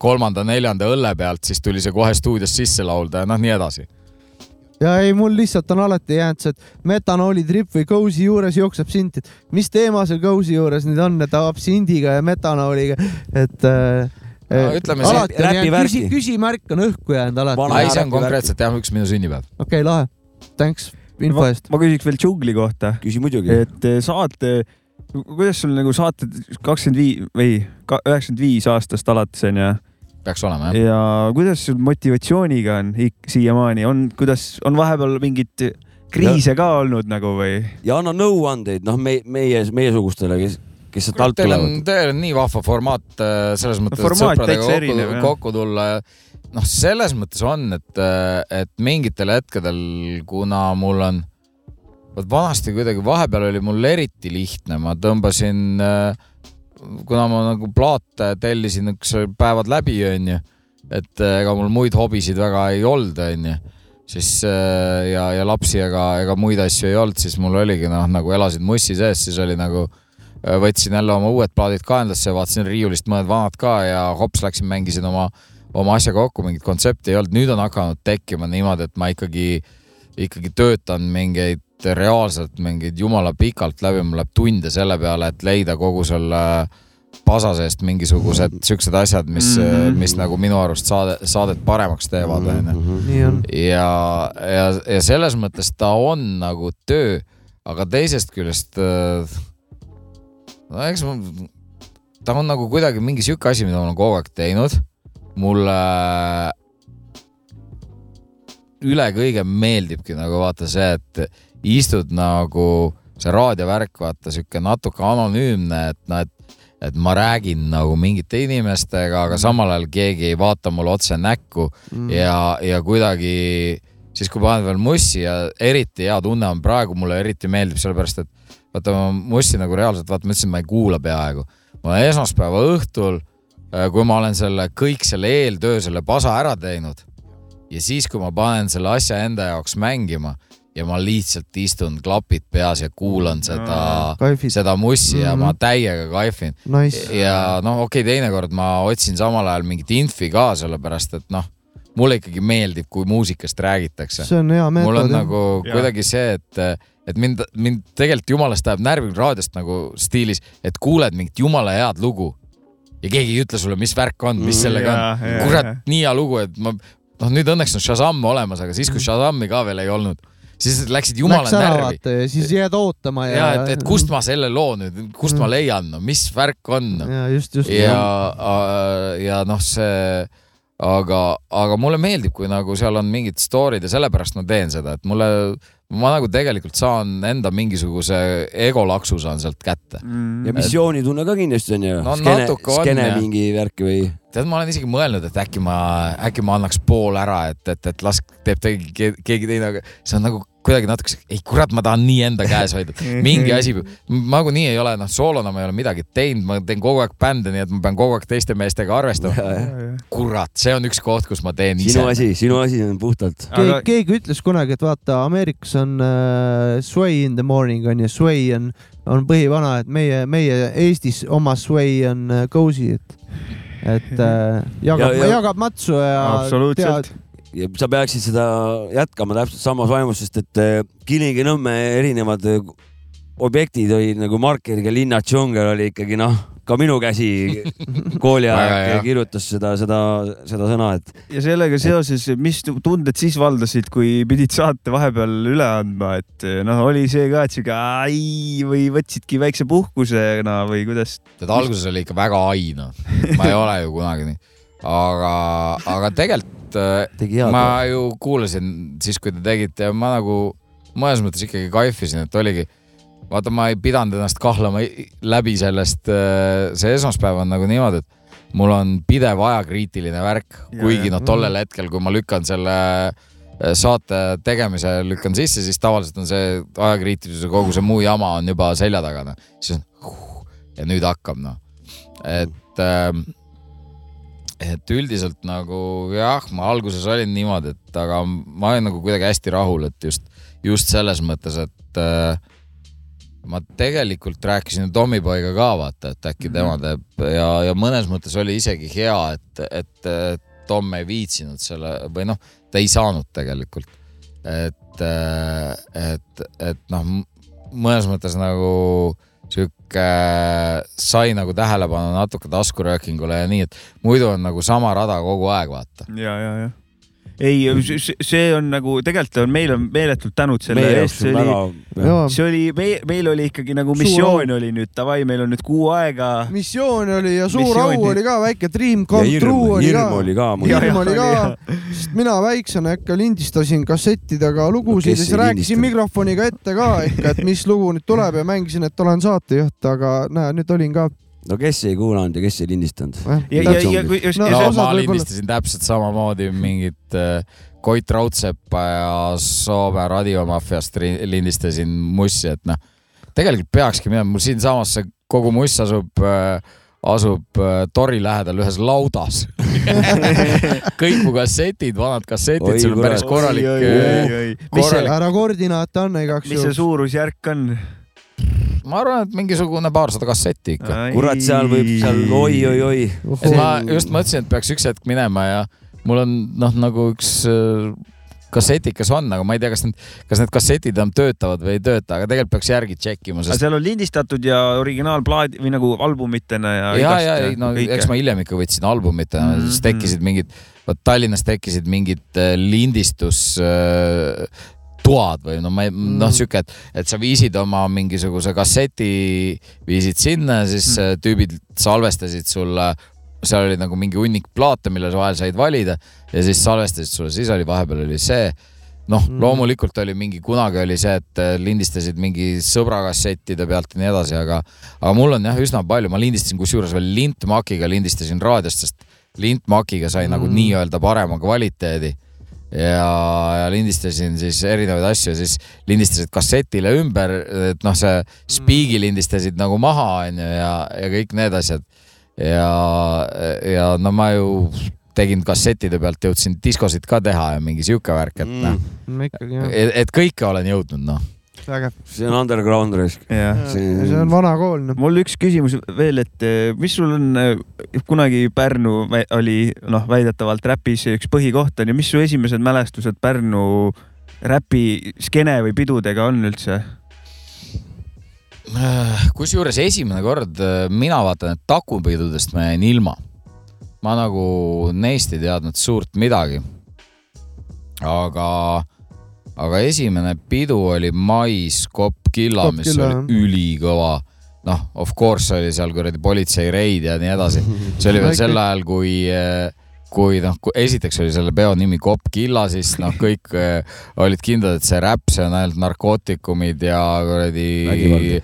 kolmanda-neljanda õlle pealt, siis tuli see kohe stuudios sisse laulda ja noh, nii edasi.
ja ei, mul lihtsalt on alati jäänud see, et metanoolitripp või kousi juures jookseb sint, et mis teema seal kousi juures nüüd on, et absindiga ja metanooliga, et äh,
No ütleme siis-
alati on
räpi
jäänud
värki.
küsi,, küsimärk on õhku jäänud alati.
Vana-
ei, see on konkreetselt jah, üks minu sünnipäev.
okei, lahe. Thanks info eest.
ma küsiks veel džungli kohta,
küsi muidugi.
et eh, saate, kuidas sul nagu saated kakskümmend viis või üheksakümmend viis aastast alates onju
peaks olema jah.
ja kuidas sul motivatsiooniga on siiamaani, on, kuidas on vahepeal mingit kriise ka olnud nagu või?
ja anna nõuandeid, noh, me, meie, meiesugustele, kes, kes sealt alt tulevad.,
teil on nii vahva formaat äh, selles mõttes, et sõpradega
täitsa erinev,
kokku, kokku tulla ja noh, selles mõttes on, et, et mingitel hetkedel, kuna mul on, vot vanasti kuidagi vahepeal oli mul eriti lihtne, ma tõmbasin, kuna ma nagu plaate tellisin niisuguse päevad läbi, onju, et äh, ega mul muid hobisid väga ei olnud, onju siis äh, ja, ja lapsi ega, ega muid asju ei olnud, siis mul oligi noh, nagu elasid mussi sees, siis oli nagu äh, võtsin jälle oma uued plaadid kaenlasse, vaatasin riiulist mõned vanad ka ja hops läksin, mängisin oma, oma asja kokku, mingit kontsepti ei olnud, nüüd on hakanud tekkima niimoodi, et ma ikkagi, ikkagi töötan mingeid reaalselt mingeid jumala pikalt läbi, mul läheb tunde selle peale, et leida kogu selle pasa seest mingisugused siuksed asjad, mis mm,
Mhm.
-hmm. mis nagu minu arust saade, saadet paremaks teevad, onju
nii on.
ja, ja, ja selles mõttes ta on nagu töö, aga teisest küljest äh, no eks ma, ta on nagu kuidagi mingi sihuke asi, mida ma olen kogu aeg teinud. mulle, üle kõige meeldibki nagu vaata see, et istud nagu see raadiovärk, vaata sihuke natuke anonüümne, et noh, et et ma räägin nagu mingite inimestega, aga samal ajal keegi ei vaata mulle otse näkku
Mm.
ja, ja kuidagi siis, kui paned veel mussi ja eriti hea tunne on praegu mulle eriti meeldib, sellepärast et vaata ma mussi nagu reaalselt, vaata ma ütlesin, ma ei kuula peaaegu. ma olen esmaspäeva õhtul, kui ma olen selle kõik selle eeltöö, selle pasa ära teinud ja siis, kui ma panen selle asja enda jaoks mängima ja ma lihtsalt istun klapid peas ja kuulan seda,
kaifid,
seda mussi ja
Mhm.
ma täiega kaifin.
nice.
ja noh, okei okay,, teinekord ma otsin samal ajal mingit infi ka, sellepärast et noh, mulle ikkagi meeldib, kui muusikast räägitakse.
see on hea
mul on
meetod.
nagu
Jaa.
kuidagi see, et, et mind, mind tegelikult jumalast ajab närvi raadiost nagu stiilis, et kuuled mingit jumala head lugu ja keegi ei ütle sulle, mis värk on, mis
Mm,
sellega on. kurat nii hea lugu, et ma, noh, nüüd õnneks on Shazam olemas, aga siis, kui Shazami ka veel ei olnud, siis läksid jumala
Läks ära
närvi.
siis jääd ootama ja.
ja et, et kust ma selle loo nüüd, kust ma leian, no mis värk on no??
ja just, just.
ja, ja noh, see, aga, aga mulle meeldib, kui nagu seal on mingid story'd ja sellepärast ma teen seda, et mulle, ma nagu tegelikult saan enda mingisuguse egolaksu saan sealt kätte.
Mm.
ja missioonitunne ka kindlasti on ju
No
skene
jah.
mingi värk või?
tead, ma olen isegi mõelnud, et äkki ma, äkki ma annaks pool ära, et, et, et las teeb ke- keegi teine, aga see on nagu kuidagi natuke, ei kurat, ma tahan nii enda käes hoida, mingi asi, ma nagunii ei ole, noh, soolona ma ei ole midagi teinud, ma teen kogu aeg bände, nii et ma pean kogu aeg teiste meestega arvestama. kurat, see on üks koht, kus ma teen ise
sinu. asi, sinu asi on puhtalt.
keegi
Aga-,
keegi ütles kunagi, et vaata, Ameerikas on äh, sway in the morning on ju, sway on, on põhivana, et meie, meie Eestis oma sway on äh, cozy, et, et äh, jagab
Ja-, ja-
jagab matsu ja
Absoluutselt.
Ja sa peaksid seda jätkama täpselt samas vaimus, sest et äh, Kilingi-Nõmme erinevad äh, objektid olid nagu Markeriga linna džungel oli ikkagi noh, ka minu käsi *laughs* kooli ajal kirjutas seda, seda, seda sõna, et
ja sellega seoses, mis tunded siis valdasid, kui pidid saate vahepeal üle andma, et noh, oli see ka, et sihuke ai või võtsidki väikse puhkusena või kuidas?
tead, alguses oli ikka väga ai noh, ma ei ole ju kunagi nii, aga, aga tegelikult *laughs* äh, ma ju kuulasin siis, kui te tegite ma nagu mõnes mõttes ikkagi kaifisin, et oligi, vaata, ma ei pidanud ennast kahlama i- läbi sellest, see esmaspäev on nagu niimoodi, et mul on pidev ajakriitiline värk, kuigi noh, tollel hetkel, kui ma lükkan selle äh, saate tegemise lükkan sisse, siis tavaliselt on see ajakriitilisus ja kogu see muu jama on juba selja taga, noh. siis on ja nüüd hakkab, noh. et ähm, et üldiselt nagu jah, ma alguses olin niimoodi, et aga ma olin nagu kuidagi hästi rahul, et just, just selles mõttes, et äh, ma tegelikult rääkisin Tommyboyga ka vaata, et äkki tema teeb ja, ja mõnes mõttes oli isegi hea, et, et äh, Tom ei viitsinud selle või noh, ta ei saanud tegelikult. et, et, et noh, mõnes mõttes nagu sihuke sai nagu tähelepanu natuke taskuröökingule ja nii, et muidu on nagu sama rada kogu aeg, vaata.
ja, ja, ja. ei, see on nagu tegelikult on, meil on meeletult tänud selle eest, see oli,
väga,
see oli, meil, oli ikkagi nagu missioon oli nüüd davai, meil on nüüd kuu aega.
missioon oli ja suur
Missiooni-
au oli ka, väike dream come true, oli ka
hirm. oli ka
hirm
ja,
oli ka, sest mina väiksena ikka lindistasin kassettidega lugusid
kes
ja siis rääkisin mikrofoniga ette ka ikka, et mis lugu nüüd tuleb ja mängisin, et olen saatejuht, aga näe, nüüd olin ka.
No kes ei kuulanud ja kes ei lindistanud?
ja, ja, ja kui just
No,
no,
ma lindistasin täpselt samamoodi mingit äh, Koit Raudsepa ja Soome radiomafiast ri- lindistasin mussi, et noh, tegelikult peakski minema, mul siinsamas see kogu muss asub äh, asub äh, Tori lähedal ühes laudas. *laughs* kõik mu kassetid, vanad kassetid, seal on päris korralik äh,
mis see,
ära koordinaate anna igaks
mis see
juhuks.
suurusjärk on?
Ma arvan, et mingisugune paarsada kassetti ikka.
kurat, seal võib seal oi-oi-oi.
ma just mõtlesin, et peaks üks hetk minema ja mul on noh, nagu üks äh, kassetikas on, aga ma ei tea, kas need, kas need kassetid enam töötavad või ei tööta, aga tegelikult peaks järgi tšekkima, sest
seal on lindistatud ja originaalplaadi või nagu albumitena ja.
ja, ja ei no eks ma hiljem ikka võtsin albumitena mm,
Mhm.
siis tekkisid mingid, vot Tallinnas tekkisid mingid äh, lindistus äh, toad või no ma ei, noh, sihuke, et, et sa viisid oma mingisuguse kasseti, viisid sinna, siis mm. tüübid salvestasid sulle, seal oli nagu mingi hunnik plaate, mille vahel said valida ja siis salvestasid sulle, siis oli vahepeal oli see noh
Mm.
mm., loomulikult oli mingi, kunagi oli see, et äh, lindistasid mingi sõbra kassettide pealt ja nii edasi, aga, aga mul on jah üsna palju, ma lindistasin kusjuures veel lintmakiga lindistasin raadiost, sest lintmakiga sai mm. nagu
Mm.
nii-öelda parema kvaliteedi ja, ja lindistasin siis erinevaid asju, siis lindistasid kassetile ümber, et noh, see spiigi lindistasid nagu maha, onju, ja, ja kõik need asjad. ja, ja no ma ju tegin kassettide pealt, jõudsin diskosid ka teha ja mingi sihuke värk, et noh,
ma ikkagi jah,
et, et kõike olen jõudnud, noh.
vägev.
see on underground risk.
jah.
See-
see on vana kool, noh.
mul üks küsimus veel, et eh, mis sul on eh, kunagi Pärnu oli noh, väidetavalt räpis üks põhikoht on ju, mis su esimesed mälestused Pärnu räpi skeene või pidudega on üldse?
kusjuures esimene kord äh, mina vaatan, et takupidudest ma jäin ilma. ma nagu neist ei teadnud suurt midagi. aga, aga esimene pidu oli mais Kopp Killa,
Kopp
mis oli ülikõva. noh, of course oli seal kuradi politseireid ja nii edasi. see oli veel sel ajal, kui kui noh, esiteks oli selle peo nimi Kopp Killa, siis noh, *laughs* kõik äh, olid kindlad, et see räpp, see on ainult narkootikumid ja kuradi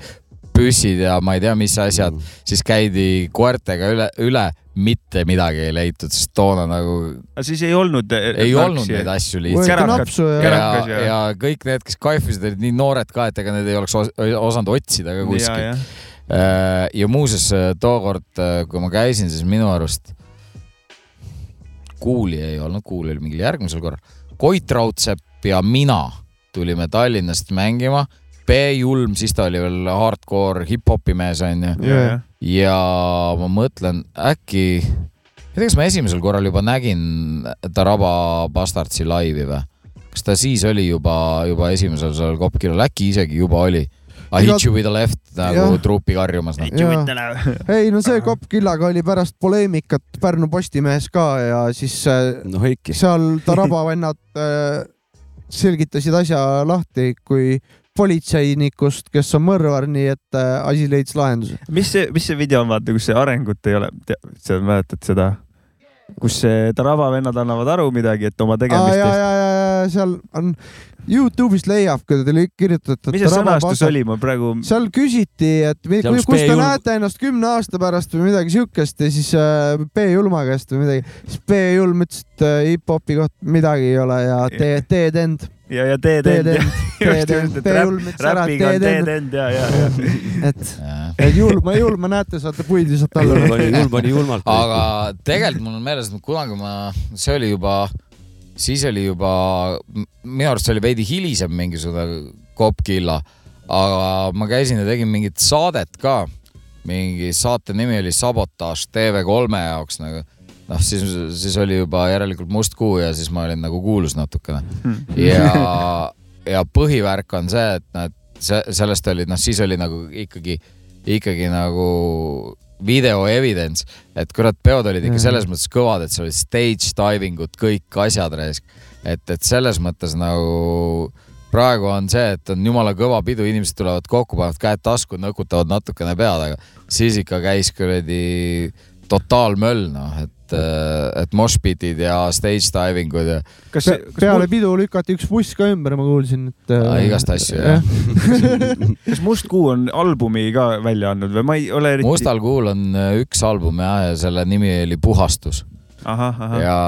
püssid ja ma ei tea, mis asjad, siis käidi koertega üle, üle, mitte midagi ei leitud, sest toona nagu
siis ei olnud.
ei olnud neid asju lihtsalt.
ja
ja
ja-
ja kõik need, kes kaifisid, olid nii noored ka, et ega need ei oleks os osanud otsida ka
ja,
kuskilt.
ja,
ja muuseas tookord, kui ma käisin, siis minu arust Kuuli ei olnud, Kuul oli mingil järgmisel korral. Koit Raudsepp ja mina tulime Tallinnast mängima. B-Julm, siis ta oli veel hardcore hip-hopi mees onju.
ja, ja.
ja ma mõtlen, äkki, ma ei tea, kas ma esimesel korral juba nägin Taraba Bastardsi laivi või? kas ta siis oli juba, juba esimesel sellel Kopkilal, äkki isegi juba oli? I hit you with a left nagu trupi karjumas noh.
ei no see Kopp Killaga oli pärast poleemikat Pärnu Postimehes ka ja siis äh,
noh, ikka.
seal Taraba vennad äh, selgitasid asja lahti kui politseinikust, kes on mõrvar, nii et äh, asi leidis lahenduse.
mis see, mis see video on, vaata, kus see arengut ei ole, sa mäletad seda? kus see Tarava vennad annavad aru midagi, et oma tegemistest.
Seal on Youtube'ist leiab, kui te kirjutate.
mis see sõnastus oli, ma praegu.
seal küsiti, et mi- kus, kus te
B-julm-
näete ennast kümne aasta pärast või midagi siukest ja siis äh, B-Julma käest või midagi. siis B-Julm ütles, et äh, hip-hopi kohta midagi ei ole ja tee, teed end,
ja, ja teed
teed
end.
teed end,
räpiga on
teed end,
ja, ja, ja. *laughs*
et, et julma, julma näete, saate puid visata alla
julm. julm pani *laughs* julmalt.
aga tegelikult mul on meeles, et kunagi ma, see oli juba, siis oli juba, minu arust see oli veidi hilisem mingisugune Kopkilla, aga ma käisin ja tegin mingit saadet ka. mingi saate nimi oli Sabotaaž TV3 jaoks nagu noh, siis, siis oli juba järelikult Must Kuu ja siis ma olin nagu kuulus natukene. ja, ja põhivärk on see, et noh, et see, sellest oli, noh, siis oli nagu ikkagi, ikkagi nagu video evidence, et kurat, peod olid ikka selles mõttes kõvad, et seal olid stage diving ud, kõik asjad raisk. et, et selles mõttes nagu praegu on see, et on jumala kõva pidu, inimesed tulevad kokku, panevad käed tasku, nõkutavad natukene pead, aga siis ikka käis kuradi totaalmöll, noh, et, et moshpitid ja stage diving ud ja
kas
Pe, peale pidu lükati üks buss ka ümber, ma kuulsin, et äh,
igast asju, jah. *laughs* *laughs*
kas Must Kuu on albumi ka välja andnud või ma ei ole eriti.
Mustal Kuul on äh, üks album ja, ja selle nimi oli Puhastus ja,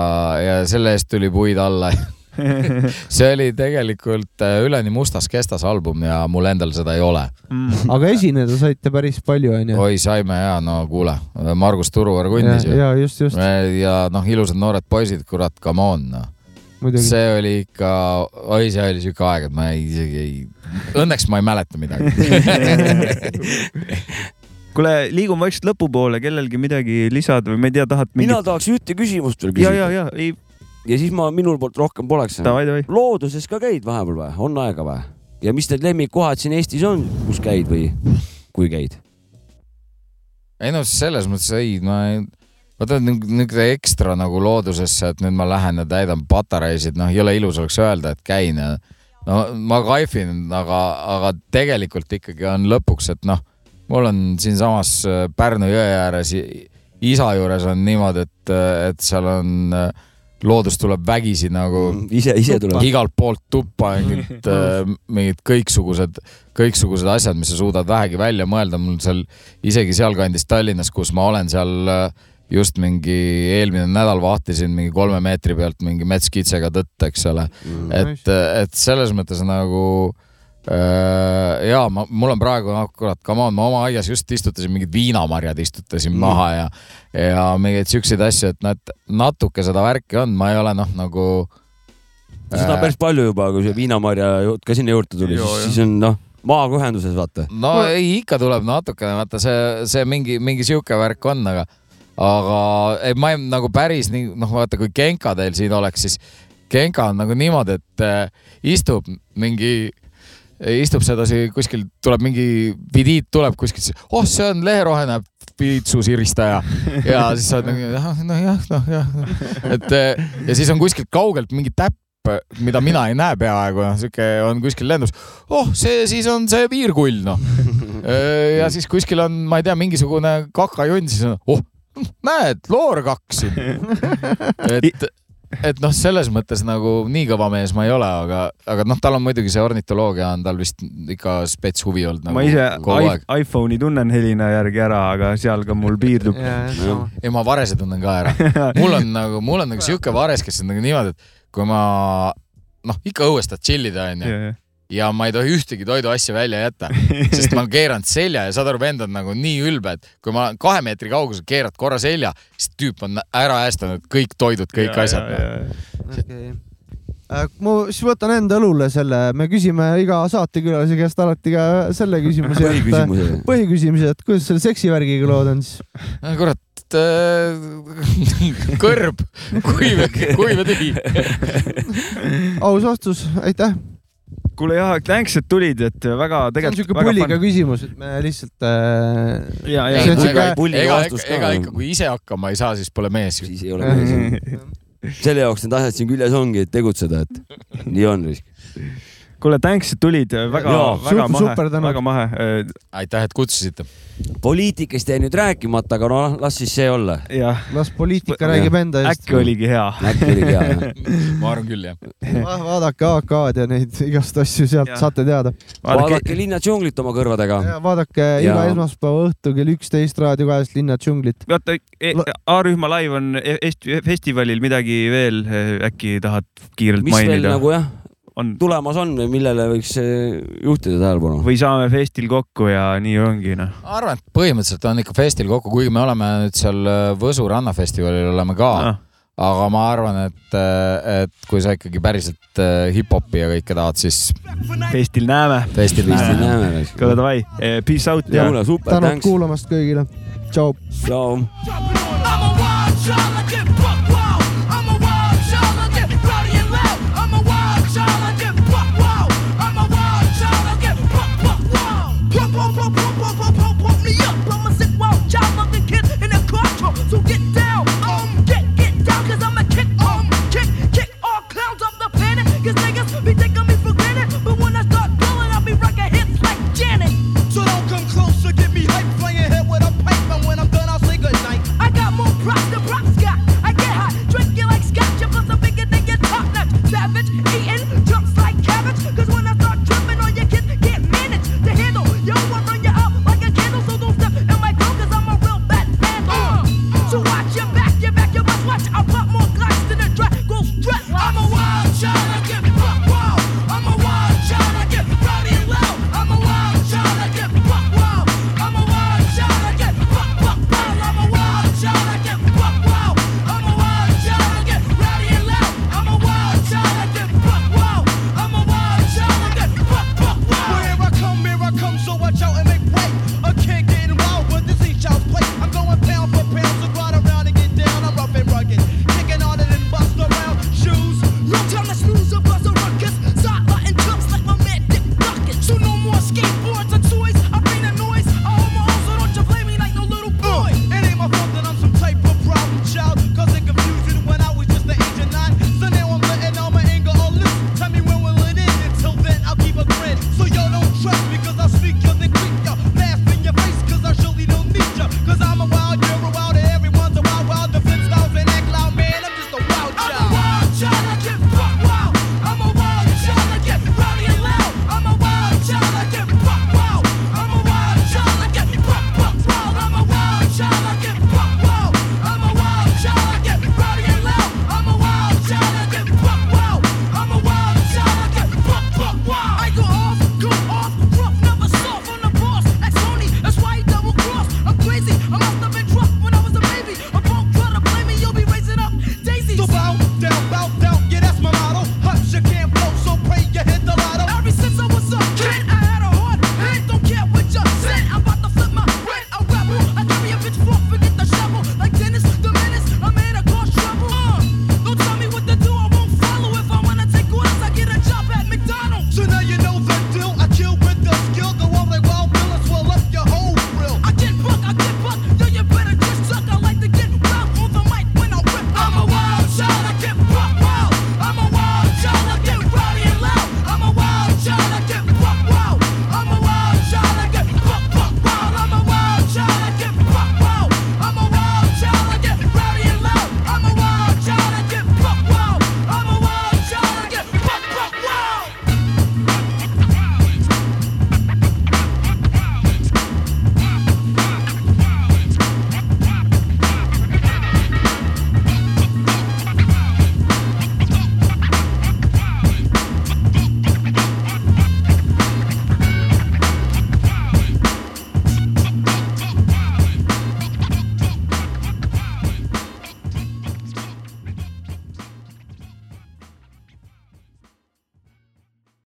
ja selle eest tuli puid alla *laughs* *laughs* see oli tegelikult äh, üleni mustas kestas album ja mul endal seda ei ole.
Mm.
aga esineda saite päris palju, onju.
oi, saime ja no kuule, Margus Turuvar
ja
kunnis, ju.
ja just, just,
ja noh, ilusad noored poisid, kurat, come on, noh.
muidugi.
see oli ikka, oi, see oli siuke aeg, et ma ei, isegi ei, õnneks ma ei mäleta midagi *laughs*
kuule, liigume vaikselt lõpupoole, kellelgi midagi lisada või ma ei tea, tahad
mina
mingit?
tahaks ühte küsimust veel
ja, ja,
küsida.
ja ei,
ja siis ma minul poolt rohkem poleks. looduses ka käid vahepeal või, on aega või? ja mis need lemmikkohad siin Eestis on, kus käid või kui käid?
ei no selles mõttes ei, ma ei, vaata niisugune ekstra nagu loodusesse, et nüüd ma lähen ja täidan patareisid, noh, jõle ilus oleks öelda, et käin ja no ma kaifin, aga, aga tegelikult ikkagi on lõpuks, et noh, mul on siinsamas äh, Pärnu jõe ääres isa juures on niimoodi, et, et seal on äh, loodus tuleb vägisi nagu
ise, ise tuleb.
igalt poolt tuppa mingid, *laughs* mingid kõiksugused, kõiksugused asjad, mis sa suudad vähegi välja mõelda. mul seal isegi sealkandis Tallinnas, kus ma olen seal äh, just mingi eelmine nädal vahtisin mingi kolme meetri pealt mingi metskitsega tõtt, eks ole. et, et selles mõttes nagu äh, ja ma, mul on praegu noh, kurat, come on, ma oma aias just istutasin mingid viinamarjad istutasin mm. maha ja, ja mingeid siukseid asju, et noh, et natuke seda värki on, ma ei ole noh, nagu
seda on päris palju juba, kui see viinamarja jutt ka sinna juurde tuli, siis, siis on noh, maaga ühenduses vaata.
no ei, ikka tuleb natukene, vaata see, see mingi, mingi sihuke värk on, aga, aga ei, ma ei nagu päris nii, noh, vaata, kui Genka teil siin oleks, siis Genka on nagu niimoodi, et äh, istub mingi, istub sedasi kuskil, tuleb mingi visiit tuleb kuskilt, oh, see on leheroheline piitsusiristaja ja siis sa oled nagu nojah, nojah, et äh, ja siis on kuskilt kaugelt mingi täpp mida mina ei näe peaaegu, sihuke on kuskil lendus. oh, see siis on see piirkull, noh. ja siis kuskil on, ma ei tea, mingisugune kakajonn, siis on, oh, näed, loorkaks siin. *laughs* et, et noh, selles mõttes nagu nii kõva mees ma ei ole, aga, aga noh, tal on muidugi see ornitoloogia on tal vist ikka spets huvi olnud nagu
ma ise iPhone'i tunnen helina järgi ära, aga seal ka mul piirdub.
ei, ma varese tunnen ka ära. mul on nagu, mul on nagu sihuke vares, kes on nagu niimoodi, et kui ma noh, ikka õues tahad tšillida, onju ja ma ei tohi ühtegi toiduasja välja jätta, *laughs* sest ma olen keeranud selja ja saad aru, vend on nagu nii ülbe, et kui ma kahe meetri kaugusel, keerad korra selja, siis tüüp on ära äästanud kõik toidud, kõik ja, asjad.
Okay. ma siis võtan enda õlule selle, me küsime iga saatekülalise käest alati ka selle küsimuse.
Põhiküsimuse.
põhiküsimuse, et kuidas selle seksivärgiga lood on siis?
kurat, *laughs* kõrb, kuiv, kuiv ja tühi.
aus vastus, aitäh.
Kuule jah, thanks, et tulid, et väga
see on
tegelikult.
siuke pulliga küsimus, et me lihtsalt äh,.
ja, ja
See on siuke-
ega, ega, ega ikka, kui ise hakkama ei saa, siis pole mees.
siis ei ole mees. *laughs* selle jaoks need asjad siin küljes ongi, et tegutseda, et nii on.
kuule, thanks, et tulid, väga väga
super-
mahe väga mahe.
aitäh, et kutsusite.
poliitikast jäi nüüd rääkimata, aga no las siis see olla.
jah,
las poliitika räägib enda eest.
äkki oligi hea.
äkki oligi hea. *laughs*
ma arvan küll, jah.
vaadake AK-d ja neid igast asju sealt
Jah.
saate teada.
vaadake Linna džunglit oma kõrvadega.
vaadake
Ja-
iga esmaspäeva õhtu kell üksteist Raadio kahest Linna džunglit.
vaata, A-rühma live on e- esti- festivalil midagi veel äkki tahad kiirelt
mis veel
mainida?
nagu jah,
on
tulemas on või millele võiks eh, juhtida tähelepanu?
või saame festil kokku ja nii ongi noh.
ma arvan, et põhimõtteliselt on ikka festil kokku, kuigi me oleme nüüd seal äh, Võsu rannafestivalil oleme ka
Ah.
aga ma arvan, et, et kui sa ikkagi päriselt hip-hopi ja kõike tahad, siis
festil näeme.
festil näeme.
kuule davai, peace out
tänud kuulamast kõigile. tšau.
tšau.